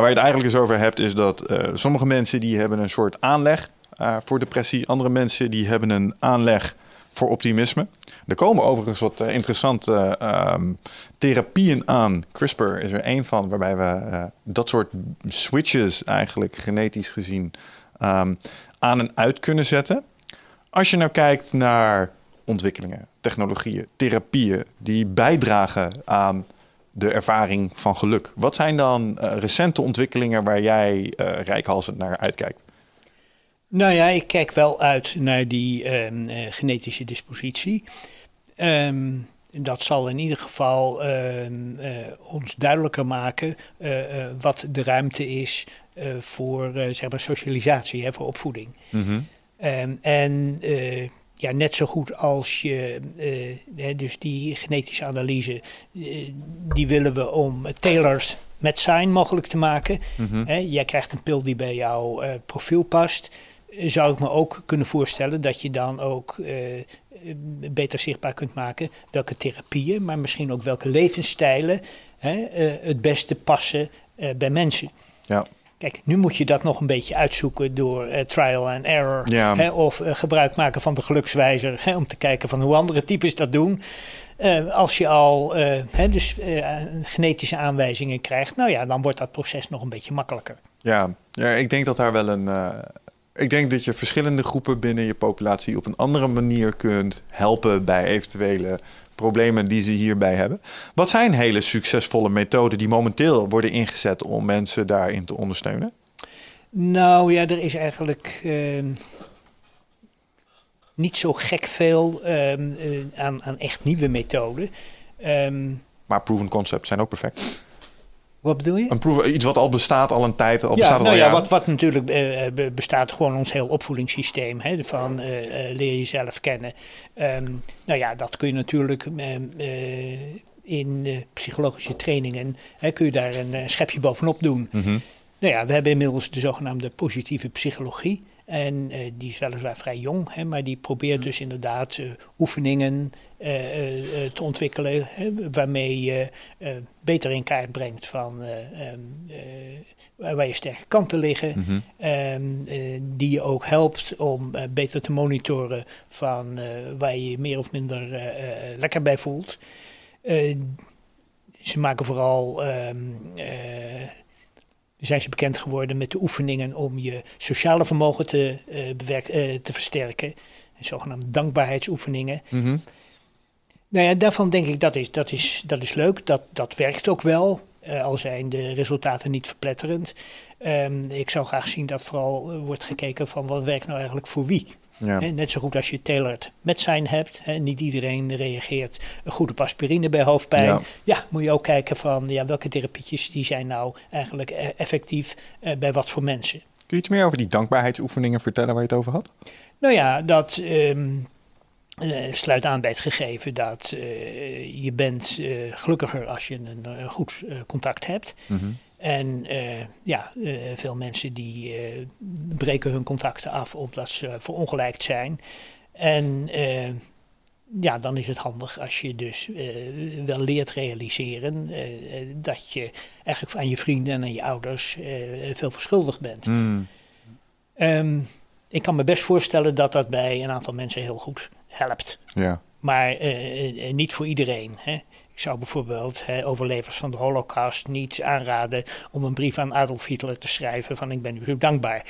waar je het eigenlijk eens over hebt, is dat eh, sommige mensen die hebben een soort aanleg eh, voor depressie. Andere mensen die hebben een aanleg voor optimisme. Er komen overigens wat eh, interessante ehm, therapieën aan. CRISPR is er één van, waarbij we dat soort switches eigenlijk genetisch gezien ehm, aan en uit kunnen zetten. Als je nou kijkt naar ontwikkelingen, technologieën, therapieën die bijdragen aan de ervaring van geluk. Wat zijn dan eh, recente ontwikkelingen waar jij rijkhalsend naar uitkijkt? Nou ja, ik kijk wel uit naar die ehm, eh, genetische dispositie. Ehm, dat zal in ieder geval ehm, eh, ons duidelijker maken wat de ruimte is voor zeg maar socialisatie, hè, voor opvoeding. Ehm, en ja, net zo goed als je, eh, hè, dus die genetische analyse, eh, die willen we om tailored met sign mogelijk te maken. Mhm. Hè, jij krijgt een pil die bij jouw eh, profiel past. Zou ik me ook kunnen voorstellen dat je dan ook beter zichtbaar kunt maken welke therapieën, maar misschien ook welke levensstijlen hè, het beste passen bij mensen. Ja. Kijk, nu moet je dat nog een beetje uitzoeken door eh, trial and error. Ja. Hè, of eh, gebruik maken van de gelukswijzer hè, om te kijken van hoe andere types dat doen. Eh, als je al hè, dus, genetische aanwijzingen krijgt, nou ja, dan wordt dat proces nog een beetje makkelijker. Ja, ja ik denk dat daar wel een. ik denk dat je verschillende groepen binnen je populatie op een andere manier kunt helpen bij eventuele problemen die ze hierbij hebben. Wat zijn hele succesvolle methoden die momenteel worden ingezet om mensen daarin te ondersteunen? Nou ja, er is eigenlijk ehm, niet zo gek veel ehm, eh, aan, aan echt nieuwe methoden. Ehm, Maar proven concepts zijn ook perfect. Wat bedoel je? Een iets wat al bestaat al een tijd, al Ja, bestaat al nou ja, jaren. wat, wat natuurlijk eh, be- bestaat gewoon ons heel opvoedingssysteem. Hè, van eh, eh, leer jezelf kennen. Ehm, nou ja, dat kun je natuurlijk ehm, eh, in eh, psychologische trainingen, hè, kun je daar een eh, schepje bovenop doen. Mhm. Nou ja, we hebben inmiddels de zogenaamde positieve psychologie. En eh, die is weliswaar vrij jong, hè, maar die probeert dus inderdaad eh, oefeningen eh, te ontwikkelen. Hè, waarmee je beter in kaart brengt van eh, ehm, eh, waar je sterke kanten liggen. Mhm. Ehm, eh, die je ook helpt om beter te monitoren van waar je je meer of minder lekker bij voelt. Ze maken vooral, ehm, eh, zijn ze bekend geworden met de oefeningen om je sociale vermogen te, eh, bewerk- eh, te versterken. Zogenaamde dankbaarheidsoefeningen. Mhm. Nou ja, daarvan denk ik dat is, dat is, dat is leuk. Dat, dat werkt ook wel. eh, al zijn de resultaten niet verpletterend. Ehm, ik zou graag zien dat vooral wordt gekeken van wat werkt nou eigenlijk voor wie. Ja. Net zo goed als je tailored medicijn hebt. Hè, niet iedereen reageert goed op aspirine bij hoofdpijn. Ja. Ja. moet je ook kijken van ja, welke therapietjes die zijn nou eigenlijk eh, effectief eh, bij wat voor mensen. Kun je iets meer over die dankbaarheidsoefeningen vertellen waar je het over had? Nou ja, dat ehm, eh, sluit aan bij het gegeven dat eh, je bent gelukkiger als je een goed contact hebt. Mhm. En eh, ja, eh, veel mensen die eh, breken hun contacten af omdat ze verongelijkt zijn. En ja, dan is het handig als je dus wel leert realiseren dat je eigenlijk aan je vrienden en aan je ouders veel verschuldigd bent. Mm. Ehm, ik kan me best voorstellen dat dat bij een aantal mensen heel goed helpt. Ja. Maar niet voor iedereen. Hè. Ik zou bijvoorbeeld hè, overlevers van de Holocaust niet aanraden om een brief aan Adolf Hitler te schrijven van ik ben u zo dankbaar.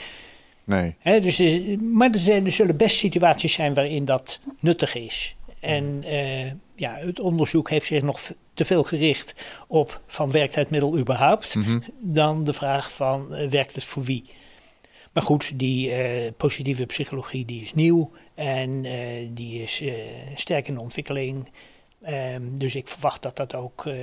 Nee. Hè, dus, is- maar er, zijn, er zullen best situaties zijn waarin dat nuttig is. En eh, ja, het onderzoek heeft zich nog te veel gericht op van werkt het middel überhaupt, Mhm. dan de vraag van eh, werkt het voor wie. Maar goed, die eh, positieve psychologie die is nieuw en eh, die is eh, sterk in de ontwikkeling. Ehm, dus ik verwacht dat dat ook eh,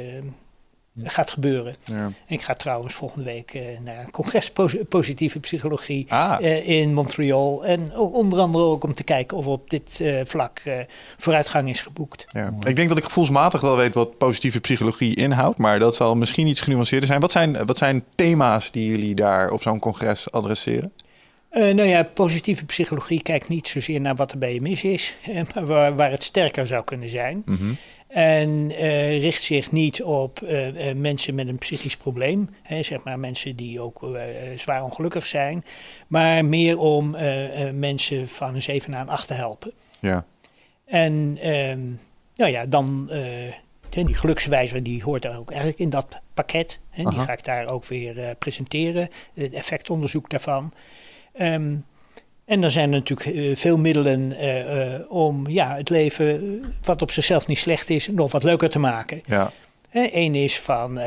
gaat gebeuren. Ja. Ik ga trouwens volgende week eh, naar een congres pos- positieve psychologie Ah, eh, in Montreal. En onder andere ook om te kijken of op dit eh, vlak eh, vooruitgang is geboekt. ja. Ik denk dat ik gevoelsmatig wel weet wat positieve psychologie inhoudt, maar dat zal misschien iets genuanceerder zijn. Wat zijn, wat zijn thema's die jullie daar op zo'n congres adresseren? Eh, nou ja, positieve psychologie kijkt niet zozeer naar wat er bij je mis is, eh, maar waar, waar het sterker zou kunnen zijn. Mhm. En eh, richt zich niet op mensen met een psychisch probleem, hè, zeg maar mensen die ook zwaar ongelukkig zijn, maar meer om mensen van een 7 naar een 8 te helpen. Ja. En ehm, nou ja, dan die gelukswijzer die hoort er ook eigenlijk in dat pakket. Hè, die ga ik daar ook weer presenteren, het effectonderzoek daarvan. Ehm, en er zijn natuurlijk eh, veel middelen eh, eh, om ja, het leven, wat op zichzelf niet slecht is, nog wat leuker te maken. Ja. Eén is van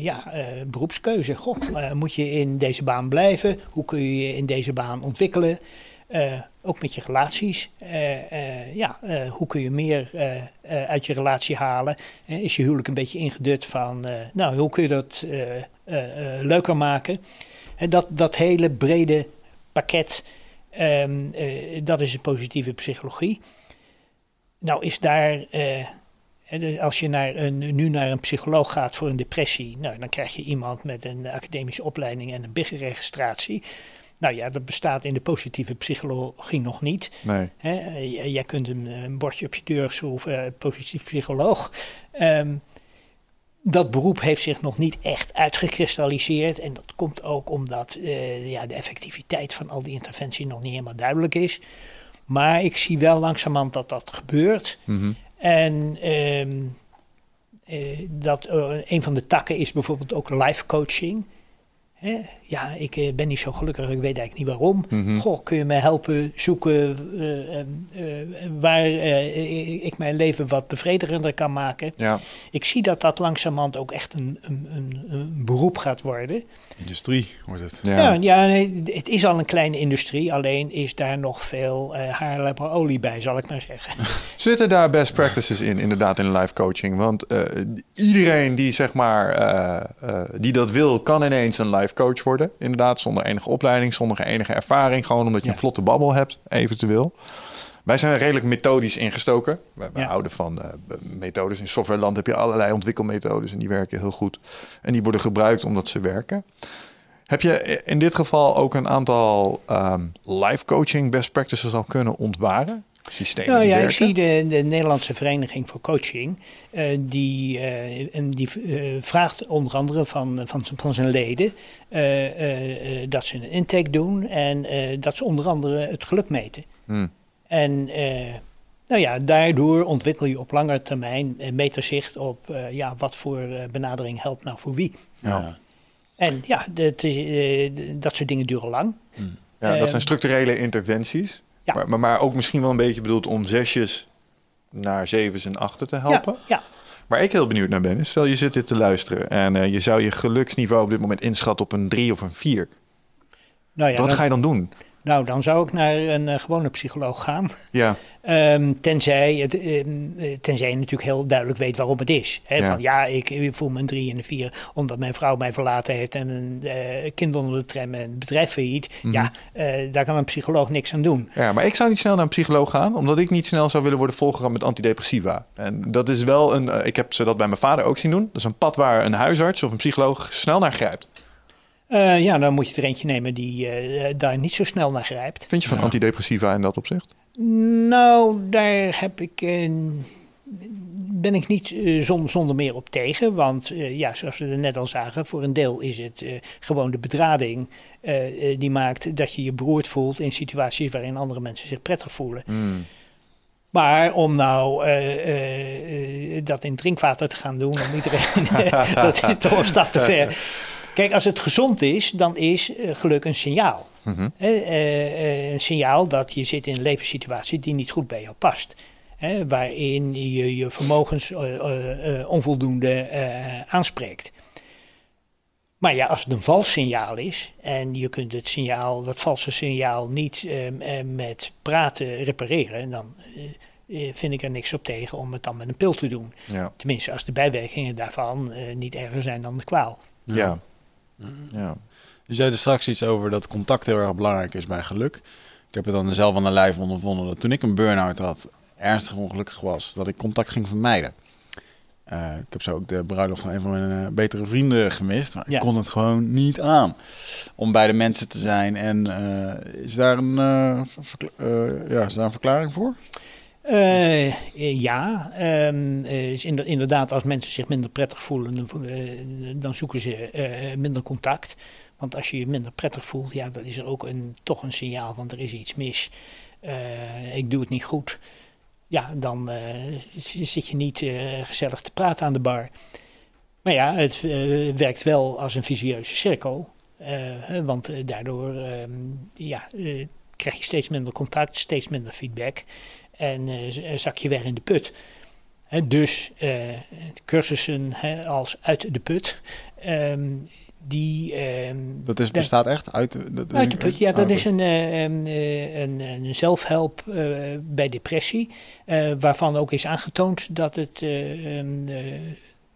ja, beroepskeuze. God, eh, moet je in deze baan blijven? Hoe kun je je in deze baan ontwikkelen? Ook met je relaties. Ja, hoe kun je meer uit je relatie halen? Is je huwelijk een beetje ingedut van, nou, hoe kun je dat leuker maken? En dat, dat hele brede pakket, ehm, eh, dat is de positieve psychologie. Nou is daar, eh, dus als je naar een, nu naar een psycholoog gaat voor een depressie, nou, dan krijg je iemand met een academische opleiding en een BIG-registratie. Nou ja, dat bestaat in de positieve psychologie nog niet. Nee. Hè? J- Jij kunt een, een bordje op je deur schroeven, positief psycholoog. Ehm, dat beroep heeft zich nog niet echt uitgekristalliseerd. En dat komt ook omdat eh, ja, de effectiviteit van al die interventies nog niet helemaal duidelijk is. Maar ik zie wel langzamerhand dat dat gebeurt. Mhm. En ehm, eh, dat, eh, een van de takken is bijvoorbeeld ook life coaching. Hè? Ja, ik eh, ben niet zo gelukkig, ik weet eigenlijk niet waarom. Mhm. Goh, kun je me helpen zoeken eh, eh, eh, waar ik mijn leven wat bevredigender kan maken? Ja. Ik zie dat dat langzamerhand ook echt een, een, een, een beroep gaat worden. Industrie wordt het. Ja. Ja, ja nee, het is al een kleine industrie, alleen is daar nog veel eh haarlemmer olie bij, zal ik maar zeggen. Zitten daar best practices in, inderdaad, in live coaching? Want eh, iedereen die zeg maar eh, eh, die dat wil, kan ineens een life coach worden. Inderdaad, zonder enige opleiding, zonder enige ervaring. Gewoon omdat je Ja. een vlotte babbel hebt, eventueel. Wij zijn redelijk methodisch ingestoken. We, Ja. houden van eh, methodes. In softwareland heb je allerlei ontwikkelmethodes en die werken heel goed. En die worden gebruikt omdat ze werken. Heb je in dit geval ook een aantal ehm, live coaching best practices al kunnen ontwaren? Systemen Nou die ja, ik zie de, de Nederlandse Vereniging voor Coaching. eh, die eh, en die eh, vraagt onder andere van, van, van zijn leden eh, eh, eh, dat ze een intake doen en eh, dat ze onder andere het geluk meten. Hmm. En eh, nou ja, daardoor ontwikkel je op lange termijn een meterzicht op eh, ja, wat voor benadering helpt nou voor wie. Ja. En ja, dat, dat soort dingen duren lang. Ja, dat Ehm, zijn structurele interventies. Ja. Maar, maar, maar ook misschien wel een beetje bedoeld om zesjes naar zevens en achten te helpen. Ja. Waar ik heel benieuwd naar ben, is stel je zit dit te luisteren en eh, je zou je geluksniveau op dit moment inschatten op een drie of een vier. Nou ja, Wat dan, ga je dan doen? Nou, dan zou ik naar een eh, gewone psycholoog gaan. Ja, Ehm, tenzij, het, ehm, eh, tenzij je natuurlijk heel duidelijk weet waarom het is. Hè? Ja. Van ja, ik, ik voel me een drie en een vier omdat mijn vrouw mij verlaten heeft en een eh, kind onder de tram en het bedrijf failliet. Mhm. Ja, daar kan een psycholoog niks aan doen. ja, maar ik zou niet snel naar een psycholoog gaan, omdat ik niet snel zou willen worden volgegaan met antidepressiva. En dat is wel een, ik heb ze dat bij mijn vader ook zien doen. Dat is een pad waar een huisarts of een psycholoog snel naar grijpt. Eh, ja, dan moet je er eentje nemen die eh, daar niet zo snel naar grijpt. Vind je van Ja. antidepressiva in dat opzicht? Nou, daar heb ik, eh, ben ik niet zon- zonder meer op tegen. Want eh, ja, zoals we er net al zagen, voor een deel is het eh, gewoon de bedrading die maakt dat je je beroerd voelt in situaties waarin andere mensen zich prettig voelen. Hmm. Maar om nou eh, eh, eh, dat in drinkwater te gaan doen, om iedereen, dat is toch een stap te ver. Kijk, als het gezond is, dan is eh, geluk een signaal. Mhm. Hè, eh, eh, een signaal dat je zit in een levenssituatie die niet goed bij jou past. Hè, waarin je je vermogens eh, eh, eh, onvoldoende eh, aanspreekt. Maar ja, als het een vals signaal is en je kunt het signaal, dat valse signaal niet eh, eh, met praten repareren, dan vind ik er niks op tegen om het dan met een pil te doen. Ja. Tenminste, als de bijwerkingen daarvan eh, niet erger zijn dan de kwaal. Ja. ja. Je zei er straks iets over dat contact heel erg belangrijk is bij geluk. Ik heb het dan zelf aan de lijf ondervonden dat toen ik een burn-out had, ernstig ongelukkig was, dat ik contact ging vermijden. Eh, ik heb zo ook de bruiloft van een van mijn eh, betere vrienden gemist. Maar Ja. ik kon het gewoon niet aan om bij de mensen te zijn. En eh, is, daar een, ja, is daar een verklaring voor? Eh, eh, ja, ehm, eh, inderdaad, als mensen zich minder prettig voelen, dan, zoeken ze minder contact. Want als je je minder prettig voelt, ja, dan is er ook een, toch een signaal van er is iets mis. Ik doe het niet goed. Ja, dan zit je niet gezellig te praten aan de bar. Maar ja, het werkt wel als een visieuze cirkel. Want daardoor ehm, ja, krijg je steeds minder contact, steeds minder feedback. En eh, eh, zak je weg in de put. Hè, dus eh, cursussen hè, als uit de put, ehm, die... ehm, Dat is, bestaat echt uit dat- uit de put, ja, dat Oh, is een, eh, een, een, een zelfhelp eh, bij depressie, eh, waarvan ook is aangetoond dat het ehm,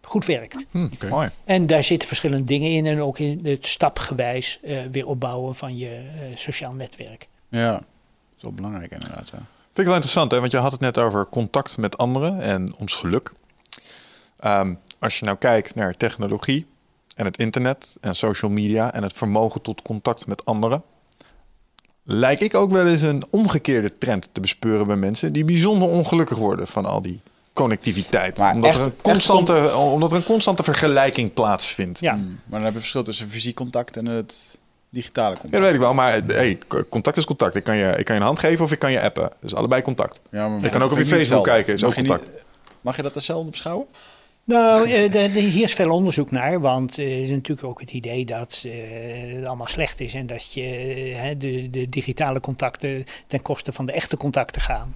goed werkt. Hm, Oké. Mooi. En daar zitten verschillende dingen in en ook in het stapgewijs eh, weer opbouwen van je eh, sociaal netwerk. Ja, dat is wel belangrijk inderdaad. Ja. Vind ik wel interessant, hè? want je had het net over contact met anderen en ons geluk. Ehm, als je nou kijkt naar technologie en het internet en social media en het vermogen tot contact met anderen, lijkt ik ook wel eens een omgekeerde trend te bespeuren bij mensen die bijzonder ongelukkig worden van al die connectiviteit. Maar omdat, echt- er een echt constante, omdat er een constante vergelijking plaatsvindt. Ja, Hmm, Maar dan heb je verschil tussen fysiek contact en het digitale Ja, contact. dat weet ik wel, maar hey, contact is contact. Ik kan, je, ik kan je een hand geven of ik kan je appen. Dus allebei contact. Ja, maar Je kan ook op je ik Facebook kijken, is Mag ook je niet- contact. mag je dat hetzelfde beschouwen? Nou, eh, hier is veel onderzoek naar, want eh, er is natuurlijk ook het idee dat eh, het allemaal slecht is en dat je eh, hè, de, de digitale contacten ten koste van de echte contacten gaan.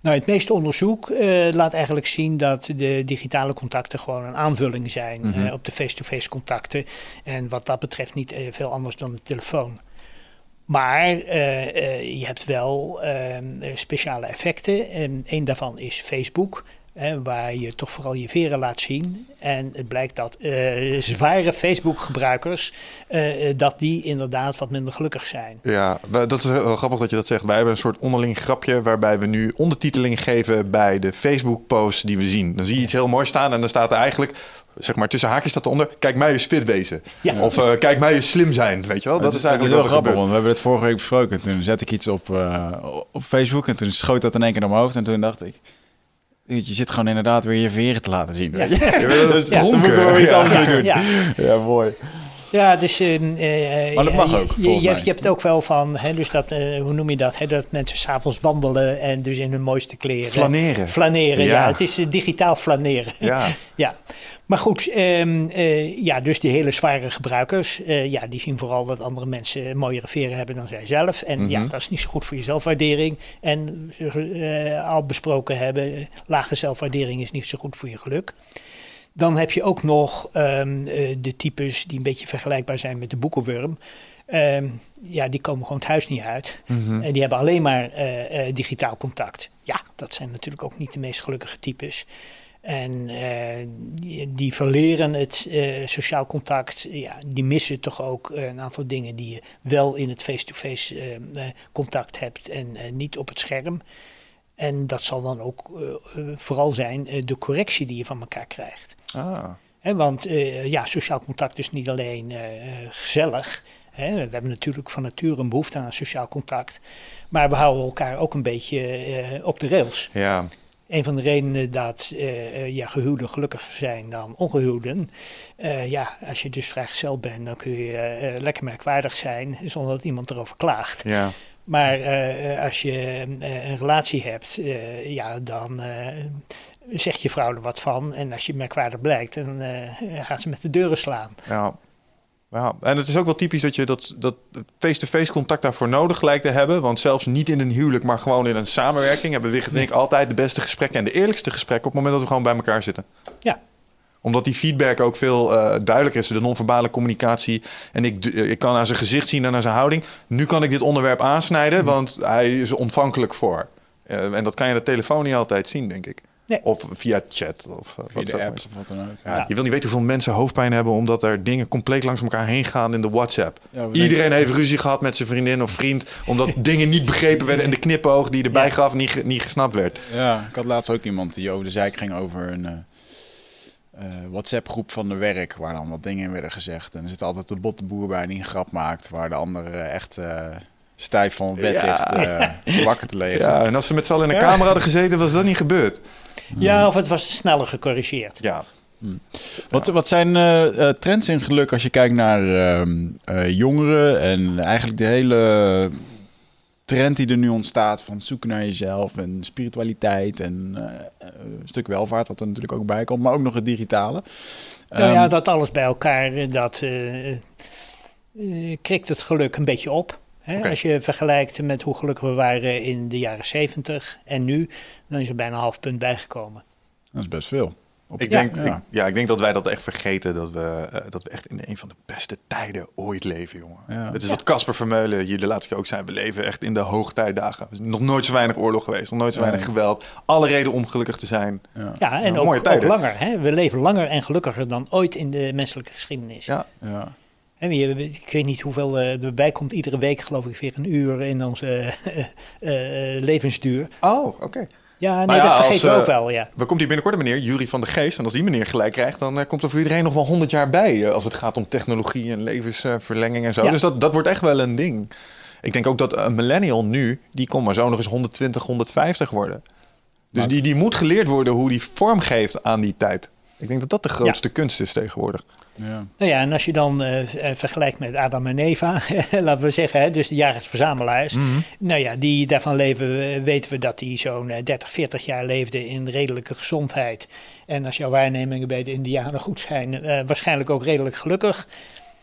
Nou, het meeste onderzoek eh, laat eigenlijk zien dat de digitale contacten gewoon een aanvulling zijn Mhm. eh, op de face-to-face contacten. En wat dat betreft niet eh, veel anders dan de telefoon. Maar je hebt wel eh, speciale effecten. En een daarvan is Facebook. Hè, waar je toch vooral je veren laat zien. En het blijkt dat eh, zware Facebook-gebruikers, eh, dat die inderdaad wat minder gelukkig zijn. Ja, dat is wel grappig dat je dat zegt. Wij hebben een soort onderling grapje waarbij we nu ondertiteling geven bij de Facebook-posts die we zien. Dan zie je iets heel moois staan en dan staat er eigenlijk zeg maar tussen haakjes staat eronder, kijk mij eens fit wezen. Ja. Of eh, kijk mij eens slim zijn, weet je wel. Dat is het eigenlijk wat er grappig, want we hebben het vorige week besproken. Toen zette ik iets op, eh, op Facebook en toen schoot dat in één keer naar mijn hoofd. En toen dacht ik, je zit gewoon inderdaad weer je veren te laten zien. weet je. Dus Ja, moet ik dronken. Ja. anders doen. Ja. Mooi. Ja, dus... eh, Maar dat eh, mag je- ook, Je, je, hebt, je hebt ook wel van, hè, dus dat, eh, hoe noem je dat? Hè, dat mensen s'avonds wandelen en dus in hun mooiste kleren. Flaneren. Flaneren, ja. Het is eh, digitaal flaneren. Ja. ja. Maar goed, ehm, eh, ja, dus die hele zware gebruikers, eh, ja, die zien vooral dat andere mensen mooiere veren hebben dan zij zelf. En ja, Mhm. dat is niet zo goed voor je zelfwaardering. En zoals we eh, al besproken hebben, lage zelfwaardering is niet zo goed voor je geluk. Dan heb je ook nog ehm, eh, de types die een beetje vergelijkbaar zijn met de boekenworm. Ehm, ja, die komen gewoon het huis niet uit. Mhm. En die hebben alleen maar digitaal contact. Ja, dat zijn natuurlijk ook niet de meest gelukkige types. En eh, die, die verleren het eh, sociaal contact. Ja, die missen toch ook eh, een aantal dingen die je wel in het face-to-face contact hebt en niet op het scherm. En dat zal dan ook vooral zijn de correctie die je van elkaar krijgt. Ah. Want ja, sociaal contact is niet alleen gezellig. Hè. We hebben natuurlijk van nature een behoefte aan sociaal contact. Maar we houden elkaar ook een beetje op de rails. Ja. Een van de redenen dat eh, ja, gehuwden gelukkiger zijn dan ongehuwden. eh, ja, als je dus vrijgezel bent, dan kun je lekker merkwaardig zijn zonder dat iemand erover klaagt. Ja. Maar als je een relatie hebt, ja, dan zegt je vrouw er wat van. En als je merkwaardig blijkt, dan gaat ze met de deuren slaan. Ja. Ja, en het is ook wel typisch dat je dat dat face-to-face contact daarvoor nodig lijkt te hebben. Want zelfs niet in een huwelijk, maar gewoon in een samenwerking... hebben we denk ik altijd de beste gesprekken en de eerlijkste gesprekken... op het moment dat we gewoon bij elkaar zitten. Ja, Omdat die feedback ook veel eh, duidelijker is. De non-verbale communicatie. En ik, ik kan aan zijn gezicht zien en aan zijn houding. Nu kan ik dit onderwerp aansnijden, want hij is ontvankelijk voor. Eh, en dat kan je de telefoon niet altijd zien, denk ik. Nee. Of via chat. Of, eh, Via wat de apps is. of wat dan ook. Ja, Ja. Je wil niet weten hoeveel mensen hoofdpijn hebben omdat er dingen compleet langs elkaar heen gaan in de WhatsApp. Ja, Iedereen heeft ruzie gehad met zijn vriendin of vriend omdat dingen niet begrepen werden en de knipoog die erbij Ja. gaf niet, niet gesnapt werd. Ja, ik had laatst ook iemand die over de zeik ging over een eh, eh, WhatsApp-groep van de werk, waar dan wat dingen in werden gezegd. En er zit altijd de botte boer bij die een grap maakt, waar de ander eh, echt eh, stijf van bed Ja. ligt, eh, wakker te liggen. Ja, en als ze met z'n allen in een kamer hadden gezeten, was dat niet gebeurd. Ja of het was sneller gecorrigeerd. Ja, Wat, wat zijn eh, eh, trends in geluk als je kijkt naar ehm, eh, jongeren en eigenlijk de hele trend die er nu ontstaat van zoeken naar jezelf en spiritualiteit en een stuk welvaart, wat er natuurlijk ook bij komt, maar ook nog het digitale. Nou ja, Ehm, dat alles bij elkaar, dat eh, eh, krikt het geluk een beetje op. Hè? Als je vergelijkt met hoe gelukkig we waren in de jaren 70 en nu, dan is er bijna een half punt bijgekomen. Dat is best veel. Op- ik Ja. denk, Ja. Ik, ja, ik denk dat wij dat echt vergeten. Dat we, eh, dat we echt in een van de beste tijden ooit leven, jongen. Ja. Het is wat Casper Vermeulen hier de laatste keer ook zei. We leven echt in de hoogtijdagen. Er is nog nooit zo weinig oorlog geweest. Nog nooit zo weinig geweld. Alle reden om gelukkig te zijn. Ja. Ja, en Ja, ook, mooie ook langer. Hè? We leven langer en gelukkiger dan ooit in de menselijke geschiedenis. Ja, Ja. Hè, je- ik weet niet hoeveel eh, erbij komt. Iedere week geloof ik weer een uur in onze eh, eh, levensduur. Oh, oké. Ja, nee, ja, dat we eh, ook wel, ja. We komt hier binnenkort een meneer, Jury van de Geest. En als die meneer gelijk krijgt, dan komt er voor iedereen nog wel 100 jaar bij. als het gaat om technologie en levensverlenging en zo. Ja. Dus dat, dat wordt echt wel een ding. Ik denk ook dat een millennial nu, die kon maar zo nog eens 120, 150 worden. Dus die, die moet geleerd worden hoe die vorm geeft aan die tijd. Ik denk dat dat de grootste kunst is tegenwoordig. Ja. Nou ja, en als je dan eh, eh, vergelijkt met Adam en Eva, laten we zeggen, hè, dus de jagers-verzamelaars. Mhm. Nou ja, die daarvan leven, eh, weten we dat die zo'n eh, 30, 40 jaar leefden in redelijke gezondheid. En als jouw waarnemingen bij de Indianen goed zijn, eh, waarschijnlijk ook redelijk gelukkig.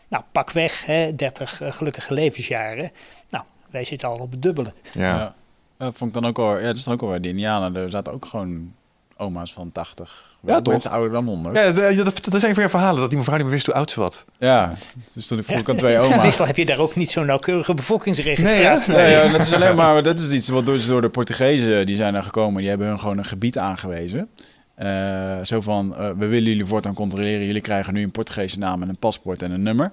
Nou, pak weg, hè, 30 eh, gelukkige levensjaren. Nou, wij zitten al op het dubbele. Ja. Ja. Dat vond ik dan ook al. Ja, dat is dan ook al bij de Indianen. Er zaten ook gewoon oma's van 80. Ja, toch? Mensen ouder dan 100. Ja, dat, dat, is een van je verhalen, dat die mevrouw niet meer wist hoe oud ze was. Ja, dus toen vroeg ik aan twee oma's. meestal heb je daar ook niet zo'n nauwkeurige bevolkingsregistratie. Nee? Ja, ja, dat is alleen maar, dat is iets wat door, door de Portugezen, die zijn daar gekomen, die hebben hun gewoon een gebied aangewezen. Eh, zo van, eh, we willen jullie voortaan controleren, jullie krijgen nu een Portugese naam en een paspoort en een nummer.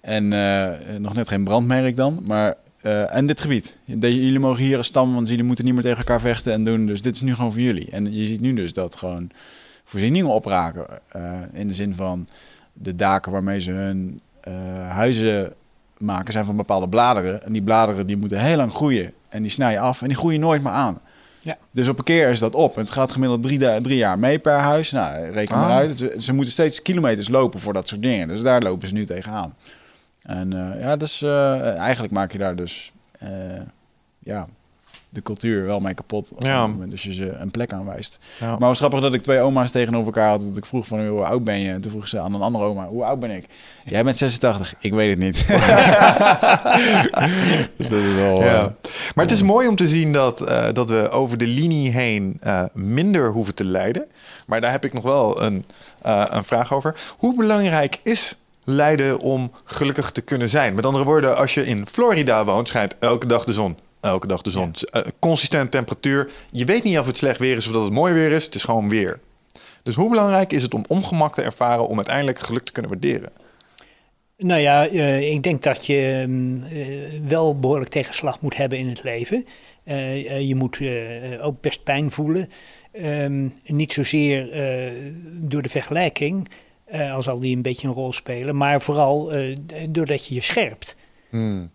En eh, nog net geen brandmerk dan, maar eh, en dit gebied. De- jullie mogen hier als stam, want jullie moeten niet meer tegen elkaar vechten en doen, dus dit is nu gewoon voor jullie. En je ziet nu dus dat gewoon voorzieningen opraken. Eh, in de zin van de daken waarmee ze hun eh, huizen maken zijn van bepaalde bladeren. En die bladeren die moeten heel lang groeien. En die snij je af en die groeien nooit meer aan. Ja. Dus op een keer is dat op. Het gaat gemiddeld drie, drie jaar mee per huis. Nou, reken maar Ah. uit. Ze, ze moeten steeds kilometers lopen voor dat soort dingen. Dus daar lopen ze nu tegenaan. En eh, ja, dus eh, eigenlijk maak je daar dus eh, ja, de cultuur wel mee kapot. Op Ja. het moment als je ze een plek aanwijst. Ja. Maar het was grappig dat ik twee oma's tegenover elkaar had. Dat ik vroeg van hoe oud ben je? En toen vroeg ze aan een andere oma, hoe oud ben ik? Jij bent 86. Ik weet het niet. dus dat is wel... Ja. Maar het is mooi om te zien dat, dat we over de linie heen minder hoeven te lijden. Maar daar heb ik nog wel een, een vraag over. Hoe belangrijk is lijden om gelukkig te kunnen zijn? Met andere woorden, als je in Florida woont, schijnt elke dag de zon. Elke dag de zon. Eh, consistent temperatuur. Je weet niet of het slecht weer is of dat het mooi weer is. Het is gewoon weer. Dus hoe belangrijk is het om ongemak te ervaren om uiteindelijk geluk te kunnen waarderen? Nou ja, eh, ik denk dat je mm, eh, wel behoorlijk tegenslag moet hebben in het leven. Je moet ook best pijn voelen. Ehm, niet zozeer door de vergelijking, eh, al zal die een beetje een rol spelen, maar vooral eh, doordat je je scherpt. Hmm.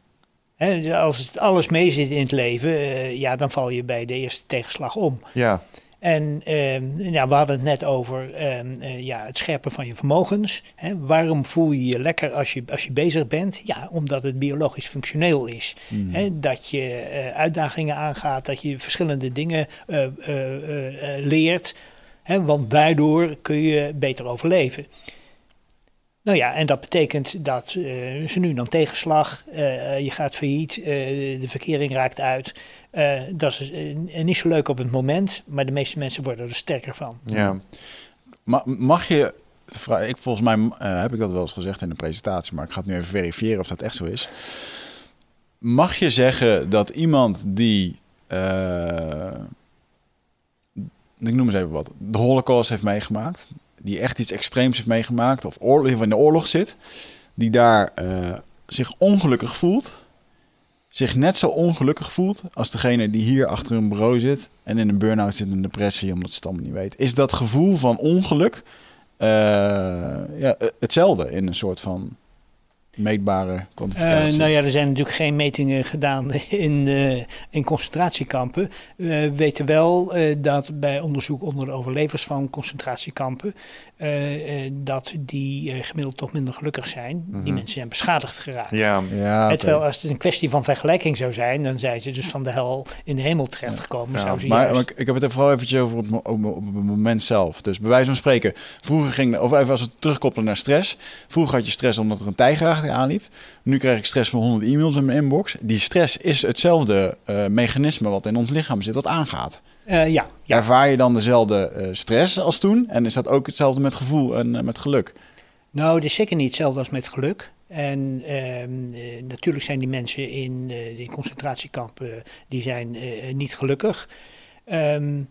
Hè, dus als het alles meezit in het leven, eh, ja, dan val je bij de eerste tegenslag om. Ja, En ehm, ja, we hadden het net over ehm, eh, ja, het scherpen van je vermogens. Hè. Waarom voel je je lekker als je, als je bezig bent? Ja, omdat het biologisch functioneel is. Mhm. Hè, dat je uitdagingen aangaat, dat je verschillende dingen leert. Want daardoor kun je beter overleven. Nou ja, en dat betekent dat eh, ze nu dan tegenslag, eh, je gaat failliet, eh, de verkering raakt uit. Dat is niet zo leuk op het moment, maar de meeste mensen worden er sterker van. ja. Ma- mag je, ik, volgens mij heb ik dat wel eens gezegd in de presentatie, maar ik ga het nu even verifiëren of dat echt zo is. Mag je zeggen dat iemand die, ik noem eens even wat, de Holocaust heeft meegemaakt, die echt iets extreems heeft meegemaakt, of in de oorlog zit, die daar eh, zich ongelukkig voelt, zich net zo ongelukkig voelt als degene die hier achter een bureau zit en in een burn-out zit, een depressie, omdat ze het allemaal niet weet. Is dat gevoel van ongeluk eh, ja, eh, hetzelfde in een soort van meetbare Eh, kwantificatie? nou ja, er zijn natuurlijk geen metingen gedaan in, eh, in concentratiekampen. We weten wel eh, dat bij onderzoek onder de overlevers van concentratiekampen, dat die eh, gemiddeld toch minder gelukkig zijn. Die Mhm. mensen zijn beschadigd geraakt. ja. ja. Terwijl als het een kwestie van vergelijking zou zijn, dan zijn ze dus van de hel in de hemel terechtgekomen. Ja, zou ze Maar, juist- maar ik, heb het er vooral eventjes over op, op, het moment zelf. Dus bij wijze van spreken, vroeger ging, of even als we het terugkoppelen naar stress. Vroeger had je stress omdat er een tijger achter aanliep. Nu krijg ik stress van 100 e-mails in mijn inbox. Die stress is hetzelfde eh, mechanisme wat in ons lichaam zit, wat aangaat. Eh, ja, ja. Ervaar je dan dezelfde eh, stress als toen? En is dat ook hetzelfde met gevoel en met geluk? Nou, het is zeker niet hetzelfde als met geluk. En ehm, eh, natuurlijk zijn die mensen in eh, die concentratiekampen die zijn, niet gelukkig. Ehm,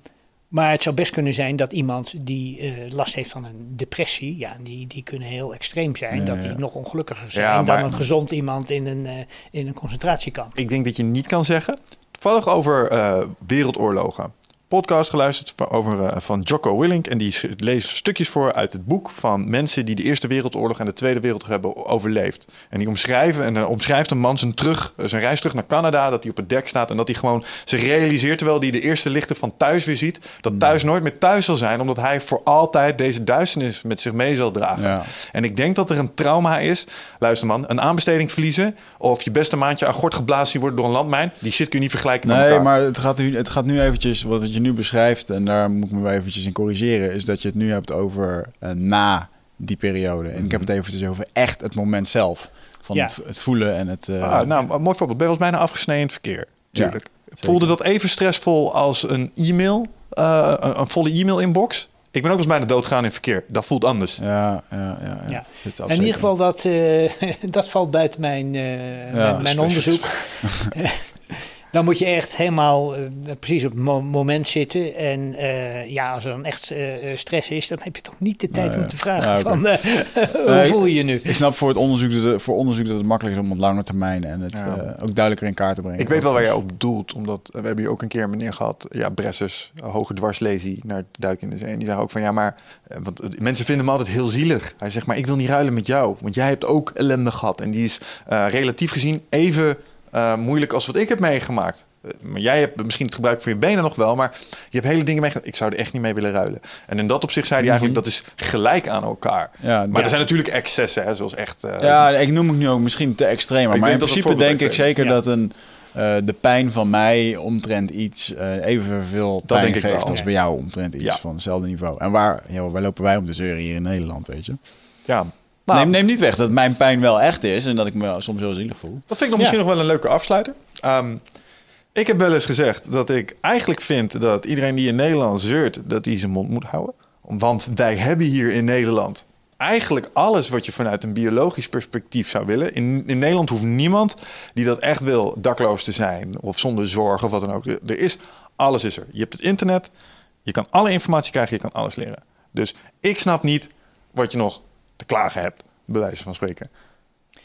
maar het zou best kunnen zijn dat iemand die eh, last heeft van een depressie, ja, die, die kunnen heel extreem zijn, Ja, dat ja. die nog ongelukkiger zijn Ja, maar- dan een gezond iemand in een, eh, in een concentratiekamp. Ik denk dat je niet kan zeggen. Toevallig over eh, wereldoorlogen. Podcast geluisterd van- over, eh, van Jocko Willink. En die leest stukjes voor uit het boek van mensen die de Eerste Wereldoorlog en de Tweede Wereldoorlog hebben overleefd. En die omschrijven, en dan omschrijft een man zijn, terug, eh, zijn reis terug naar Canada. Dat hij op het dek staat en dat hij gewoon zich realiseert terwijl hij de eerste lichten van thuis weer ziet. Dat thuis nooit meer thuis zal zijn, omdat hij voor altijd deze duisternis met zich mee zal dragen. Ja. En ik denk dat er een trauma is. Luister man, een aanbesteding verliezen. Of je beste maandje aan gort geblazen worden door een landmijn. Die shit kun je niet vergelijken met Nee, elkaar. maar het gaat, nu, het gaat nu eventjes, wat je nu beschrijft, en daar moet ik me wel eventjes in corrigeren, is dat je het nu hebt over eh, na die periode. En ik heb het eventjes over echt het moment zelf. Van Ja. het, het voelen en het... eh, Ah, nou, een mooi voorbeeld. Ben je was bijna afgesneden in het verkeer. Tuurlijk. Voelde dat even stressvol als een e-mail? eh, een, een volle e-mail-inbox? Ik ben ook eens bijna doodgaan in het verkeer. Dat voelt anders. ja, ja, ja. ja. In ieder geval, dat, eh, dat valt buiten mijn, eh, mijn, mijn onderzoek. Dan moet je echt helemaal eh, precies op het mo- moment zitten. En eh, ja, als er dan echt eh, stress is, dan heb je toch niet de tijd om te vragen oké. van eh, hoe voel je je nu? Ik snap voor het onderzoek dat het, voor onderzoek dat het makkelijk is om op lange termijn en het Ja. eh, ook duidelijker in kaart te brengen. Ik weet wel waar jij op doelt, omdat we hebben hier ook een keer een meneer gehad, ja, Bressers, hoge dwarslesie naar het duiken in de zee. En die zei ook van, ja, maar, want mensen vinden hem altijd heel zielig. Hij zegt, maar ik wil niet ruilen met jou, want jij hebt ook ellende gehad. En die is eh, relatief gezien even eh, moeilijk als wat ik heb meegemaakt. Eh, Maar jij hebt misschien het gebruik van je benen nog wel, maar je hebt hele dingen meegemaakt. Ik zou er echt niet mee willen ruilen. En in dat opzicht zei hij eigenlijk, dat is gelijk aan elkaar. Ja, Maar ja. er zijn natuurlijk excessen, hè, zoals echt... eh, Ja, ik noem het nu ook misschien te extreem. Maar, in principe denk ik zeker ja. dat een, de pijn van mij omtrent iets evenveel pijn denk geeft als bij jou omtrent iets Ja. van hetzelfde niveau. En waar, joh, waar lopen wij om de zeuren hier in Nederland, weet je? ja. Nou, neem, neem niet weg dat mijn pijn wel echt is en dat ik me soms heel zielig voel. Dat vind ik nog misschien nog wel een leuke afsluiter. Ehm, ik heb wel eens gezegd dat ik eigenlijk vind dat iedereen die in Nederland zeurt, dat hij zijn mond moet houden. Want wij hebben hier in Nederland eigenlijk alles wat je vanuit een biologisch perspectief zou willen. In, in Nederland hoeft niemand die dat echt wil dakloos te zijn of zonder zorg of wat dan ook. Er is, alles is er. Je hebt het internet, je kan alle informatie krijgen, je kan alles leren. Dus ik snap niet wat je nog te klagen hebt, bij wijze van spreken.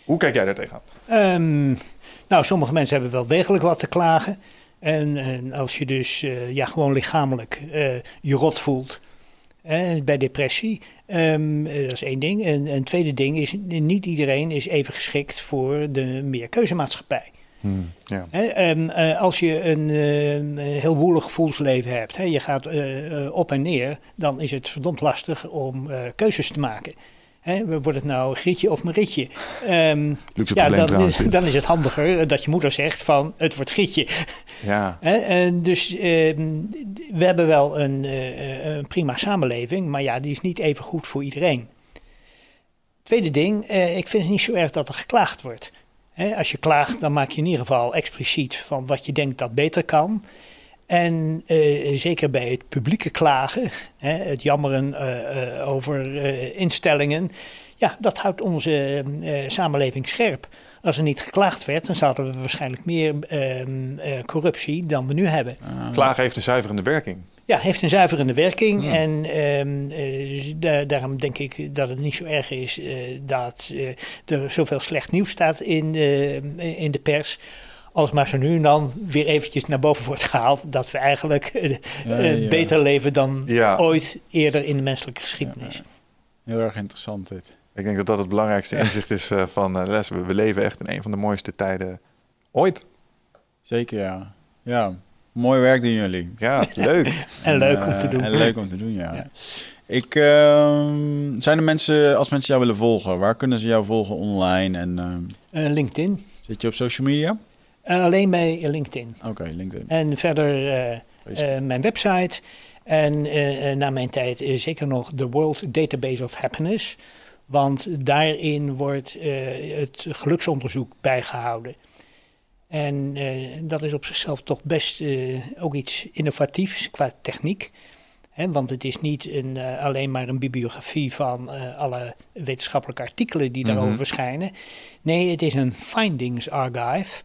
Hoe kijk jij daar tegenaan? Ehm, nou, sommige mensen hebben wel degelijk wat te klagen. En, en als je dus eh, ja, gewoon lichamelijk eh, je rot voelt bij depressie, ehm, eh, dat is één ding. En een tweede ding is, niet iedereen is even geschikt voor de meerkeuzemaatschappij. Ja. Hè, ehm, eh, als je een heel woelig gevoelsleven hebt, hè, je gaat op en neer, dan is het verdomd lastig om keuzes te maken. Hè, wordt het nou Grietje of Marietje? Ehm, Luxe ja, dan, is, dan is het handiger dat je moeder zegt van het wordt Grietje. Ja, Hè, en dus ehm, we hebben wel een, eh, een prima samenleving, maar ja, die is niet even goed voor iedereen. Tweede ding, eh, ik vind het niet zo erg dat er geklaagd wordt. Hè, als je klaagt, dan maak je in ieder geval expliciet van wat je denkt dat beter kan. En eh, zeker bij het publieke klagen, hè, het jammeren eh, eh, over instellingen, ja, dat houdt onze samenleving scherp. Als er niet geklaagd werd, dan zouden we waarschijnlijk meer ehm, eh, corruptie dan we nu hebben. klagen heeft een zuiverende werking. Ja, heeft een zuiverende werking. En ehm, da- daarom denk ik dat het niet zo erg is dat er zoveel slecht nieuws staat in, in de pers. Als maar zo nu en dan weer eventjes naar boven wordt gehaald dat we eigenlijk eh, Ja, eh, ja. beter leven dan Ja. ooit eerder in de menselijke geschiedenis. Heel erg interessant dit. Ik denk dat dat het belangrijkste inzicht is eh, van les. We, we leven echt in een van de mooiste tijden ooit. Zeker, ja. Ja, mooi werk doen jullie. Ja, leuk. En leuk om te doen. En leuk om te doen, ja. Ja. Ik, ehm, zijn er mensen, als mensen jou willen volgen, waar kunnen ze jou volgen online? En ehm, Eh, LinkedIn. zit je op social media? Alleen bij LinkedIn. Oké, LinkedIn. En verder eh, eh, mijn website. En eh, na mijn tijd zeker nog de World Database of Happiness. Want daarin wordt het geluksonderzoek bijgehouden. En dat is op zichzelf toch best ook iets innovatiefs qua techniek. Hè, want het is niet een, alleen maar een bibliografie van alle wetenschappelijke artikelen die daarover Mhm. verschijnen. Nee, het is een findings archive.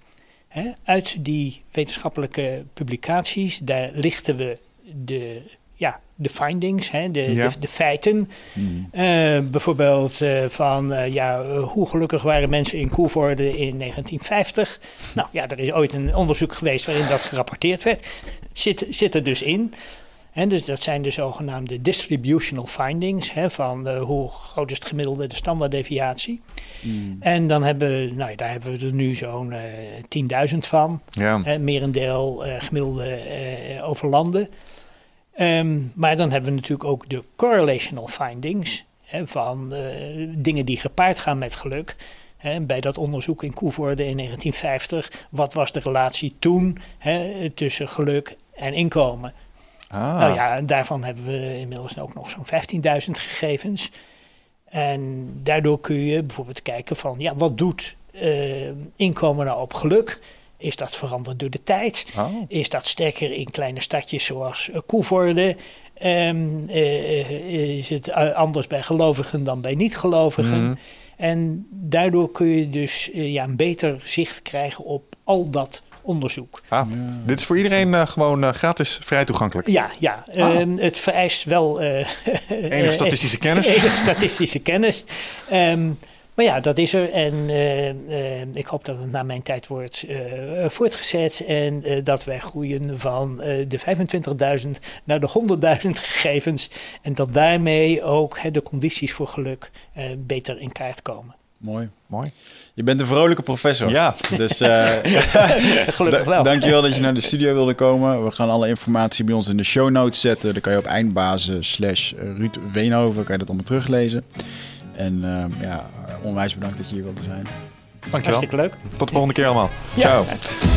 Hè, uit die wetenschappelijke publicaties, daar lichten we de, ja, de findings, hè, de, Ja. de, de feiten. Hmm. Eh, bijvoorbeeld eh, van eh, ja, hoe gelukkig waren mensen in Koevoorde in 1950. Nou ja, er is ooit een onderzoek geweest waarin dat gerapporteerd werd. Zit, zit er dus in. En dus dat zijn de zogenaamde distributional findings. Hè, van eh, hoe groot is het gemiddelde, de standaarddeviatie. Hmm. En dan hebben we, nou, ja, daar hebben we er nu zo'n eh 10.000 van. Ja. Hè, merendeel eh, gemiddelde eh, over landen. Ehm, maar dan hebben we natuurlijk ook de correlational findings. Hè, van eh, dingen die gepaard gaan met geluk. Bij dat onderzoek in Koevoorde in 1950. Wat was de relatie toen tussen geluk en inkomen? Ah, Nou ja, en daarvan hebben we inmiddels ook nog zo'n 15.000 gegevens. En daardoor kun je bijvoorbeeld kijken van, ja, wat doet eh, inkomen nou op geluk? Is dat veranderd door de tijd? Oh. Is dat sterker in kleine stadjes zoals eh, Koevoorde? Ehm, eh, is het anders bij gelovigen dan bij niet-gelovigen? Mhm. En daardoor kun je dus ja, een beter zicht krijgen op al dat onderzoek. Ah, Dit is voor iedereen eh, gewoon eh, gratis vrij toegankelijk. Ja, ja. Ehm, het vereist wel... eh, Enige statistische kennis. enige statistische kennis. Ehm, maar ja, dat is er. En eh, eh, ik hoop dat het na mijn tijd wordt eh, voortgezet. En eh, dat wij groeien van eh, de 25.000 naar de 100.000 gegevens. En dat daarmee ook hè, de condities voor geluk eh, beter in kaart komen. Mooi. Mooi. Je bent een vrolijke professor. Ja. Dus eh, Gelukkig wel. da- dankjewel dat je naar de studio wilde komen. We gaan alle informatie bij ons in de show notes zetten. Dan kan je op eindbazen slash Ruud Weenhoven kan je dat allemaal teruglezen. En ehm, ja, onwijs bedankt dat je hier wilde zijn. Dankjewel. Hartstikke leuk. Tot de volgende keer allemaal. Ja. Ciao.